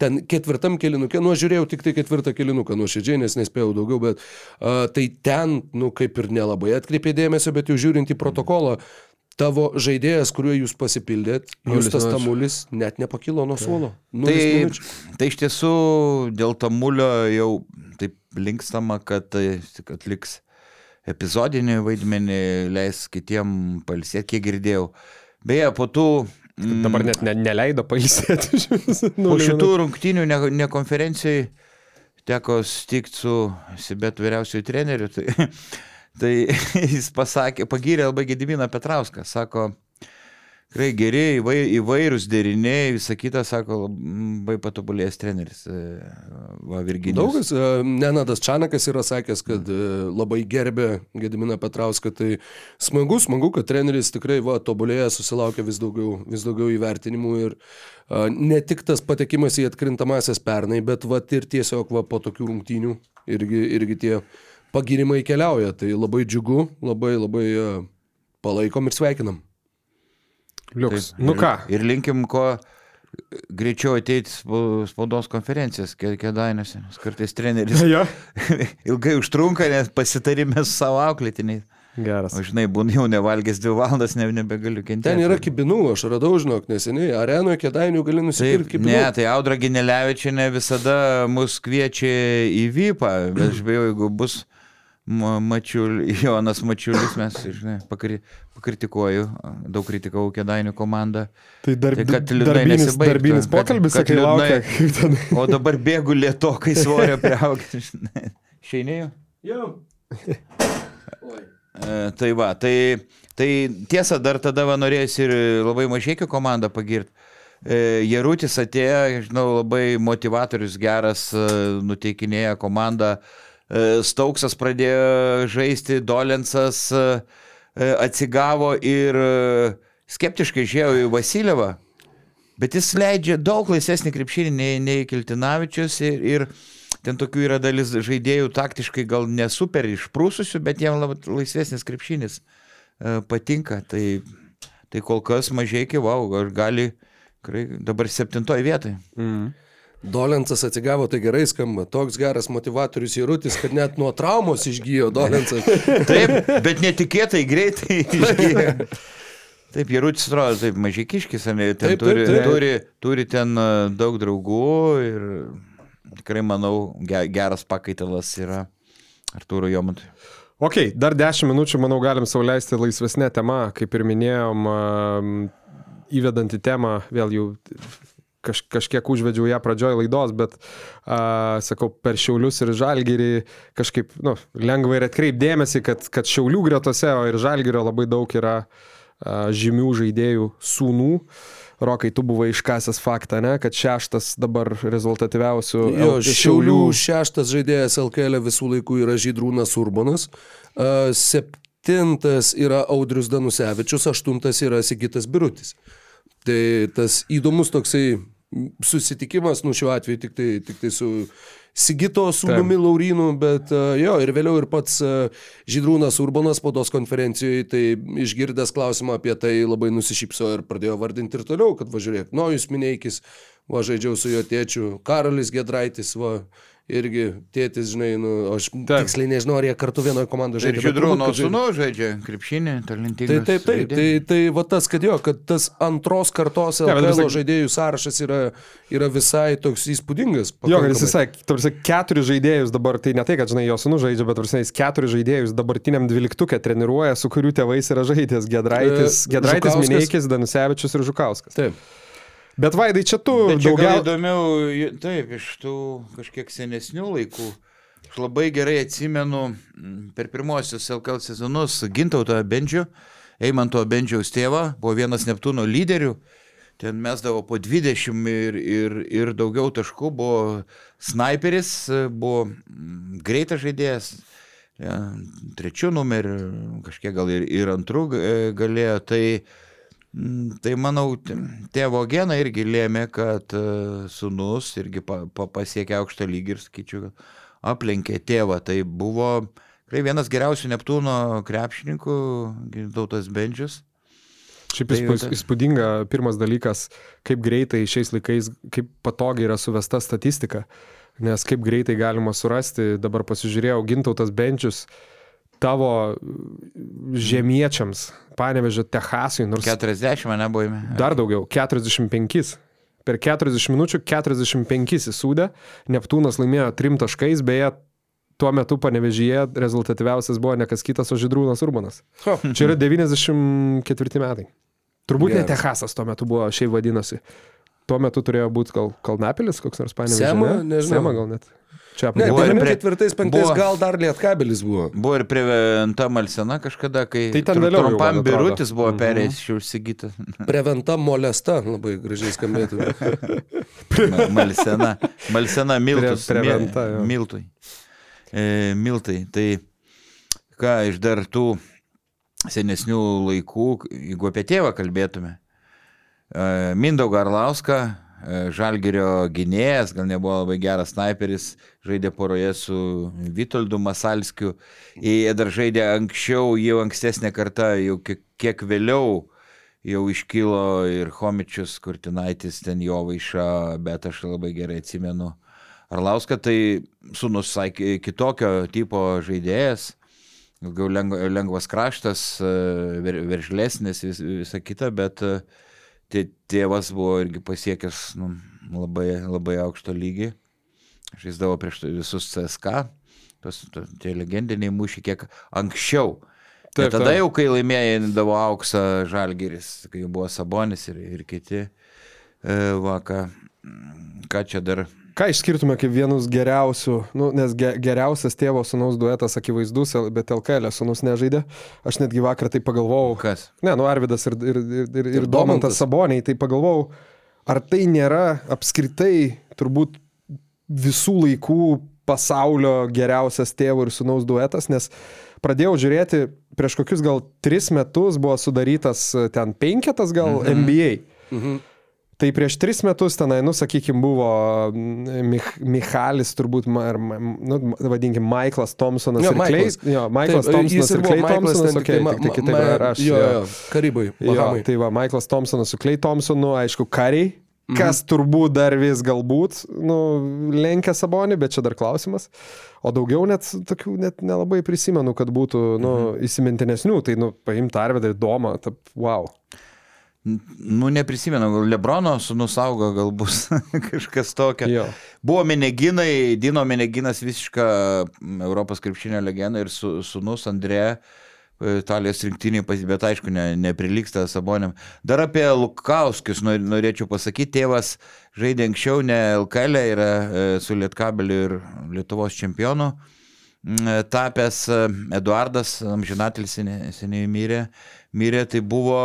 ten ketvirtam kilinukė, nu aš žiūrėjau tik tai ketvirtą kilinuką nuoširdžiai, nes nespėjau daugiau, bet uh, tai ten, nu kaip ir nelabai atkreipė dėmesio, bet jau žiūrint į protokolą, tavo žaidėjas, kuriuo jūs pasipildėt, Justas. Tamulis, net nepakilo nuo suolo. Tai, minučių. tai iš tiesų dėl tamulio jau taip linkstama, kad tai atliks epizodinį vaidmenį, leis kitiem palsėti, kiek girdėjau. Beje, po tų... mm, Dabar net ne, neleido pailsėti. Po šitų rungtynių ne, ne konferencijai teko sutikti su Sibet vyriausiųjų treneriu. Tai, tai jis pasakė, pagyrė labai Gediminą Petrauską. Sako, tikrai geri, įvai- įvairūs deriniai, visą kitą, sako, labai patobulėjęs treneris. e, Va, Virginijus. Daugas, e, Nenadas Čanakas yra sakęs, kad e, labai gerbė Gediminą Petrauską, tai smagu, smagu, kad treneris tikrai va, tobulėja, susilaukia vis daugiau, vis daugiau įvertinimų ir ne tik tas patekimas į atkrintamasias pernai, bet va, ir tiesiog va, po tokių rungtynių irgi, irgi tie pagirimai keliauja, tai labai džiugu, labai labai palaikom ir sveikinam. Liuks. Taip, Nu ir- ką, Ir linkim, ko greičiau ateiti spaudos konferencijas kėdainėse. Nes kartais treneris jo. ilgai užtrunka, nes pasitarime su savo auklėtiniais. Geras. O žinai, būn jau nevalgęs dvi valandas, ne, nebegaliu kentėti. Ten yra kibinų, aš radau, žinok, neseniai, arenoje kėdainių gali nusipirkti kibinų. ne, tai Audra Ginelevičiane visada mus kviečia į Vypą, bet aš bijau, jeigu bus Ma- Mačiul, Jonas Mačiulis, mes, žinai, pakri, pakritikuoju, daug kritikavau Kedainių komandą. Tai, dar, Tai kad darbinis, darbinis kad- pokalbis, kad sakai, liūdnai. laukia. O dabar bėgu lietokai svorio priaugti. Šeinėjau? Jau. E, tai va, tai, tai tiesa, dar tada va norėjusi ir labai mažėkio komandą pagirti. E, Jarutis atėjo, žinau, labai motivatorius, geras, e, nuteikinėja komandą. E, Stauksas pradėjo žaisti, Dolensas e, e, atsigavo ir e, skeptiškai žiūrėjau į Vasilievą. Bet jis leidžia daug laisvesnį krepšinį nei, nei Kiltinavičius ir, ir ten tokių yra dalis žaidėjų taktiškai gal nesuper išprūsusių, bet labai laisvesnis krepšinis e, patinka. Tai, tai kol kas mažai iki, wow, gali dabar septintoje vietoje. Mm. Dolensas atsigavo, tai gerai skamba. Toks geras motivatorius įrutis, kad net nuo traumos išgyjo Dolensas. Taip, bet netikėtai greitai išgyja. Taip, Jarutis atrodo, taip, mažykiškis, ar ne, ten Taip, taip, turi, taip. turi, turi ten daug draugų ir tikrai, manau, ge- geras pakaitalas yra Artūro Jomantui. Ok, dar 10 minučių, manau, galim sauliaisti laisvesnė tema, kaip ir minėjom, įvedant į temą, vėl jau kaž, kažkiek užvedžiau ją pradžioj laidos, bet, a, sakau, per Šiaulius ir Žalgirį kažkaip, nu, lengva ir atkreipdėmėsi, kad, kad Šiaulių gretose, o ir Žalgirio labai daug yra a, žymių žaidėjų sūnų. Rokai, tu buvai iškasęs faktą, ne, kad šeštas dabar rezultatyviausių Jo, L- Šiaulių šeštas žaidėjas LKL visų laikų yra Žydrūnas Urbanas. A, Septintas yra Audrius Danusevičius, aštuntas yra Sigitas Birutis. Tai tas įdomus toksai susitikimas, nu šiuo atveju tik tai, tik tai su Sigito sūnumi Laurinu, bet uh, jo, ir vėliau ir pats uh, Žydrūnas Urbanas spaudos konferencijoje, tai išgirdęs klausimą apie tai labai nusišypso ir pradėjo vardinti ir toliau, kad važiuok, Nojus Mineikis, va žaidžiau su jo tėčiu, Karolis Gedraitis, va irgi tėtis, žinai, nu, aš Taip. tiksliai nežinau, ar jie kartu vienoje komandoje žaidžia. Ir Žydrūno sūnų žaidžia krepšinį, talentingai. Taip, taip, taip, tai, tai va tas, kad jo, kad tas antros kartos LKL ja, žaidėjų sąrašas yra, yra visai toks įspūdingas. Jo, kad jis sakė, tarsi keturis žaidėjus dabar, tai ne tai, kad, žinai, jo sūnų žaidžia, bet tarsi jis keturis žaidėjus dabartiniam dvyliktukė treniruoja, su kurių tėvais yra žaidęs Gedraitis, e, Gedraitis Mineikis, Danusevičius ir Žukauskas. Taip. Bet Vaidai, čia tu čia daugiau... įdomiau, taip, iš tų kažkiek senesnių laikų. Aš labai gerai atsimenu per pirmosius LKL sezonus Gintauto Bendžio, Eimanto Bendžiaus tėvą, buvo vienas Neptūno lyderių. Ten mesdavo po 20 ir, ir, ir daugiau taškų, buvo sniperis, buvo greitas žaidėjas, ja, trečių numerių, kažkiek gal ir, ir antrų galėjo. Tai Mm, tai manau, tėvo genai irgi lėmė, kad e, sunus irgi pa, pa, pasiekė aukštą lygį ir sakyčiau, aplenkė tėvą. Tai buvo tikrai vienas geriausių Neptūno krepšininkų, Gintautas Bendžius. Šiaip tai, įspūdinga pirmas dalykas, kaip greitai šiais laikais, kaip patogiai yra suvesta statistika, nes kaip greitai galima surasti, dabar pasižiūrėjau, Gintautas Benčius, uh, tavo žemiečiams, panevežė Techasui, nors... 40 mane buvome. Dar daugiau, 45. Per 40 minučių 45 įsūdė, Neptūnas laimėjo 3 taškais, beje, tuo metu panevežyje rezultatyviausias buvo ne kas kitas, o Židrūnas Urbanas. Oh. Čia yra 94 metai. Turbūt Geras. ne Techasas tuo metu buvo, šiaip vadinasi. Tuo metu turėjo būti gal Kalnapilis, koks nors panevežys. Sema, ne? nežinau. Sema gal net. Čia ne, buvo ir prie ketvirtais, penktais gal dar lietkabelis buvo. Buvo ir prie Venta Malsena kažkada, kai tai ten vėliau trumpam birutis buvo mhm. perėjęs iš užsigytą. Preventa molesta, labai gražiai skambėtų. Malsena, Malsena Miltus. Pre, preventa, jo. Miltui. E, miltai. Tai ką iš dar tų senesnių laikų, jeigu apie tėvą kalbėtume. E, Mindaugą Arlauską, E, Žalgerio gynėjas, gal nebuvo labai geras sniperis, žaidė poroje su Vitoldu Masalskiu. Jie dar žaidė anksčiau, jau ankstesnė karta, jau kiek, kiek vėliau jau iškilo ir Homičius, Kurtinaitis, ten jo vaiša, bet aš labai gerai atsimenu. Arlauską tai sunus kitokio tipo žaidėjas, gal lengvas kraštas, e, veržlesnis, vis, visa kita, bet uh, tėvas buvo irgi pasiekęs nu, labai, labai aukšto lygį. Žaisdavo prieš visus CSK, tos, to, tie legendiniai mūšiai kiek anksčiau. Taip, tada taip. jau, kai laimėjai auksą Žalgeris, kai buvo Sabonis ir, ir kiti, e, va, ką, ką čia dar Ką išskirtume kaip vienus geriausių, nu, nes ge, geriausias tėvo sunaus duetas akivaizdus, bet LKL sunus nežaidė. Aš netgi vakar tai pagalvojau. Kas? Ne, nu Arvidas ir, ir, ir, ir, ir Domantas Saboniai, tai pagalvojau, ar tai nėra apskritai turbūt visų laikų pasaulio geriausias tėvo ir sunaus duetas, nes pradėjau žiūrėti, prieš kokius gal tris metus buvo sudarytas ten penketas gal mhm. NBA. Mhm. Tai prieš tris metus tenai, nu, sakykime, buvo Mich Michalis, turbūt, ar, nu, vadinkim, Michaelas Thompsonas jo, ir Kleis. Jo, Michaelas Thompsonas ir Klei Thompsonas, okay, tik tai kitaip aš. Jo, jo, Karibai. Jo, tai va, Michaelas Thompsonas su Klei Thompsonu, aišku, kariai. Mhm. Kas turbūt dar vis galbūt, nu, lenkia Sabonį, bet čia dar klausimas. O daugiau net tokių net nelabai prisimenu, kad būtų, nu, mhm. įsimintinesnių. Tai, nu, paimti Arvidą įdomą, taip, wow. Nu, neprisimenu, gal Lebrono sunus auga, gal bus kažkas tokio. Jo. Buvo Meneginai, Dino Meneginas visiška Europos krepšinio legenda ir su, sunus Andrė, e, Italijos rinktinį, bet aišku, ne, neprilyksta Saboniam. Dar apie Lukauskius norėčiau pasakyti, tėvas žaidė anksčiau, ne LKL, e, yra e, su Lietkabeliu ir Lietuvos čempionu tapęs Eduardas, amžinatelis seniai mirė, mirė, tai buvo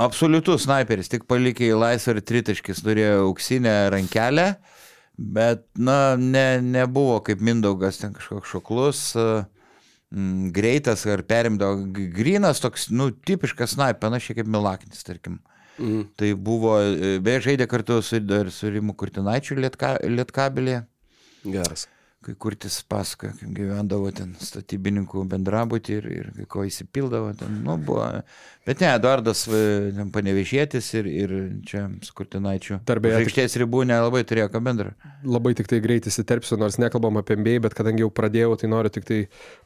absoliutus sniperis, tik palikė į laisvą ir tritaškis, turėjo auksinę rankelę, bet, na, ne, nebuvo kaip Mindaugas ten kažkoks šoklus, m, greitas ar perimdo, grinas toks, nu, tipiškas sniper, panašiai kaip Milaknis, tarkim. Mm. Tai buvo, e, beje, žaidė kartu su, dar su Rimu Kurtinaičiu lietka, Lietkabelėje. Geras. Kai kurtis pasakoja, kaip gyvendavo ten statybininkų bendrabutį ir, ir ko įsipildavo ten, nu, buvo. Bet ne, Eduardas e, ten panevežėtis ir, ir čia su Kurtinaičiu. Darbėje. Aikštės ribų nelabai turėjo ką bendra. Labai tik tai greit įsiterpsiu, nors nekalbam apie MBA, bet kadangi jau pradėjau, tai noriu tik tai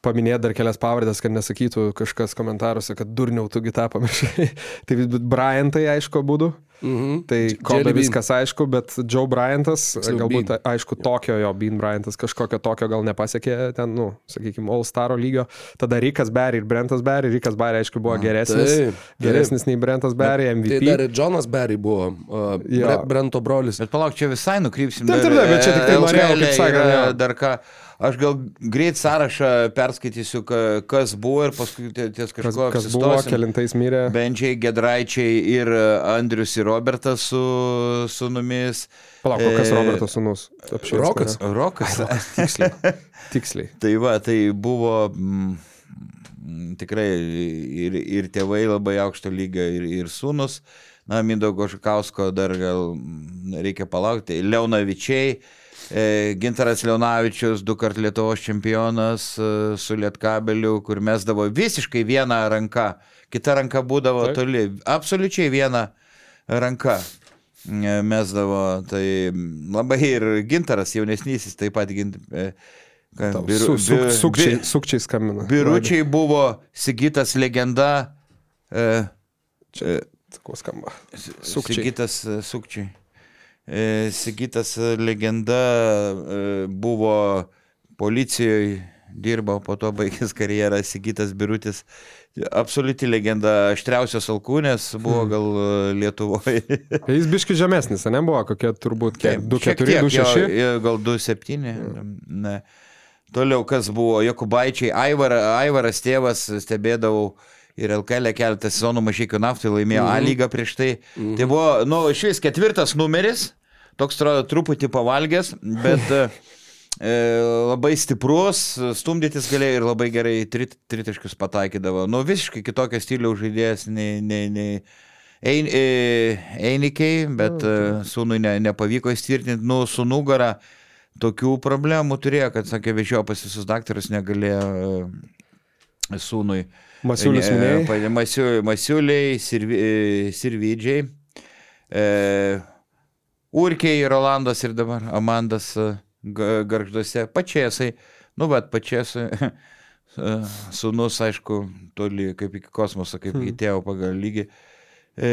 paminėti dar kelias pavardės, kad nesakytų kažkas komentaruose, kad durniau tu gitą pamiršai. tai Brian tai aišku būdu. Mhm. Tai Kobe viskas aišku, bet Joe Bryantas, Tiksliau, galbūt Bean. aišku tokio jo, Bean Bryantas kažkokio tokio gal nepasiekė ten, nu, sakykime, All Staro lygio. Tada Rikas Berry ir Brentas Berry. Rikas Berry aišku buvo geresnis. taip, taip. geresnis nei Brentas Berry, Tai MVP. dar ir Jonas Berry buvo, uh, Jo. Bre Brento brolis. Bet palauk, čia visai nukrypsim. Taip, taip, taip, bet čia tik tai e, norėjau, kaip jo. Dar ką. Aš gal greit sąrašą perskaitysiu, ka- kas buvo ir paskui tie- ties Kas, kažko kas buvo, apsistosim. kelintais mirė. Benčiai, Gedraičiai ir e, Andrius ir Robertas su sunumis. Palauk, kas E, Robertas sunus? Apšvies Rokas. mane. Rokas. Tiksliai. Tiksliai. tai va, tai buvo mm, tikrai ir, ir tėvai labai aukšto lygio, ir, ir sūnus. Na, Mindaugo Žukausko dar gal mm, reikia palaukti. Leonavičiai, e, Gintaras Leonavičius, du kart Lietuvos čempionas e, su Lietkabeliu, kur mesdavo visiškai vieną ranką, kita ranka būdavo Taip. toli, absoliučiai viena ranka e, mesdavo. Tai labai ir Gintaras jaunesnysis taip pat gint, e, biru- Su, su, sukčiai, sukčiai skambina. Biručiai buvo Sigitas legenda. E, Čia, ko skamba. Sukčiai. Sigitas e, sukčiai. E, Sigitas e, legenda e, buvo policijoje, dirbo, po to baigęs karjerą Sigitas Birutis. Absoliuti legenda, aštriausios alkūnės buvo Hmm. gal Lietuvoje. Jis biški žemesnis, ne buvo kokie turbūt kiek? 2-4, 2-6. Gal 2-7. Ne. Toliau kas buvo, Jokubaičiai, Aivar, Aivaras tėvas, stebėdavau ir LKL keletą sezonų mažykių naftai laimėjo A lygą prieš tai. Tai buvo, nu, šis ketvirtas numeris, toks atrodo truputį pavalgęs, bet e, labai stiprus, stumdytis galėjo ir labai gerai trit, tritaškius pataikydavo. Nu, visiškai kitokio stiliaus žaidėjas nei, nei, nei Ein, e, Einikiai, bet e, sūnui ne, nepavyko įstvirtinti, nu, su nugara tokių problemų turėjo, kad, sakė, vežiojo pas visus daktarus, negalėjo e, sūnui. Masiulis E, minėjai. pa- Masiu- Masiuliai, sirvi, e, sirvidžiai, e, Urkiai, Rolandas ir dabar Amandas e, ga- garžduose, pačiasai, nu, bet pačiasai. Sūnus, aišku, toli kaip iki kosmoso, kaip iki tėvo pagal lygį. E,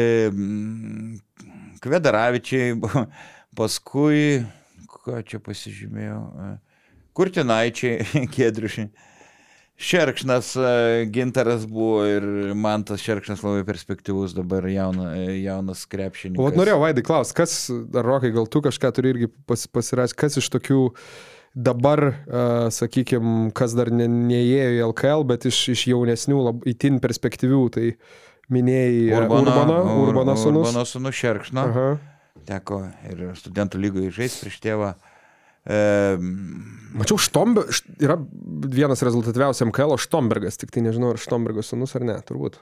Kvedaravičiai, paskui, ką čia pasižymėjau, e, Kurtinaičiai, Kedriušiai. Šerkšnas e, Gintaras buvo ir man tas Šerkšnas labai perspektyvus dabar jauna, e, jaunas krepšininkas. O norėjau, Vaidai, klaus, kas, Rokai, gal tu kažką turi irgi pas, pasirašyti, kas iš tokių dabar, uh, sakykime, kas dar ne, neįėjo į LKL, bet iš, iš jaunesnių, lab, itin perspektyvių, tai minėjai Urbano, Urbano, Urbano sunus. Urbano sunus Šerkšną. Aha. Teko ir studentų lygoje žaisti prieš tėvą. E, Mačiau, Štombe, št- yra vienas rezultatyviausias MKL, o Štombergas, tik tai nežinau, ar Štombergas sunus ar ne, turbūt.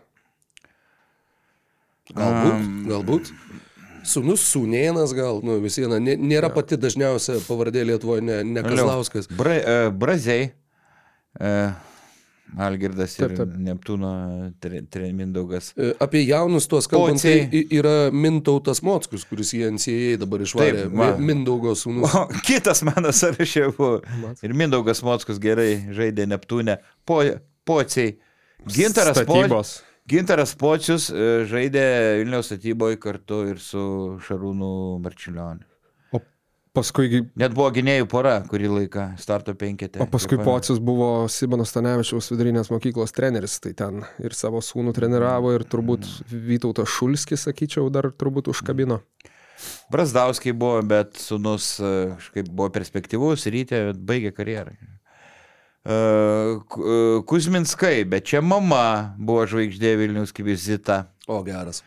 Galbūt, Am. galbūt. Sūnus Sūnėnas gal, nu vis viena, nė- nėra pati dažniausia pavardė Lietuvoje, ne, ne. Kazlauskas. Bra, e, Braziai. E, Algirdas ir Taip, taip. Neptūno tre, tre, Mindaugas. E, Apie jaunus tuos kalbant, Pociai. tai yra Mintautas Mockus, kuris į NCAA dabar išvarė. Taip, va. Mi- Mindaugo sūnus. O, kitas mano sąraše buvo. Ir Mindaugas Mockus gerai žaidė Neptūne. Po, pociai. Gintaras, po, Statybos. Gintaras Pocius e, žaidė Vilniaus statyboje kartu ir su Šarūnu Marčiulioniu. Paskui, Net buvo gynėjų pora kurį laiką, starto penketė. o paskui Pocius buvo Simono Stanevičiaus vidurinės mokyklos treneris, tai ten ir savo sūnų treniravo, ir turbūt Vytautas Šulskis, sakyčiau, dar turbūt užkabino. Brasdauskiai buvo, bet sunus e, kažkaip buvo perspektyvus, rytė baigė karjerą. E, e, Kuzminskai, bet čia mama buvo žvaigždė Vilnius kaip Zita. O, geras.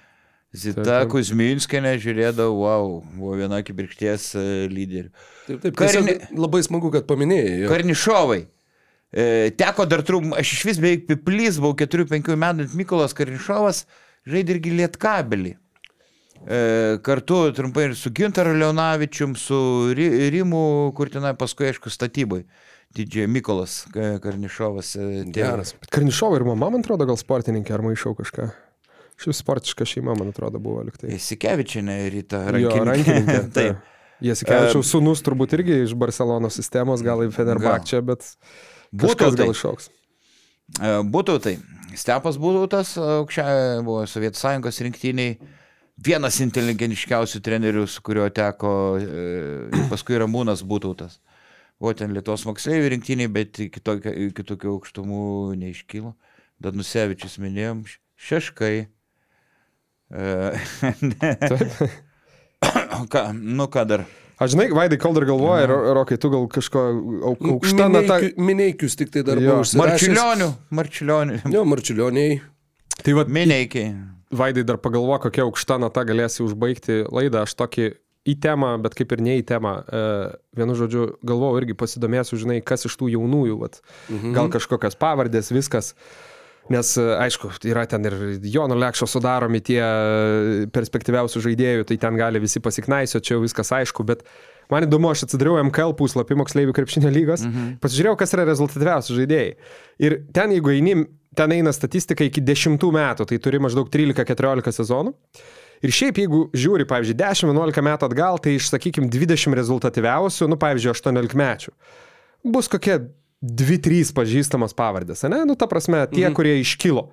Zita. Kuzminskinė žiūrėdavo, wow, buvo viena kibirkšties e, lyderių. Taip, taip. Tiesiog Labai smagu, kad paminėjai. jo. Karnišovai. E, Teko dar trum, aš iš vis beveik piplys, buvau 4-5 metų, Mykolas Karnišovas žaidė irgi lietkabelį. E, kartu trumpai ir su Gintaru Leonavičium, su Ri- Rimu, kur tenai paskui, aišku, statybai. Didžiai Mykolas Ka- Karnišovas. e. Geras. Karnišovai ir mama, man atrodo, gal sportininkė, ar maišau kažką. Šiaip sportiška šeima, man atrodo, buvo liktai. Sikevičiane ryta rankininkė. Taip. Jasikevičiaus sūnus turbūt irgi iš Barcelonos sistemos, gal į Fenerbahčę, bet kažkas Būtautai. gal išauks. E, Būtautai. Stepas Būtautas, aukščiai buvo Sovietų sąjungos rinktiniai. Vienas inteligentiškiausių trenerių, su kuriuo teko, e, paskui Ramūnas Būtautas. Buvo ten Lietuvos moksleivių rinktiniai, bet iki tokio- iki tokių aukštumų neiškilo. Danusevičius minėjom, Šeškai. Ką, nu ką dar? Aš žinai, Vaidai, kol dar galvoju, Ro- Rokai, tu gal kažko auk- aukšta nata. Mineikiu- Mineikius tik tai dar buvo užsirašęs. Marčiulionių, Marčiulionių. Jo, Marčiulioniai. Tai vad, Mineikiai. Vaidai dar pagalvo, kokia aukšta nata galėsi užbaigti laidą. Aš tokį į temą, bet kaip ir ne į temą. E, vienu žodžiu, galvoju irgi pasidomėsiu, žinai, kas iš tų jaunųjų, vat, Mhm. gal kažkokias pavardės, viskas. Nes, e, aišku, yra ten ir Jono Lekšo sudaromi tie e, perspektyviausių žaidėjų, tai ten gali visi pasiknaisio, čia jau viskas aišku, bet man įdomu, aš atsidariau MKL puslapį moksleivių krepšinio lygos, mhm. pasižiūrėjau, kas yra rezultatyviausi žaidėjai. Ir ten, jeigu eini, ten eina statistika iki 10 metų, tai turi maždaug 13-14 sezonų. Ir šiaip, jeigu žiūri, pavyzdžiui, 10-11 metų atgal, tai iš, sakykime, 20 rezultatyviausių, nu, pavyzdžiui, 18 mečių, bus kokie 2-3 pažįstamos pavardės, ne? Nu, ta prasme, tie, mhm. kurie iškilo.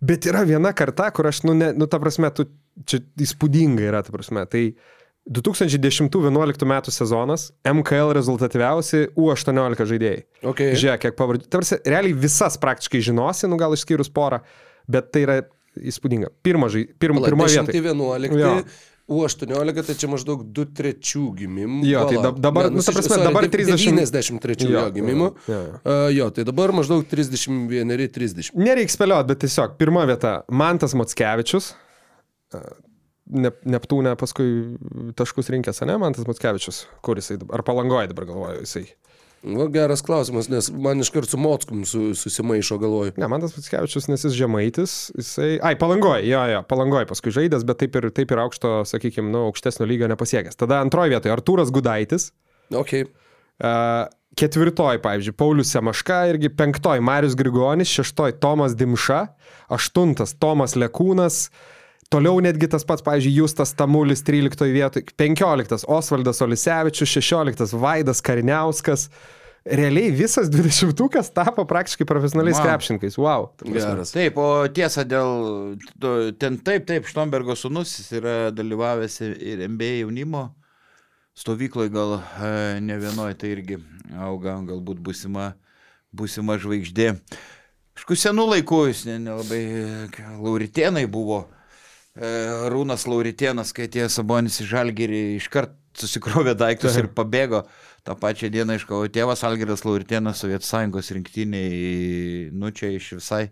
Bet yra viena karta, kur aš, nu, ne, nu ta prasme, tu, čia įspūdinga yra, ta prasme. Tai 2010-2011 metų sezonas, MKL rezultatyviausi U18 žaidėjai. Okay. Žiūrėk, kiek pavardžių. Tarsi, realiai visas praktiškai žinosi, nu gal išskyrus porą, bet tai yra įspūdinga. Pirma, pirma, pirma vieta. 11, Jo. U18, tai čia maždaug 2-3 gimimų. Jo, tai dab- dabar, nu, ta prasme, dabar 30 93 jo, gimimų. Jo, jo. Uh, jo, tai dabar maždaug 31-30. Nereikia spėlioti, bet tiesiog pirma vieta - Mantas Motskevičius. Ne, Neptūne paskui taškus rinkęs, ne? Mantas Motskevičius. Kur jisai dabar? Ar palangoja dabar galvoju jisai? Va, geras klausimas, nes man iškart su Mockum su, susimaišo galvoju. Ne, Mantas Motskevičius, nes jis žemaitis. Jisai... Ai, palangoja, jo, jo, palangoja paskui žaidęs, bet taip ir, taip ir aukšto, sakykime, nu, aukštesnio lygio nepasiekęs. Tada antroji vietoje Artūras Gudaitis. Okay. Uh, ketvirtoji, pavyzdžiui, Paulius Semaška, irgi penktoji Marius Grigonis, šeštoji Tomas Dimša, aštuntas Tomas Lekūnas, toliau netgi tas pats, pavyzdžiui, Justas Tamulis 13 vietoje, 15 Osvaldas Olisevičius, 16 Vaidas Kariniauskas. Realiai visas 20-ukas tapo praktiškai profesionaliais Wow. krepšininkais. Wow. Geras. Taip, o tiesa dėl, ten taip, taip, Štombergo sunus yra dalyvavęs ir MBA jaunimo stovykloje, gal e, ne vienoje, tai irgi auga, galbūt busima, busima žvaigždė. Kažkokiu senų laikų jis ne- nelabai e, Lauritienai buvo. E, Rūnas Lauritienas, kai atėjo Sabonis į Žalgirį, iškart susikrovė daiktus ir pabėgo. tą pačią dieną iškavo tėvas Algiras Lauritienas Sovietų sąjungos rinktiniai, nu čia iš visai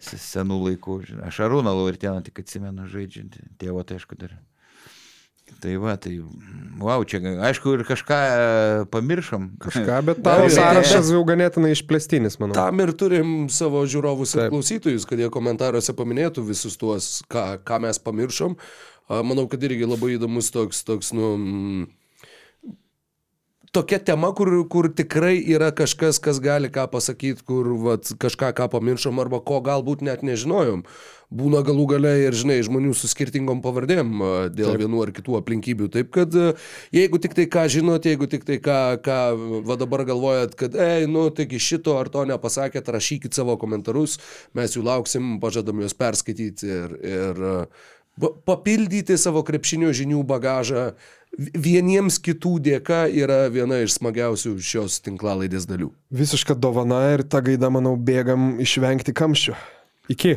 se- senų laikų. Aš Arūną Lauritieną tik atsimenu žaidžiantį, tėvo tai aišku dar. Tai va, tai, wow, čia, aišku, ir kažką e, pamiršom. Kažką, bet tavo sąrašas jau ganėtinai išplėstinis, manau. Tam ir turim savo žiūrovus ir Taip. klausytojus, kad jie komentaruose paminėtų visus tuos, ką, ką mes pamiršom. Manau, kad irgi labai įdomus toks, toks nu, mm, tokia tema, kur, kur tikrai yra kažkas, kas gali ką pasakyti, kur vat, kažką ką pamiršom arba ko galbūt net nežinojom. Būna galų gale ir, žinai, žmonių su skirtingom pavardėm dėl Taip. vienų ar kitų aplinkybių. Taip kad jeigu tik tai ką žinot, jeigu tik tai ką, ką va dabar galvojat, kad, ei, nu, taigi šito ar to nepasakėt, rašykit savo komentarus, mes jų lauksim, pažadam juos perskaityti ir, ir papildyti savo krepšinio žinių bagažą vieniems kitų dėka yra viena iš smagiausių šios tinklalaidės dalių. Visiška dovana ir tą gaidą, manau, bėgam išvengti kamščių. Iki.